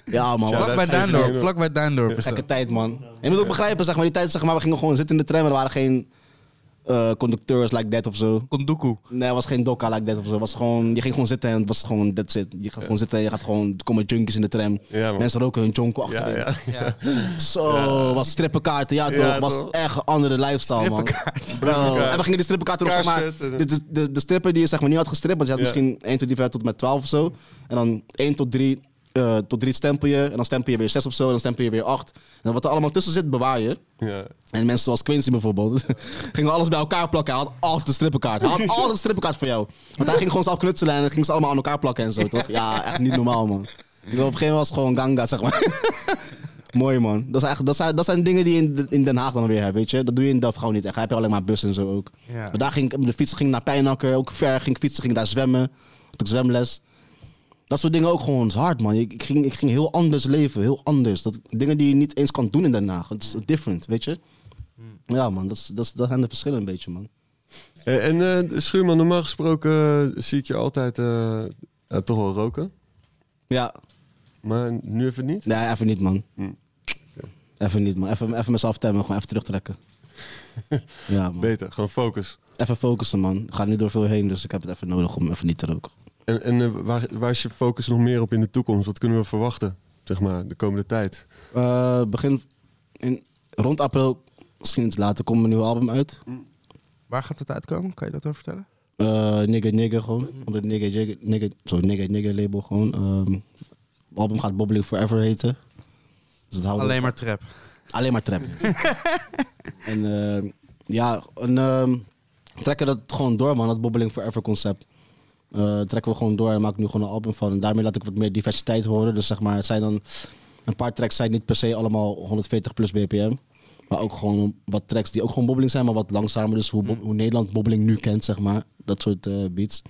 Speaker 3: ja, man.
Speaker 1: Vlak bij Duindorp. Vlak bij Duindorp is
Speaker 3: gekke tijd, man. Je moet ook begrijpen, zeg maar, die tijd, zeg maar, we gingen gewoon zitten in de tram en er waren geen eh, conducteurs like that of zo.
Speaker 1: Kondoku.
Speaker 3: Nee, was geen dokka like that of zo. Was gewoon, je ging gewoon zitten en het was gewoon, that's it. Je gaat gewoon zitten en je gaat gewoon, er komen junkies in de tram.
Speaker 2: Ja.
Speaker 3: Mensen roken hun jonko
Speaker 2: Ja,
Speaker 3: achterin.
Speaker 2: ja. [laughs]
Speaker 3: Zo, was strippenkaarten, ja toch.
Speaker 2: Ja,
Speaker 3: was
Speaker 2: toch?
Speaker 3: echt een andere lifestyle, man. Bro. En we gingen die strippenkaarten nog, zeg maar, de, de, de, de stripper die je zeg maar niet had gestript, want je had
Speaker 2: Ja.
Speaker 3: misschien 1 tot 3 tot met 12 of zo. En dan 1 tot 3, eh, tot 3 stempel je, en dan stempel je weer 6 of zo, en dan stempel je weer 8. En wat er allemaal tussen zit, bewaar je.
Speaker 2: Ja.
Speaker 3: En mensen zoals Quincy bijvoorbeeld, [laughs] gingen alles bij elkaar plakken. Hij had altijd een strippenkaart. Hij had [laughs] altijd een strippenkaart voor jou. Want hij ging gewoon zelf knutselen en dan ging ze allemaal aan elkaar plakken en zo, toch? Ja, echt niet normaal, man. Op een gegeven moment was het gewoon ganga, zeg maar. [laughs] Mooi, man. Dat, is echt, dat, zijn, dat zijn dingen die je in, in Den Haag dan weer hebt, weet je. Dat doe je in Delft gewoon niet echt. Heb je alleen maar bus en zo ook.
Speaker 1: Ja.
Speaker 3: Maar daar ging ik, de fiets ging naar Pijnakker, ook ver ging ik fietsen, ging daar zwemmen. Had ik zwemles. Dat soort dingen ook gewoon is hard, man. Ik, ik, ging, ik ging heel anders leven, heel anders. Dat, dingen die je niet eens kan doen in Den Haag. Het is different, weet je. Ja, man. Dat, is, dat, is, dat zijn de verschillen een beetje, man.
Speaker 2: Eh, En eh, Schuurman, normaal gesproken eh, zie ik je altijd eh, toch wel roken.
Speaker 3: Ja,
Speaker 2: Maar nu even niet.
Speaker 3: nee, even niet, man.
Speaker 2: Hm.
Speaker 3: Even niet, man. Even, even mezelf temmen, gewoon even terugtrekken. [laughs] ja, man.
Speaker 2: Beter, gewoon focus.
Speaker 3: Even focussen, man. Ik ga niet door veel heen, dus ik heb het even nodig om even niet te roken.
Speaker 2: En, en eh, waar, waar is je focus nog meer op in de toekomst? Wat kunnen we verwachten, zeg maar, de komende tijd?
Speaker 3: Eh, begin in, rond april, misschien iets later, komt mijn nieuwe album uit.
Speaker 1: Waar gaat het uitkomen? Kan je dat over vertellen?
Speaker 3: Eh nigga Nigga gewoon. Onder het Nigga Nigga, nigga, zo, nigga, nigga label gewoon. Ehm, het album gaat Bobbling Forever heten. Dus houdt
Speaker 1: Alleen maar trap.
Speaker 3: Alleen maar trap. [laughs] en ehm, ja, en, ehm, trekken dat gewoon door, man. Dat Bobbling Forever concept. Eh, trekken we gewoon door en maak ik nu gewoon een album van. En daarmee laat ik wat meer diversiteit horen. Dus zeg maar, het zijn dan... Een paar tracks zijn niet per se allemaal 140 plus bpm. Maar ook gewoon wat tracks die ook gewoon bobbeling zijn, maar wat langzamer. Dus hoe, bob- hoe Nederland bobbeling nu kent, zeg maar. Dat soort eh, beats.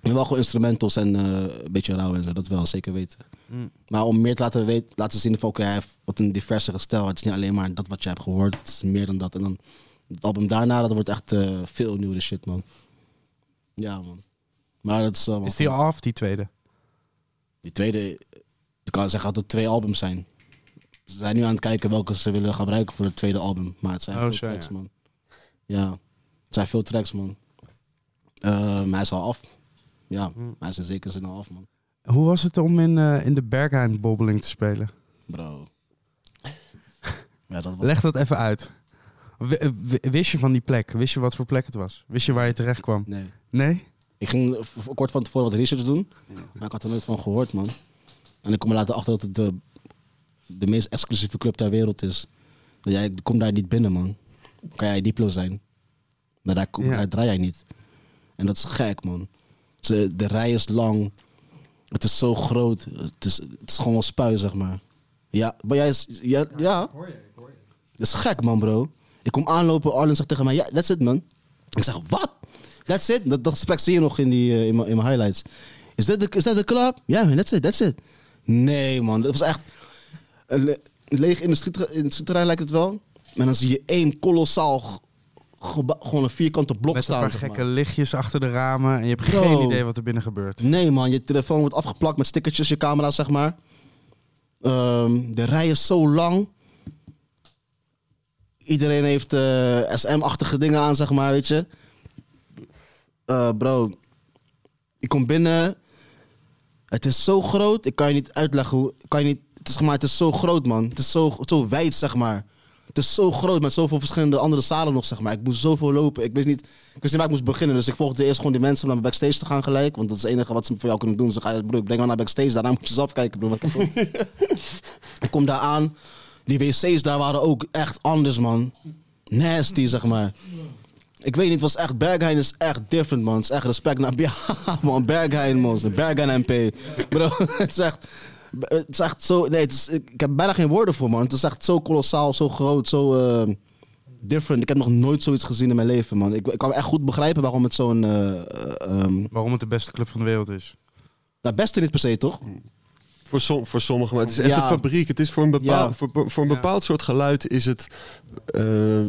Speaker 3: En wel gewoon instrumentals en eh, een beetje rauw en zo. Dat wel, zeker weten. Maar om meer te laten, weten, laten zien van, oké, hij heeft wat een diversere stijl. Het is niet alleen maar dat wat je hebt gehoord. Het is meer dan dat. En dan het album daarna, dat wordt echt veel nieuwere shit, man. Ja, man. Maar dat is allemaal...
Speaker 1: Is die al af, die tweede?
Speaker 3: Die tweede, je kan zeggen dat het twee albums zijn. Ze zijn nu aan het kijken welke ze willen gebruiken voor het tweede album. Maar het zijn
Speaker 7: Oh,
Speaker 3: veel
Speaker 7: zo,
Speaker 3: tracks,
Speaker 7: ja.
Speaker 3: man. Ja, het zijn veel tracks, man. Maar hij is al af. Ja,
Speaker 7: Hmm.
Speaker 3: hij is in zekere zin al af, man.
Speaker 7: Hoe was het om in, eh, in de Berghain-bobbeling te spelen?
Speaker 3: Bro. [laughs] Ja, dat was...
Speaker 7: Leg dat even uit. W- wist je van die plek? Wist je wat voor plek het was? Wist je waar je terecht kwam?
Speaker 3: Nee.
Speaker 7: Nee?
Speaker 3: Ik ging kort van tevoren wat research doen. Maar ik had er nooit van gehoord, man. En ik kom er later achter dat het de, de meest exclusieve club ter wereld is. Dat jij komt daar niet binnen, man. Kan jij Diplo zijn. Maar daar, kom,
Speaker 7: Ja.
Speaker 3: daar draai jij niet. En dat is gek, man. Ze, de rij is lang. Het is zo groot. Het is, het is gewoon wel spui, zeg maar. Ja, maar jij is... Ja, ja.
Speaker 6: Hoor je, ik hoor je.
Speaker 3: Dat is gek, man, bro. Ik kom aanlopen, Arlen zegt tegen mij, ja, that's it, man. Ik zeg, wat? That's it? Dat, dat gesprek zie je nog in, die, eh, in, mijn, in mijn highlights. Is dat de, is dat de club? Ja, man, that's it, that's it. Nee, man, dat was echt... Een le- leeg industrieterrein lijkt het wel. Maar dan zie je één kolossaal gewoon een vierkante blok
Speaker 7: Met een
Speaker 3: staan.
Speaker 7: paar gekke
Speaker 3: maar.
Speaker 7: lichtjes achter de ramen en je hebt
Speaker 3: Bro.
Speaker 7: geen idee wat er binnen gebeurt.
Speaker 3: Nee, man, je telefoon wordt afgeplakt met stickertjes, je camera, zeg maar. Ehm, de rij is zo lang. Iedereen heeft eh, SM-achtige dingen aan, zeg maar, weet je. Eh, bro, ik kom binnen. Het is zo groot, ik kan je niet uitleggen hoe. Kan je niet, het, is, zeg maar, het is zo groot, man. Het is zo, zo wijd, zeg maar. Het is zo groot met zoveel verschillende andere zalen nog, zeg maar. Ik moest zoveel lopen. Ik wist niet, ik wist niet waar ik moest beginnen. Dus ik volgde eerst gewoon die mensen om naar backstage te gaan gelijk. Want dat is het enige wat ze voor jou kunnen doen. Ze gaan, broer, ik breng jou naar backstage. Daarna moet je zelf kijken, broer. [laughs] Ik kom daar aan. Die wc's daar waren ook echt anders, man. Nasty, zeg maar. Ik weet niet, het was echt... Berghain is echt different, man. Het is echt respect naar... [laughs] Ja, man. Berghain, man. Berghain MP. Bro, [laughs] het is echt... Het is echt zo... Nee, het is, ik, ik heb bijna geen woorden voor, man. Het is echt zo kolossaal, zo groot, zo... eh, different. Ik heb nog nooit zoiets gezien in mijn leven, man. Ik, ik kan echt goed begrijpen waarom het zo'n... eh, eh, ehm,
Speaker 7: Waarom het de beste club van de wereld is.
Speaker 3: nou, beste niet per se, toch?
Speaker 2: Voor, som, voor sommigen, maar het is echt
Speaker 3: Ja.
Speaker 2: een fabriek. Het is voor een bepaald,
Speaker 3: Ja.
Speaker 2: voor, voor een bepaald soort geluid is het eh,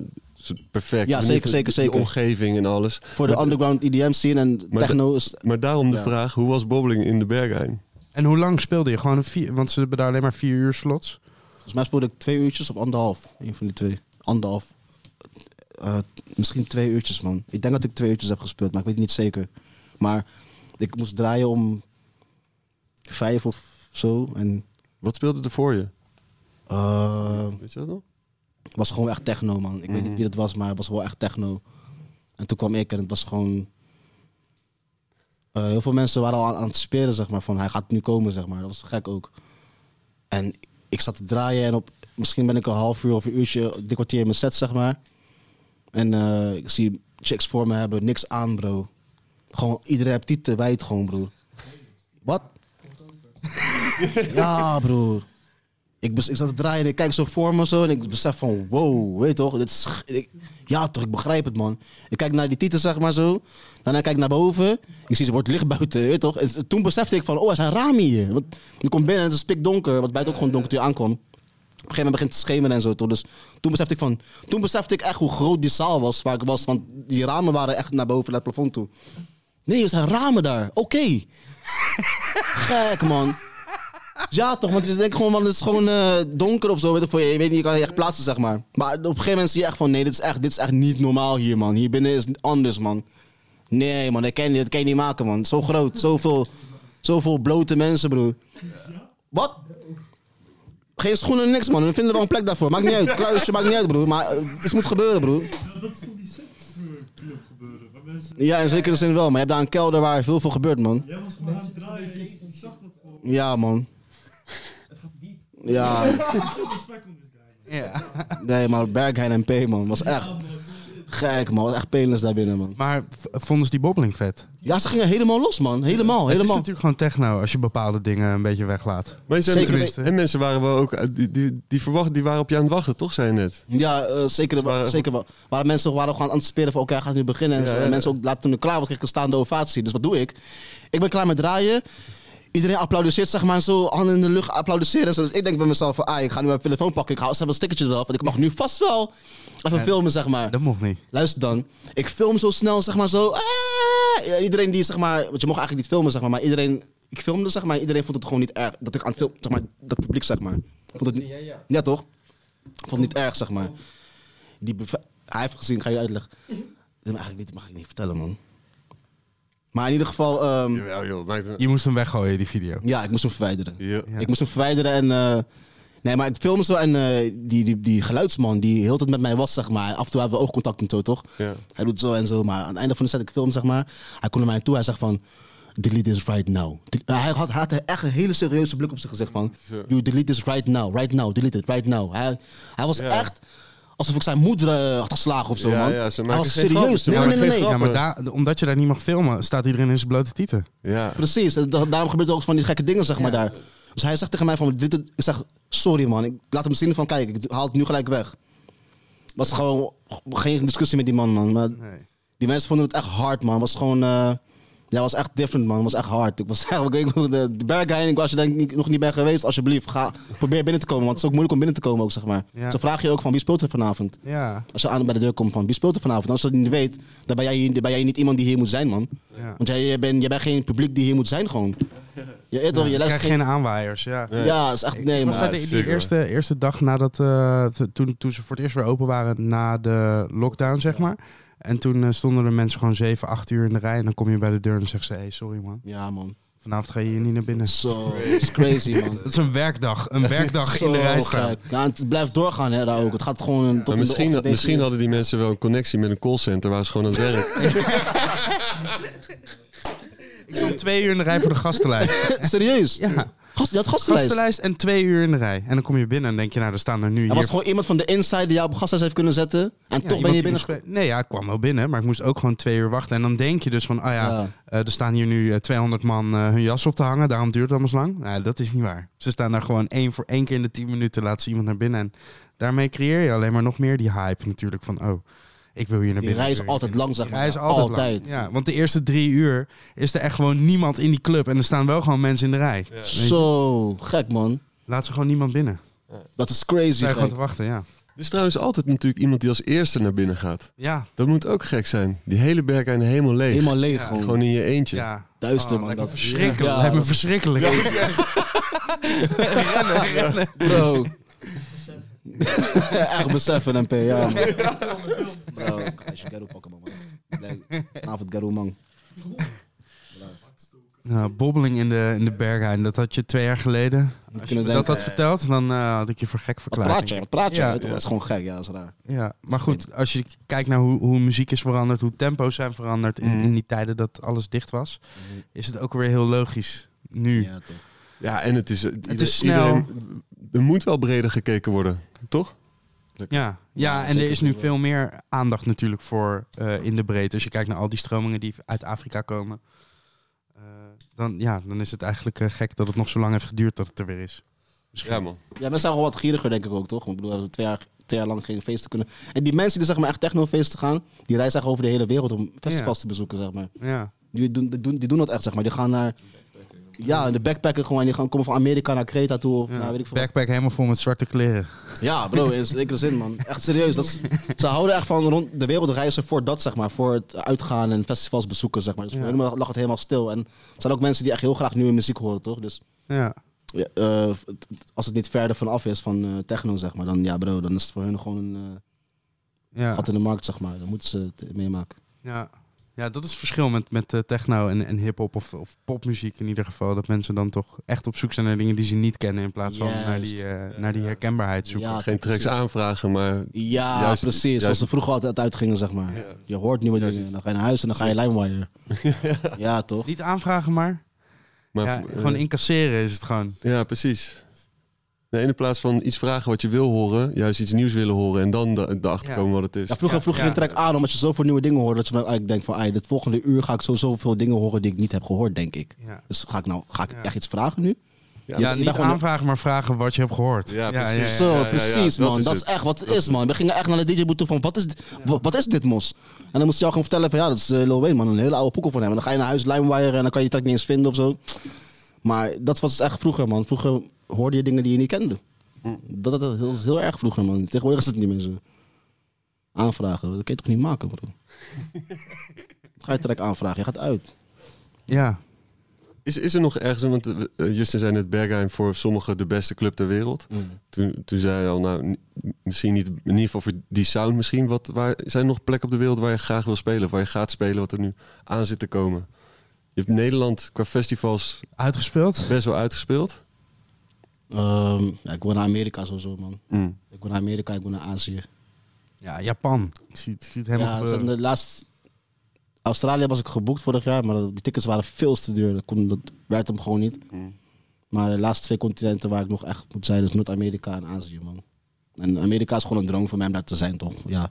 Speaker 2: perfect.
Speaker 3: Ja,
Speaker 2: In
Speaker 3: zeker, zeker,
Speaker 2: die
Speaker 3: zeker.
Speaker 2: omgeving en alles.
Speaker 3: Voor de
Speaker 2: Maar-
Speaker 3: underground EDM scene en
Speaker 2: Maar
Speaker 3: techno is...
Speaker 2: Maar daarom de vraag, hoe was bobbeling in de Berghain?
Speaker 7: En hoe lang speelde je? Gewoon een vier, want ze hebben daar alleen maar vier uur slots.
Speaker 3: Volgens mij speelde ik twee uurtjes of anderhalf. Een van die twee. Anderhalf. Eh, misschien twee uurtjes, man. Ik denk dat ik twee uurtjes heb gespeeld, maar ik weet het niet zeker. Maar ik moest draaien om vijf of zo. En
Speaker 2: Wat speelde er voor je?
Speaker 3: eh,
Speaker 2: Weet je dat nog?
Speaker 3: het was gewoon echt techno, man. Ik weet niet wie het was, maar het was wel echt techno. En toen kwam ik en het was gewoon... eh, heel veel mensen waren al aan, aan het spelen, zeg maar. Van hij gaat nu komen, zeg maar. Dat was gek ook. En ik zat te draaien en op... Misschien ben ik een half uur of een uurtje, dik kwartier in mijn set, zeg maar. En eh, ik zie chicks voor me hebben niks aan, bro. Gewoon, iedereen heeft tieten wijd gewoon, bro. [laughs] Ja, broer. Ik, ik zat te draaien en ik kijk zo voor me zo en ik besef van wow, weet je toch? Dit ja toch, ik begrijp het man. Ik kijk naar die titel zeg maar zo. Daarna kijk ik naar boven. Ik zie ze wordt licht buiten, weet je toch? En toen besefte ik van oh, er zijn ramen hier. Want ik kom binnen en het is pikdonker, wat buiten ook gewoon donker toen je aankwam. Op een gegeven moment begint het te schemeren en zo toch? Dus toen besefte ik van, toen besefte ik echt hoe groot die zaal was waar ik was. Want die ramen waren echt naar boven, naar het plafond toe. Nee, er zijn ramen daar. Oké. Gek man. Ja, toch, want je denkt gewoon, man, het is gewoon eh, donker of zo. Weet ik, veel. je weet niet, je kan je echt plaatsen, zeg maar. Maar op een gegeven moment zie je echt van, nee, dit is echt, dit is echt niet normaal hier, man. Hier binnen is het anders, man. Nee, man, dat kan je, kan je niet maken, man. Zo groot, zoveel, zoveel blote mensen, broer. Wat? Geen schoenen, niks, man. We vinden wel een plek daarvoor. Maakt niet uit. Kluisje, maakt niet uit, broer. Maar eh, iets moet gebeuren, broer.
Speaker 8: Dat is toch die mensen...
Speaker 3: Ja, in zekere zin wel. Maar je hebt daar een kelder waar veel veel gebeurt, man.
Speaker 8: Jij was gewoon aan het draaien, je je zag dat gewoon.
Speaker 3: Ja, man. Ja,
Speaker 8: Veel respect om this guy. man.
Speaker 3: nee, maar Berghain MP, man. Was echt gek, man. Was echt penis daar binnen, man.
Speaker 7: Maar v- vonden ze die bobbeling vet?
Speaker 3: Ja, ze gingen helemaal los, man. Helemaal,
Speaker 7: Het is
Speaker 3: helemaal.
Speaker 7: natuurlijk gewoon techno als je bepaalde dingen een beetje weglaat.
Speaker 2: Maar je zei
Speaker 3: Zeker
Speaker 2: en mensen waren wel ook, eh, die, die, die, verwacht, die waren op je aan het wachten, toch, zei je net?
Speaker 3: Ja, eh, zeker,
Speaker 2: waren-
Speaker 3: zeker wel. Waren mensen waren gewoon aan het anticiperen van, oké, hij gaat nu beginnen. En,
Speaker 2: Ja,
Speaker 3: zo.
Speaker 2: ja.
Speaker 3: en mensen ook, laat toen ik klaar was, kreeg ik een staande ovatie. Dus wat doe ik? Ik ben klaar met draaien. Iedereen applaudisseert, zeg maar, zo handen in de lucht applaudisseren. en zo. Dus ik denk bij mezelf van, ah, ik ga nu mijn telefoon pakken. Ik haal even een stickertje eraf. Want ik mag nu vast wel even filmen, zeg maar.
Speaker 7: Dat mocht niet.
Speaker 3: Luister dan. Ik film zo snel, zeg maar zo. Ah! Ja, iedereen die, zeg maar... Want je mocht eigenlijk niet filmen, zeg maar. Maar iedereen ik filmde, zeg maar. Iedereen vond het gewoon niet erg. Dat ik aan het filmen, zeg maar, dat publiek, zeg maar. Vond het niet, ja, toch? Vond het niet erg, zeg maar. Die hij heeft gezien, ik ga je uitleggen. Dat mag eigenlijk niet, mag ik niet vertellen, man. Maar in ieder geval, ehm,
Speaker 2: Jawel, joh. Maakt een...
Speaker 1: Je moest hem weggooien, die video.
Speaker 3: ja, ik moest hem verwijderen.
Speaker 2: Ja.
Speaker 3: Ik moest hem verwijderen en... eh, nee, maar ik filmde zo en eh, die, die, die geluidsman die heel de tijd met mij was, zeg maar. Af en toe hebben we oogcontact en zo, toch?
Speaker 2: Ja.
Speaker 3: Hij doet zo en zo, maar aan het einde van de set ik film, zeg maar. Hij komt naar mij toe, hij zegt van... Delete this right now. De- hij, had, hij had echt een hele serieuze blik op zich gezegd van... You delete this right now, right now, delete it right now. Hij, hij was
Speaker 2: Ja.
Speaker 3: echt alsof ik zijn moeder eh, had geslagen of zo,
Speaker 2: Ja,
Speaker 3: man.
Speaker 2: ja, ze
Speaker 3: hij
Speaker 2: maken
Speaker 3: was
Speaker 2: geen
Speaker 3: serieus.
Speaker 2: grappen,
Speaker 3: Nee, nee, nee.
Speaker 1: Ja, maar daar- omdat je daar niet mag filmen, staat iedereen in zijn blote tieten.
Speaker 2: Ja.
Speaker 3: Precies, daarom gebeurt er ook van die gekke dingen, zeg maar, daar. Dus hij zegt tegen mij van, dit, dit- ik zeg, sorry man, ik laat hem zien van, kijk, ik haal het nu gelijk weg. Was gewoon geen discussie met die man, man. Maar
Speaker 1: Nee.
Speaker 3: die mensen vonden het echt hard, man. Was gewoon, eh, ja, was echt different, man. Was echt hard. Ik was echt, [laughs] ik, de, de Berghain, als je daar niet- nog niet bent geweest, alsjeblieft, ga, probeer binnen te komen. Want het is ook moeilijk om binnen te komen ook, zeg maar.
Speaker 1: Ja.
Speaker 3: Zo vraag je ook van, wie speelt er vanavond?
Speaker 1: Ja,
Speaker 3: Als je aan bij de deur komt van, wie speelt er vanavond? Als je dat niet weet, dan ben jij, hier- dan ben jij niet iemand die hier moet zijn, man.
Speaker 1: ja.
Speaker 3: Want jij, jij, bent, jij bent geen publiek die hier moet zijn, gewoon. Je, toch, je
Speaker 1: krijgt geen aanwaaiers, ja.
Speaker 3: Ja, is echt... Nee,
Speaker 1: Ik was
Speaker 3: man.
Speaker 1: die, die eerste, eerste dag nadat, eh, toen, toen ze voor het eerst weer open waren na de lockdown, zeg maar. En toen eh, stonden er mensen gewoon 7, 8 uur in de rij. En dan kom je bij de deur en dan zeggen ze, hey, sorry man.
Speaker 3: Ja, man.
Speaker 1: Vanavond ga je hier niet naar binnen.
Speaker 3: Zo, is crazy, man. [laughs]
Speaker 1: Dat is een werkdag. Een werkdag in de rij staan.
Speaker 3: Ja, en het blijft doorgaan, hè, daar ook. Het gaat gewoon een- tot
Speaker 2: Maar
Speaker 3: in de
Speaker 2: misschien, misschien hadden die mensen wel een connectie met een callcenter waar ze gewoon aan het werk. [laughs] [laughs]
Speaker 1: Ik stond twee uur in de rij voor de gastenlijst. [laughs]
Speaker 3: Serieus?
Speaker 1: Ja,
Speaker 3: Gast, je had gastenlijst.
Speaker 1: gastenlijst en twee uur in de rij. En dan kom je binnen en denk je, nou, er staan er nu
Speaker 3: Er
Speaker 1: hier...
Speaker 3: was gewoon iemand van de inside die jou op gastlijst heeft kunnen zetten. En
Speaker 1: Ja,
Speaker 3: toch ben
Speaker 1: iemand
Speaker 3: je
Speaker 1: die
Speaker 3: binnen.
Speaker 1: moest spelen. Nee, ja, ik kwam wel binnen, maar ik moest ook gewoon twee uur wachten. En dan denk je dus van, ah ja,
Speaker 3: Ja.
Speaker 1: eh, er staan hier nu eh, 200 man eh, hun jas op te hangen. Daarom duurt het allemaal zo lang. Nou, dat is niet waar. Ze staan daar gewoon één voor één keer in de 10 minuten laten ze iemand naar binnen. En daarmee creëer je alleen maar nog meer die hype natuurlijk van, oh, ik wil hier naar
Speaker 3: Die
Speaker 1: binnen.
Speaker 3: rij is altijd lang, zeg
Speaker 1: Die
Speaker 3: maar.
Speaker 1: rij is altijd,
Speaker 3: Altijd.
Speaker 1: lang. Ja, want de eerste drie uur is er echt gewoon niemand in die club. En er staan wel gewoon mensen in de rij.
Speaker 3: Zo, gek, man.
Speaker 1: Laat ze gewoon niemand binnen.
Speaker 3: Dat is
Speaker 1: Ze
Speaker 3: crazy,
Speaker 1: zijn gewoon te wachten, ja.
Speaker 2: Er is trouwens altijd natuurlijk iemand die als eerste naar binnen gaat.
Speaker 1: Ja,
Speaker 2: Dat moet ook gek zijn. Die hele bergijn helemaal leeg.
Speaker 3: Helemaal leeg,
Speaker 1: Ja,
Speaker 3: gewoon.
Speaker 2: Gewoon in je eentje.
Speaker 1: ja.
Speaker 3: Duister,
Speaker 1: Oh,
Speaker 3: man.
Speaker 1: lijkt me
Speaker 3: Dat-
Speaker 1: verschrikkelijk.
Speaker 3: Ja.
Speaker 1: Lijkt me verschrikkelijk. [laughs]
Speaker 3: Bro. Echt beseffen, MP, ja. man. Bro, ga je Garo pakken, man. Vanavond Garo, man.
Speaker 1: Nou, bobbeling in de, in de Berghain, dat had je twee jaar geleden. Als je dat had verteld, dan eh, had ik je voor gek
Speaker 3: Wat
Speaker 1: verklaard.
Speaker 3: praat je? Wat praat je?
Speaker 1: Ja.
Speaker 3: Dat is gewoon gek, ja, dat is raar.
Speaker 1: Ja, maar goed, als je kijkt naar hoe, hoe muziek is veranderd, hoe tempo's zijn veranderd in,
Speaker 2: Mhm.
Speaker 1: in die tijden dat alles dicht was, is het ook weer heel logisch nu.
Speaker 3: Ja, toch.
Speaker 2: Ja, en het is...
Speaker 1: Het is snel.
Speaker 2: er moet wel breder gekeken worden, toch?
Speaker 1: Ja, ja,
Speaker 3: Ja,
Speaker 1: en er is nu veel meer aandacht natuurlijk voor eh, in de breedte. Als je kijkt naar al die stromingen die uit Afrika komen, eh, dan, ja, dan is het eigenlijk eh, gek dat het nog zo lang heeft geduurd dat het er weer is. Misschien.
Speaker 2: Ja, man.
Speaker 3: Ja, mensen zijn wel wat gieriger, denk ik ook, toch? Want Ik bedoel, we hebben twee jaar, twee jaar lang geen feesten kunnen. En die mensen die zeg maar echt technofeesten gaan, die reizen echt over de hele wereld om festivals te bezoeken, zeg maar.
Speaker 1: Ja,
Speaker 3: Die doen, die, doen, die doen dat echt, zeg maar. Die gaan naar... Ja, de backpacken gewoon. Die gaan komen van Amerika naar Creta toe. Of,
Speaker 1: ja.
Speaker 3: nou, weet ik veel. wat.
Speaker 1: backpack helemaal vol met zwarte kleren.
Speaker 3: Ja, bro, in zekere zin, man. Echt serieus. Dat is, [laughs] ze houden echt van rond de wereld reizen voor dat, zeg maar. Voor het uitgaan en festivals bezoeken, zeg maar. Dus voor hun lag het helemaal stil. En er zijn ook mensen die echt heel graag nieuwe muziek horen, toch? Dus
Speaker 1: Ja,
Speaker 3: ja, eh, het- als het niet verder van af is van eh, techno, zeg maar. Dan, ja, bro, dan is het voor hun gewoon een eh,
Speaker 1: ja.
Speaker 3: gat in de markt, zeg maar. Dan moeten ze het meemaken.
Speaker 1: Ja. Ja, dat is het verschil met, met eh, techno en, en hip-hop of, of popmuziek in ieder geval. Dat mensen dan toch echt op zoek zijn naar dingen die ze niet kennen. In plaats van naar die, eh, naar die herkenbaarheid zoeken.
Speaker 3: Ja,
Speaker 2: Geen tracks aanvragen, maar...
Speaker 3: Ja,
Speaker 2: Juist-
Speaker 3: precies.
Speaker 2: juist-
Speaker 3: Zoals ze vroeger altijd uitgingen, zeg maar.
Speaker 2: Ja.
Speaker 3: Je hoort nieuwe dingen. Dan ga je naar huis en dan ga je LimeWire. [laughs] ja, toch?
Speaker 1: Niet aanvragen maar.
Speaker 2: maar
Speaker 1: ja,
Speaker 2: eh,
Speaker 1: gewoon incasseren is het gewoon.
Speaker 2: Ja, precies. Nee, in plaats van iets vragen wat je wil horen, juist iets nieuws willen horen en dan de- erachter
Speaker 1: Ja.
Speaker 2: komen wat het is.
Speaker 3: Ja, vroeger
Speaker 1: Ja,
Speaker 3: vroeg je
Speaker 1: ja.
Speaker 3: een track aan omdat je zoveel nieuwe dingen hoort. Dat je dan eigenlijk denkt van, "Ai, dit volgende uur ga ik sowieso veel dingen horen die ik niet heb gehoord, denk ik.
Speaker 1: Ja,
Speaker 3: Dus ga ik nou ga ik
Speaker 1: Ja.
Speaker 3: echt iets vragen nu?
Speaker 2: Ja,
Speaker 1: niet aanvragen, maar vragen wat je hebt gehoord.
Speaker 2: Ja, precies.
Speaker 3: Zo,
Speaker 2: ja, ja,
Speaker 3: precies,
Speaker 2: dat
Speaker 3: man.
Speaker 2: is
Speaker 3: dat is
Speaker 2: het.
Speaker 3: echt wat het is, man. We gingen echt naar de DJ-boot toe van, wat is, wat is dit, mos? En dan moest je jou gewoon vertellen van, ja, dat is Lil Wayne, man. Een hele oude poekel van hem. En dan ga je naar huis LimeWire en dan kan je je track niet eens vinden of zo. Maar dat was echt vroeger, man. Vroeger hoorde je dingen die je niet kende. Dat, dat, dat is heel erg vroeger, man. Tegenwoordig is het niet meer zo. Aanvragen, dat kun je toch niet maken, bro? [laughs] Ga je track aanvragen? Je gaat uit.
Speaker 1: Ja.
Speaker 2: Is, is er nog ergens, want eh, eh, Justin zei net Bergheim voor sommigen de beste club ter wereld.
Speaker 3: Mm.
Speaker 2: Toen, toen zei hij al, nou, misschien niet, in ieder geval voor die sound misschien. Wat, waar, zijn er nog plekken op de wereld waar je graag wil spelen? Of waar je gaat spelen, wat er nu aan zit te komen? Je hebt Nederland qua festivals
Speaker 1: Uitgespeeld?
Speaker 2: best wel uitgespeeld.
Speaker 3: Ehm, ja, ik wil naar Amerika sowieso, man.
Speaker 2: Mm.
Speaker 3: Ik wil naar Amerika, ik wil naar Azië.
Speaker 7: Ja, Japan. Ik zie het, ik zie het helemaal
Speaker 3: ja, zijn de laatste... Australië was ik geboekt vorig jaar, maar die tickets waren veel te duur. Dat, kon, dat werd hem gewoon niet. Maar de laatste twee continenten waar ik nog echt moet zijn, is Noord-Amerika en Azië, man. En Amerika is gewoon een droom voor mij om daar te zijn, toch? Ja.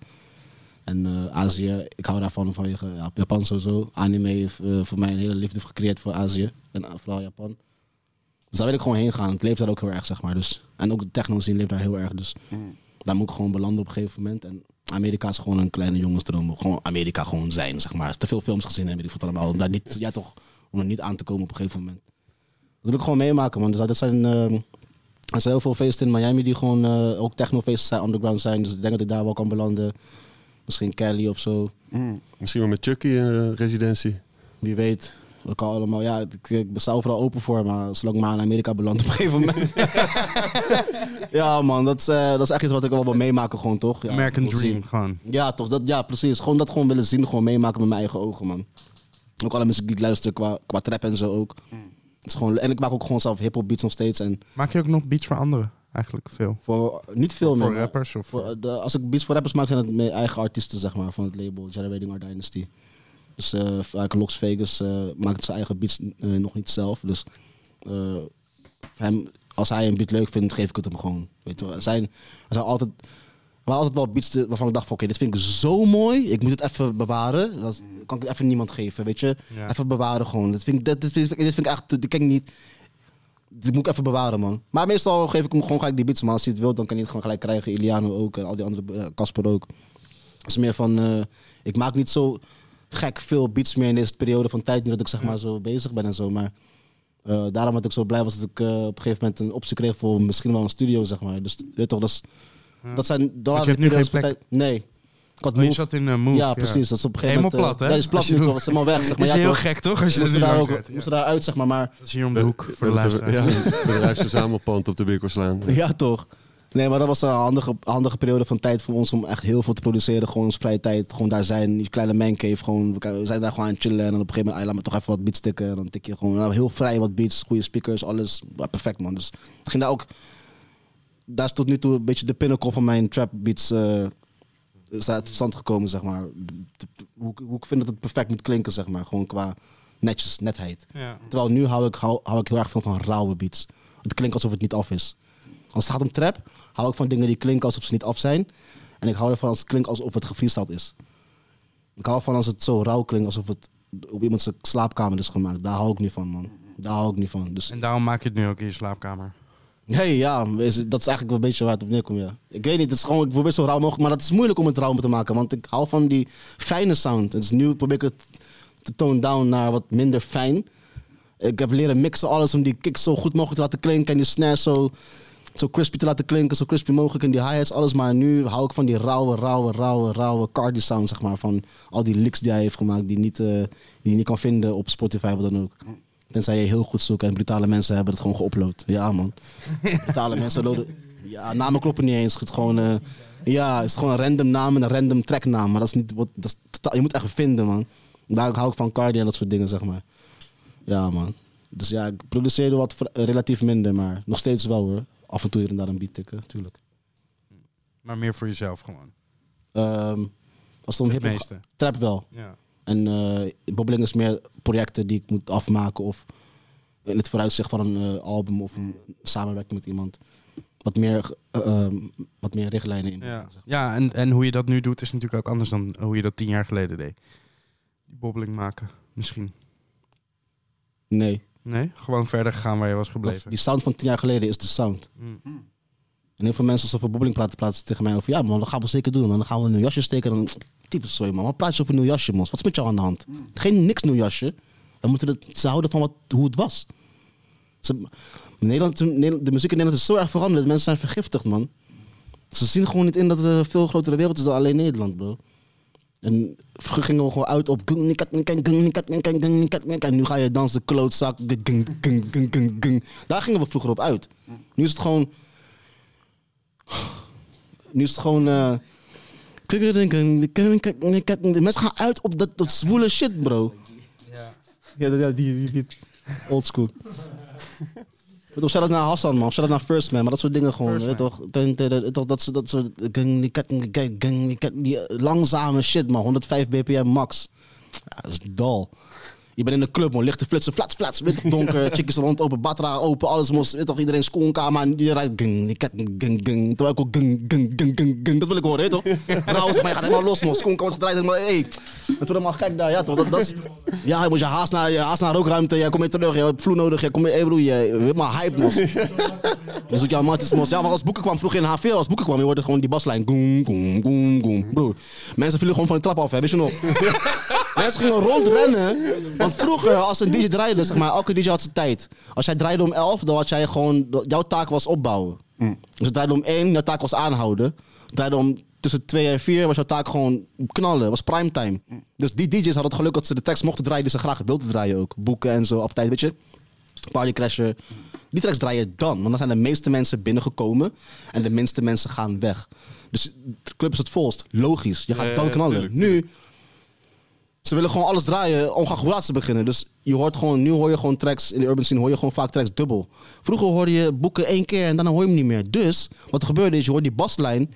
Speaker 3: En eh, Azië, ik hou daarvan vanwege ja, Japan sowieso. Anime heeft eh, voor mij een hele liefde gecreëerd voor Azië. En vooral Japan. Dus daar wil ik gewoon heen gaan. Het leeft daar ook heel erg, zeg maar. Dus, en ook de techno scene leeft daar heel erg. Dus daar moet ik gewoon belanden op een gegeven moment. En Amerika is gewoon een kleine jongensdroom. Gewoon Amerika gewoon zijn, zeg maar. Te veel films gezien hebben, ik wat allemaal. Om daar niet, ja toch, om er niet aan te komen op een gegeven moment. Dat wil ik gewoon meemaken, man. Dus dat zijn, eh, er zijn heel veel feesten in Miami die gewoon eh, ook technofeesten zijn, underground zijn. Dus ik denk dat ik daar wel kan belanden. Misschien Cali of zo.
Speaker 2: Misschien wel met Chucky in eh, residentie.
Speaker 3: Wie weet. We kan allemaal, ja, ik, ik sta overal open voor, maar zolang ik maar in Amerika beland op een gegeven moment. [laughs] ja, man, dat is, eh, dat is echt iets wat ik wel wil meemaken, gewoon toch? Ja,
Speaker 7: American Dream,
Speaker 3: zien.
Speaker 7: gewoon.
Speaker 3: Ja, toch? Dat, ja, precies. Gewoon dat gewoon willen zien, gewoon meemaken met mijn eigen ogen, man. Ook alle muziek die ik luister, qua, qua trap en zo ook. Het is gewoon, en ik maak ook gewoon zelf hip-hop beats nog steeds. En
Speaker 7: Maak je ook nog beats voor anderen? Eigenlijk veel.
Speaker 3: voor niet veel meer.
Speaker 7: Voor rappers? Of
Speaker 3: voor, de, als ik beats voor rappers maak, zijn het mijn eigen artiesten, zeg maar, van het label Generating Our Dynasty. Dus eh eigenlijk Lox Vegas eh, maakt zijn eigen beats eh, nog niet zelf. Dus hem, als hij een beat leuk vindt, geef ik het hem gewoon. Weet je. Er zijn, er zijn altijd, er waren altijd wel beats waarvan ik dacht van oké, dit vind ik zo mooi. Ik moet het even bewaren. Dat kan ik even niemand geven, weet je.
Speaker 7: Ja.
Speaker 3: Even bewaren gewoon. Dit vind ik, dit, dit, vind ik- dit vind ik echt, dit ik niet. Dit moet ik even bewaren, man. Maar meestal geef ik hem gewoon gelijk die beats, man. Als hij het wil, dan kan hij het gewoon gelijk krijgen. Iliano ook en al die andere, Casper ook. Het is meer van, ik maak niet zo gek veel beats meer in deze periode van tijd, nu dat ik zeg maar zo bezig ben en zo. Maar eh, daarom dat ik zo blij was dat ik eh, op een gegeven moment een optie kreeg voor misschien wel een studio, zeg maar. Dus weet toch, dat, is, dat zijn... Dat
Speaker 7: je hebt nu geen plek?
Speaker 3: tijd- Nee. Ik had
Speaker 7: Oh, zat in eh, Move.
Speaker 3: ja, precies. Dat is op een gegeven
Speaker 7: Helemaal
Speaker 3: moment...
Speaker 7: plat,
Speaker 3: eh,
Speaker 7: hè?
Speaker 3: Ja, is plat nu, toch? Het is helemaal weg, zeg [laughs] maar.
Speaker 7: is
Speaker 3: Ja,
Speaker 7: heel
Speaker 3: toch?
Speaker 7: gek, toch? Als je er
Speaker 3: daar ook moesten daar uit, zeg maar. Maar
Speaker 7: Dat is hier om de hoek, [laughs] voor de luisteraar.
Speaker 2: Ja, [laughs] de Rijksverzamelpand op de winkel slaan.
Speaker 3: Ja, toch? Nee, maar dat was een handige, handige periode van tijd voor ons om echt heel veel te produceren. Gewoon onze vrije tijd, gewoon daar zijn, die kleine mancave. Gewoon, we zijn daar gewoon aan het chillen en dan op een gegeven moment, ah, laat me toch even wat beats tikken. En dan tik je gewoon nou, heel vrij wat beats, goede speakers, alles. Perfect man. Dus het ging daar ook, daar is tot nu toe een beetje de pinnacle van mijn trap beats is daar tot stand gekomen, zeg maar. Hoe, ik- hoe ik vind dat het perfect moet klinken, zeg maar. Gewoon qua netjes, netheid.
Speaker 7: Ja.
Speaker 3: Terwijl nu hou ik, hou, hou ik heel erg veel van rauwe beats. Het klinkt alsof het niet af is. Als het gaat om trap, hou ik van dingen die klinken alsof ze niet af zijn. En ik hou ervan als het klinkt alsof het gefreestyled is. Ik hou ervan als het zo rauw klinkt alsof het op iemand zijn slaapkamer is gemaakt. Daar hou ik niet van, man. Daar hou ik niet van. Dus
Speaker 7: En daarom maak je het nu ook in je slaapkamer.
Speaker 3: hey, ja, dat is eigenlijk wel een beetje waar het op neerkomt, ja. Ik weet niet, het is gewoon, ik probeer zo rauw mogelijk, maar dat is moeilijk om het rauw te maken, want ik hou van die fijne sound. Dus nu probeer ik het te tone down naar wat minder fijn. Ik heb leren mixen alles om die kick zo goed mogelijk te laten klinken en die snare zo, zo crispy te laten klinken, zo crispy mogelijk en die hi-hats, alles. Maar nu hou ik van die rauwe, rauwe, rauwe, rauwe Cardi sound, zeg maar. Van al die licks die hij heeft gemaakt, die, niet, eh, die je niet kan vinden op Spotify of wat dan ook. Tenzij je heel goed zoekt en brutale mensen hebben het gewoon geüpload. Ja, man. [laughs] Brutale mensen loaden. Ja, namen kloppen niet eens. Het is gewoon, eh, ja, het is gewoon een random naam en een random tracknaam. Maar dat is niet wat. Dat is totaal- je moet echt vinden, man. Daar hou ik van Cardi en dat soort dingen, zeg maar. Ja, man. Dus ja, ik produceerde wat relatief minder, maar nog steeds wel hoor. Af en toe hier en daar een beat tikken, tuurlijk.
Speaker 7: Maar meer voor jezelf gewoon.
Speaker 3: Ehm, als het om hip
Speaker 7: meeste.
Speaker 3: trap wel.
Speaker 7: Ja.
Speaker 3: En eh bobbeling is meer projecten die ik moet afmaken of in het vooruitzicht van een eh, album of een samenwerking met iemand. Wat meer, eh, ehm, wat meer richtlijnen in.
Speaker 7: Ja, ja en, en hoe je dat nu doet is natuurlijk ook anders dan hoe je dat tien jaar geleden deed. Die bobbeling maken, misschien.
Speaker 3: Nee,
Speaker 7: Nee, gewoon verder gegaan waar je was
Speaker 3: dat-
Speaker 7: gebleven.
Speaker 3: die sound van tien jaar geleden is de sound.
Speaker 7: Mm.
Speaker 3: En heel veel mensen als ze over bobbeling praten, praten tegen mij over... Ja man, dat gaan we zeker doen. En dan gaan we een nieuw jasje steken. En dan, type sorry man, wat praat je over een nieuw jasje, mos? Wat is met jou aan de hand? Geen niks nieuw jasje. We moeten het, ze houden van wat, hoe het was. Ze, Nederland, Nederland- de muziek in Nederland is zo erg veranderd. Mensen zijn vergiftigd, man. Ze zien gewoon niet in dat het een veel grotere wereld is dan alleen Nederland, bro. En vroeger gingen we gewoon uit op... En nu ga je dansen, klootzak. Daar gingen we vroeger op uit. Nu is het gewoon... Nu is het gewoon... eh, de mensen gaan uit op dat, dat zwoele shit, bro. Ja, ja die, die, die old school. Weet toch, shout-out naar Hassan, man. Shout-out naar First Man. Maar dat soort dingen gewoon. Weet toch, dat, soort- dat soort... Die langzame shit, man. 105 bpm max. Ja, dat is dal. Je bent in een club, man. Lichte flitsen, flats, flats. Weet toch, donker. [laughs] Chickies rond, open, batra open. Alles moest. Weet toch, iedereen schoonkamer. En je rijdt... Gang, gang, gang, gang. Terwijl ik ook... Gang, gang, gang, gang, gang. Dat wil ik horen, weet toch? Vrouw zeg maar, je gaat helemaal los, man. Schoonkamer wordt gedraaid. Helemaal, hey. Het wordt helemaal gek daar, ja toch? Dat, dat is, ja, je moet je haast naar, je haast naar rookruimte. Jij komt weer terug. Je hebt vloer nodig. Je komt weer... Hey, broer, je helemaal hype, man. [laughs] Dus ook jouw matties mos. Ja, maar als boeken kwam vroeger in HVL, als boeken kwam, je hoorde gewoon die baslijn. Goem, goem, goem, goem. Broer, mensen vielen gewoon van de trap af, hè, weet je nog? [laughs] mensen gingen rondrennen. Want vroeger, als een DJ draaide, zeg maar, elke DJ had zijn tijd. Als jij draaide om 11, dan had jij gewoon, jouw taak was opbouwen. Dus je draaide om 1, jouw taak was aanhouden. Draaide om tussen 2 en 4 was jouw taak gewoon knallen, was primetime. Dus die DJ's hadden het geluk dat ze de tekst mochten draaien die ze graag wilden draaien ook. Boeken en zo, op tijd, weet je. Partycrasher. Die tracks draai je dan. Want dan zijn de meeste mensen binnengekomen. En de minste mensen gaan weg. Dus de club is het volst. Logisch. Je gaat dan knallen. Nu... Ze willen gewoon alles draaien, ongeacht hoe laat ze beginnen. Dus je hoort gewoon, nu hoor je gewoon tracks, in de urban scene hoor je gewoon vaak tracks dubbel. Vroeger hoorde je boeken één keer en daarna hoor je hem niet meer. Dus, wat er gebeurde is, je hoort die baslijn.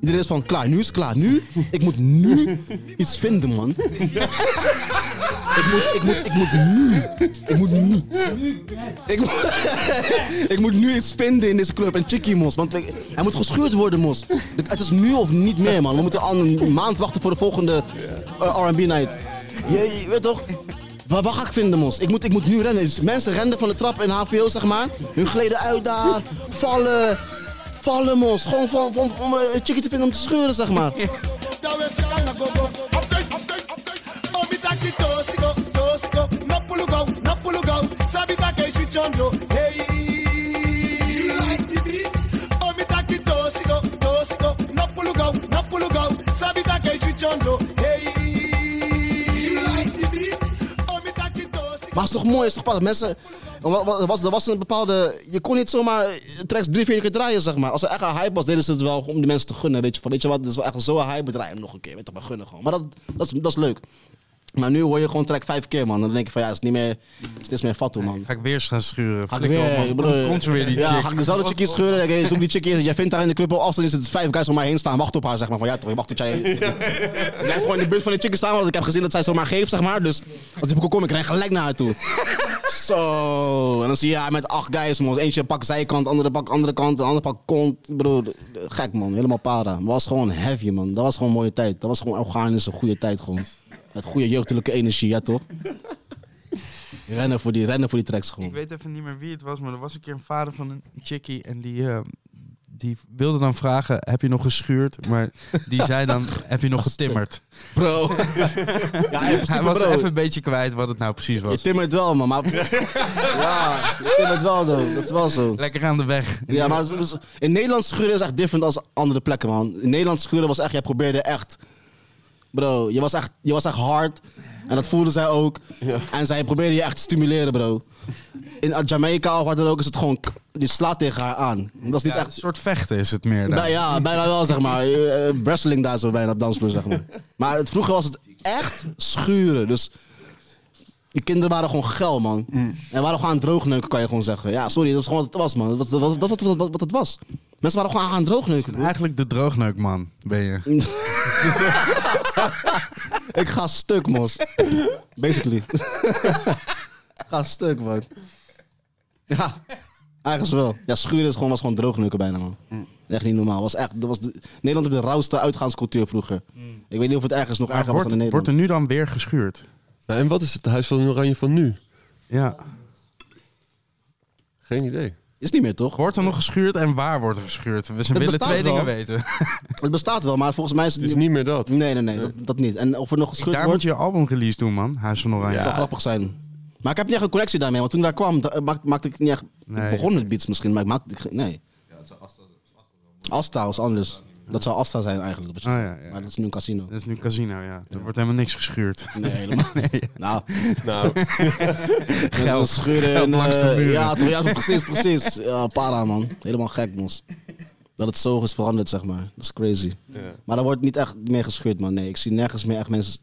Speaker 3: Iedereen is van, klaar, nu is klaar. Nu, ik moet nu iets vinden, man. Ik moet, ik moet, ik moet nu. Ik moet nu. Ik, moet- [laughs] ik moet nu iets vinden in deze club. En Chickie Mos. Want hij moet geschuurd worden, Mos. Het- is nu of niet meer, man. We moeten al een maand wachten voor de volgende eh, R&B night. Je, weet toch? Waar, ga ik vinden, Mos? Ik moet, ik moet nu rennen. Dus mensen rennen van de trap in HVO, zeg maar. Hun gleden uit daar. Vallen. Vallen, Mos. Gewoon van, om eh, een chickie te vinden om te scheuren, zeg maar. Maar het toch mooi, is toch pas mensen. wa- Was, er was een bepaalde. Je kon niet zomaar tracks drie, vier keer draaien, zeg maar. Als er echt een hype was, deden ze het wel om die mensen te gunnen. Weet je, weet je wat, dit is wel echt zo'n hype, draai hem nog een keer. Weet je, maar gunnen gewoon. Maar dat, dat, is, dat is leuk. Maar nu hoor je gewoon track vijf keer, man. Dan denk je van ja, het is niet meer, het is meer man.
Speaker 7: Ga ik weer gaan schuren.
Speaker 3: Ga ik weer, broer.
Speaker 7: Komt- er weer die
Speaker 3: Ja,
Speaker 7: chick.
Speaker 3: ga ik dezelfde chickie scheuren. Dan denk je, zoek die chickie. Jij vindt haar in de club op afstand. Is het vijf guys om mij heen staan. Wacht op haar, zeg maar. Van ja, toch, je wacht tot jij. Blijf gewoon in de buurt van de chickie staan. Want ik heb gezien dat zij zomaar geeft, zeg maar. Dus als die boeken komt, ik ren gelijk naar haar toe. Zo. En dan zie je haar met acht guys, man. Eentje pak zijkant, andere pak andere kant, de andere pak kont. Broer, gek, man. Helemaal para. Dat was gewoon heavy, man. Dat was gewoon een mooie tijd. Dat was gewoon organische, goede tijd, gewoon. Met goede jeugdelijke energie, ja, toch? [laughs] Rennen voor die, rennen voor die tracks gewoon.
Speaker 7: Ik weet even niet meer wie het was, maar er was een keer een vader van een chickie en die, eh, die wilde dan vragen, heb je nog geschuurd? Maar die zei dan, [laughs] heb je nog getimmerd?
Speaker 3: Bro. [laughs] ja,
Speaker 7: Hij was
Speaker 3: bro.
Speaker 7: even een beetje kwijt wat het nou precies
Speaker 3: Je
Speaker 7: was.
Speaker 3: timmert wel, man. Maar... ja, je timmert wel, though. Dat is wel zo.
Speaker 7: Lekker aan de weg.
Speaker 3: Ja, maar in Nederland schuren is echt different als andere plekken, man. In Nederland schuren was echt, jij probeerde echt... Bro, je was echt, je was echt hard. En dat voelde zij ook. En zij probeerde je echt te stimuleren, bro. In Jamaica of waar dan ook is het gewoon... Je slaat tegen haar aan. Dat is niet
Speaker 7: Ja, een
Speaker 3: echt...
Speaker 7: soort vechten is het meer.
Speaker 3: Bij-
Speaker 7: daar.
Speaker 3: ja, bijna wel, zeg maar. Eh, wrestling daar zo bijna op dansvloer, zeg maar. Maar het, vroeger was het echt schuren. Dus die kinderen waren gewoon geil, man. En waren gewoon aan het droogneuken, kan je gewoon zeggen. Ja, sorry, dat was gewoon wat het was, man. Dat was dat, was- dat, was wat, wat, wat het was. Mensen waren gewoon aan het droogneuken, broer.
Speaker 7: Eigenlijk de droogneukman ben je. [laughs]
Speaker 3: Ik ga stuk, mos. Basically. [laughs] Ga stuk, man. Ja, eigenlijk wel. Ja, schuren is gewoon, was gewoon droogneuken bijna, man. Echt niet normaal. Was echt, dat was de, Nederland heeft de rauwste uitgaanscultuur vroeger. Ik weet niet of het ergens nog erger was
Speaker 7: wordt,
Speaker 3: dan in
Speaker 7: wordt
Speaker 3: Nederland.
Speaker 7: er nu dan weer geschuurd?
Speaker 2: Nou, en wat is het Huis van Oranje van nu?
Speaker 7: Ja.
Speaker 2: Geen idee.
Speaker 3: Is niet meer, toch?
Speaker 7: Wordt er nog geschuurd en waar wordt er geschuurd? We willen twee
Speaker 3: wel.
Speaker 7: dingen weten. [laughs]
Speaker 3: Het bestaat wel, maar volgens mij is het
Speaker 2: Het is
Speaker 3: niet...
Speaker 2: niet meer dat.
Speaker 3: Nee, nee, nee, dat, dat niet. En of er nog gescheurd
Speaker 7: Daar
Speaker 3: wordt,
Speaker 7: moet je albumrelease doen, man. Huis van Oranje.
Speaker 3: het zou grappig zijn. Maar ik heb niet echt een connectie daarmee, want toen ik daar kwam, da- maakte, maakte ik niet echt...
Speaker 7: Nee.
Speaker 3: Ik begon met beats misschien, maar ik maakte... Nee. Asta was anders. Dat zou Asta zijn eigenlijk.
Speaker 1: Oh, ja, ja.
Speaker 3: Maar dat is nu een casino.
Speaker 1: Dat is nu casino, ja. Er wordt helemaal niks geschuurd.
Speaker 3: Nee, helemaal [laughs] Nou,
Speaker 2: Nou, [laughs]
Speaker 3: geld scheuren
Speaker 1: geld
Speaker 3: en,
Speaker 1: langs de
Speaker 3: eh,
Speaker 1: muren.
Speaker 3: Ja, toch, ja, precies, precies. Ja, para man. Helemaal gek, mos. Dat het zo is veranderd, zeg maar. Dat is crazy.
Speaker 2: ja.
Speaker 3: Maar er wordt niet echt meer gescheurd, man. Nee, ik zie nergens meer echt mensen...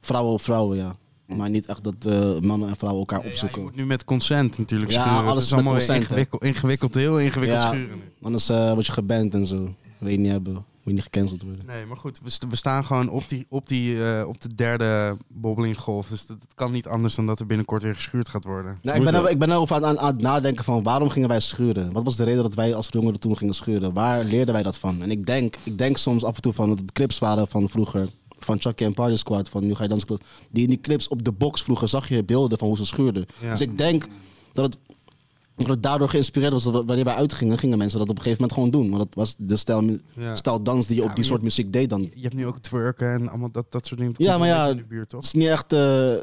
Speaker 3: Vrouwen op vrouwen, ja. Maar niet echt dat eh, mannen en vrouwen elkaar
Speaker 1: Ja, je
Speaker 3: opzoeken.
Speaker 1: moet nu met consent natuurlijk
Speaker 3: Ja,
Speaker 1: schuren.
Speaker 3: alles
Speaker 1: het is
Speaker 3: met
Speaker 1: allemaal
Speaker 3: consent,
Speaker 1: ingewikkeld, ingewikkeld, heel ingewikkeld
Speaker 3: Ja.
Speaker 1: schuren.
Speaker 3: Anders eh, word je geband en zo. Wil je niet hebben. Moet je niet gecanceld worden.
Speaker 1: Nee, maar goed, we, st- we staan gewoon op, die, op, die, eh, op de derde bobbelinggolf. Dus dat, het kan niet anders dan dat er binnenkort weer geschuurd gaat worden.
Speaker 3: Nou, ik, ben
Speaker 2: wel.
Speaker 3: er, ik ben erover aan, aan, aan het nadenken van waarom gingen wij schuren? Wat was de reden dat wij als jongeren toen gingen schuren? Waar leerden wij dat van? En ik denk, ik denk soms af en toe van dat het clips waren van vroeger. Van Chucky en Party Squad, van Nu Ga Je Dansen. Die in die clips op de box vroeger zag je beelden van hoe ze schuurden.
Speaker 1: Ja.
Speaker 3: Dus ik denk dat het, dat het daardoor geïnspireerd was. Dat wanneer wij uitgingen, gingen mensen dat op een gegeven moment gewoon doen. Want dat was de stijl,
Speaker 1: Ja.
Speaker 3: stijl dans die je
Speaker 1: Ja,
Speaker 3: op die soort muziek deed dan.
Speaker 1: Je hebt nu ook twerken en allemaal dat, dat soort dingen.
Speaker 3: Ja, maar ja,
Speaker 1: in de buurt, toch?
Speaker 3: Het is niet echt... eh,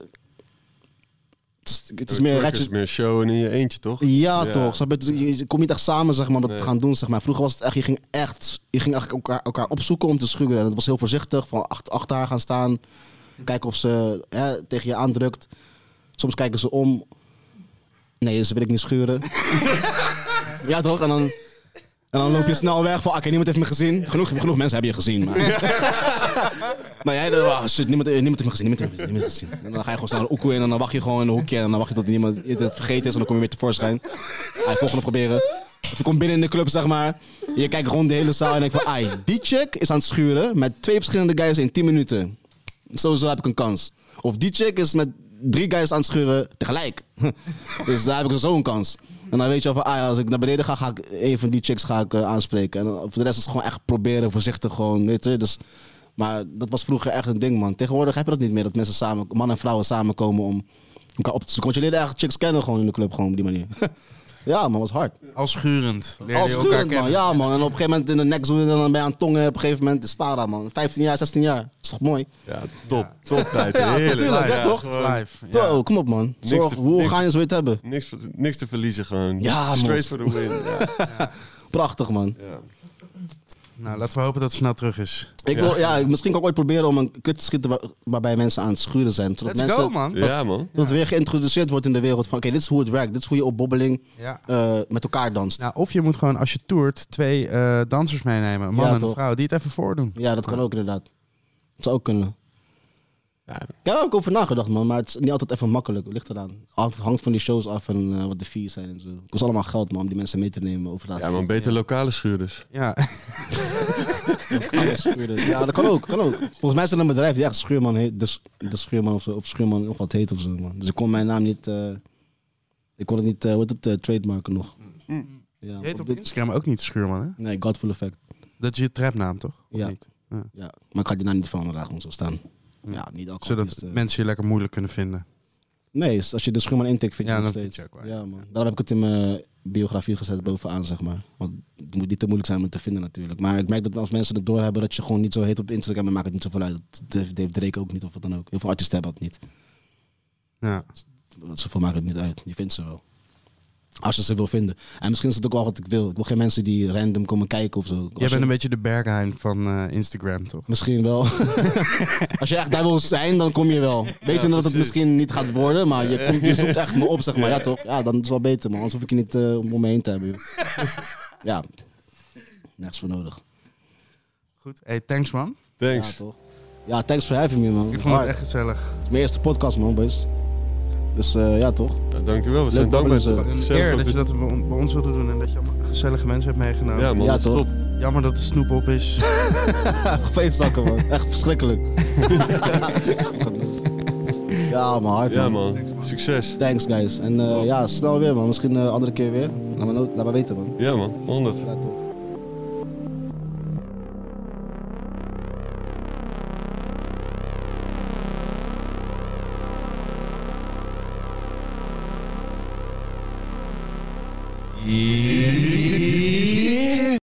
Speaker 3: het is, het is meer ratchet,
Speaker 2: show en in je eentje, toch?
Speaker 3: Ja,
Speaker 2: Ja.
Speaker 3: toch. Je? Je, komt niet echt samen zeg maar, om dat
Speaker 2: Nee.
Speaker 3: te gaan doen. Zeg maar. Vroeger was het echt, je ging echt, je ging eigenlijk elkaar, elkaar opzoeken om te schuren. En het was heel voorzichtig, van achter, achter haar gaan staan. Kijken of ze hè, tegen je aandrukt. Soms kijken ze om. Nee, ze wil ik niet schuren. [laughs] ja, toch? En dan, en dan loop je snel weg van, oké, niemand heeft me gezien. Genoeg, genoeg mensen hebben je gezien. Maar, [laughs] maar jij, dan, oh, shit, niemand, niemand heeft me gezien. Niemand heeft me niemand heeft me gezien. En dan ga je gewoon snel een oekoe in en dan wacht je gewoon in een hoekje. En dan wacht je tot niemand het vergeten is en dan kom je weer tevoorschijn. Ga je volgende proberen. Of je komt binnen in de club, zeg maar. Je kijkt rond de hele zaal en denkt van... Ai, die chick is aan het schuren met twee verschillende guys in 10 minuten. Sowieso heb ik een kans. Of die chick is met drie guys aan het schuren tegelijk. [laughs] dus daar heb ik zo een kans. En dan weet je al van, ah als ik naar beneden ga, ga ik een van die chicks ga ik, eh, aanspreken. En voor de rest is het gewoon echt proberen, voorzichtig gewoon, weet je. Dus, maar dat was vroeger echt een ding, man. Tegenwoordig heb je dat niet meer, dat mensen samen, mannen en vrouwen samenkomen om elkaar op te zoeken. Want je leerde echt chicks kennen gewoon in de club, gewoon op die manier. [laughs] ja, man, was hard.
Speaker 1: Al schurend.
Speaker 3: Als schurend, man. Ja, man. En op een gegeven moment in de nek zoenen en dan ben je aan het tongen. Op een gegeven moment is para, man. 15 jaar, 16 jaar. Is toch mooi?
Speaker 2: Ja, top. Top tijd. [laughs]
Speaker 3: Ja, natuurlijk, ja, toch?
Speaker 1: Live. Ja.
Speaker 3: Bro, kom op, man. Zorg,
Speaker 2: te-
Speaker 3: hoe wil je het hebben?
Speaker 2: Niks, niks te verliezen gewoon.
Speaker 3: Ja,
Speaker 2: Straight
Speaker 3: man.
Speaker 2: for the win. Ja. [laughs]
Speaker 3: Prachtig, man.
Speaker 2: Ja.
Speaker 1: Nou, laten we hopen dat het snel terug is.
Speaker 3: Ik wil, ja, misschien kan ik ooit proberen om een clip te schieten waar- waarbij mensen aan het schuren zijn. Zodat
Speaker 1: Let's
Speaker 3: mensen,
Speaker 1: go, man.
Speaker 2: ja, man.
Speaker 3: Dat het weer geïntroduceerd wordt in de wereld van, oké, dit is hoe het werkt. Dit is hoe je op bobbeling
Speaker 1: Ja.
Speaker 3: eh, met elkaar danst.
Speaker 1: Nou, of je moet gewoon, als je toert, twee eh, dansers meenemen. Een man
Speaker 3: Ja,
Speaker 1: en een
Speaker 3: toch.
Speaker 1: vrouw. Die het even voordoen.
Speaker 3: Ja, dat kan ook inderdaad. Dat zou ook kunnen.
Speaker 2: Ja.
Speaker 3: Ik heb er ook over nagedacht, man. Maar het is niet altijd even makkelijk. Het ligt eraan. Het hangt van die shows af en eh, wat de fees zijn en zo. Het kost allemaal geld, man, om die mensen mee te nemen over dat.
Speaker 2: Ja, man. Beter lokale schuurders.
Speaker 1: Ja.
Speaker 3: Schuurders. Ja, dat kan ook, kan ook. Volgens mij is er een bedrijf die echt schuurman heet. De, de schuurman of zo. Of schuurman nog wat heet of zo, man. Dus ik kon mijn naam niet... eh, ik kon het niet, hoe heet het, eh, trademarken nog. Ja,
Speaker 1: Je heet op
Speaker 3: dit-
Speaker 1: Instagram ook niet Schuurman, hè?
Speaker 3: Nee, Godful Effect.
Speaker 1: Dat is je trapnaam, toch? Of
Speaker 3: Ja.
Speaker 1: niet?
Speaker 3: Ja, maar ik ga die naam niet veranderen, gewoon zo staan. Ja, niet
Speaker 1: Zodat
Speaker 3: eh,
Speaker 1: mensen je lekker moeilijk kunnen vinden.
Speaker 3: Nee, is- als je de schuurman intikt, vind je
Speaker 1: Ja,
Speaker 3: het
Speaker 1: dan
Speaker 3: nog steeds.
Speaker 1: je ook
Speaker 3: ja, man. Daarom heb ik het in mijn biografie gezet bovenaan, zeg maar. Want het moet niet te moeilijk zijn om het te vinden natuurlijk. Maar ik merk dat als mensen het doorhebben dat je gewoon niet zo heet op Instagram, dan maakt het niet zoveel uit. Dat heeft Drake ook niet of wat dan ook. Heel veel artiesten hebben dat niet.
Speaker 1: Ja.
Speaker 3: Zoveel maakt het niet uit. Je vindt ze wel. Als je ze wil vinden. En misschien is het ook wel wat ik wil. Ik wil geen mensen die random komen kijken of zo. Als
Speaker 1: Jij
Speaker 3: je-
Speaker 1: bent een beetje de Berghain van eh, Instagram, toch?
Speaker 3: Misschien wel. [laughs] Als je echt daar wil zijn, dan kom je wel. Weten dat het misschien niet gaat worden, maar je, komt, je zoekt echt me op, zeg maar. Ja, toch? Ja, dan is het wel beter, man. Anders hoef ik je niet eh, om me heen te hebben. [laughs] Ja. Nergens voor nodig.
Speaker 1: Goed. Hey, thanks, man.
Speaker 2: Thanks.
Speaker 3: Ja, toch? Ja, thanks for having me, man.
Speaker 1: Ik vond het
Speaker 3: Hard.
Speaker 1: echt gezellig.
Speaker 3: Het is mijn eerste podcast, man, boys. Dus eh, ja, toch?
Speaker 2: Ja, dankjewel. We zijn
Speaker 3: Leuk
Speaker 2: dankbaar.
Speaker 1: eer
Speaker 2: ook
Speaker 1: dat je dat bij ons wilde doen en dat je allemaal gezellige mensen hebt meegenomen.
Speaker 2: Ja, man.
Speaker 3: Ja, toch?
Speaker 2: top.
Speaker 1: Jammer dat de snoep op is. [laughs]
Speaker 3: Feestzakken, man. Echt verschrikkelijk. [laughs] ja, man, hard,
Speaker 2: Ja,
Speaker 3: man.
Speaker 2: man. Succes.
Speaker 3: Thanks, guys. En eh, ja, snel weer, man. Misschien een andere keer weer. Laat me, laat me weten, man.
Speaker 2: Ja, man. 100.
Speaker 3: Ja, toch?
Speaker 1: E.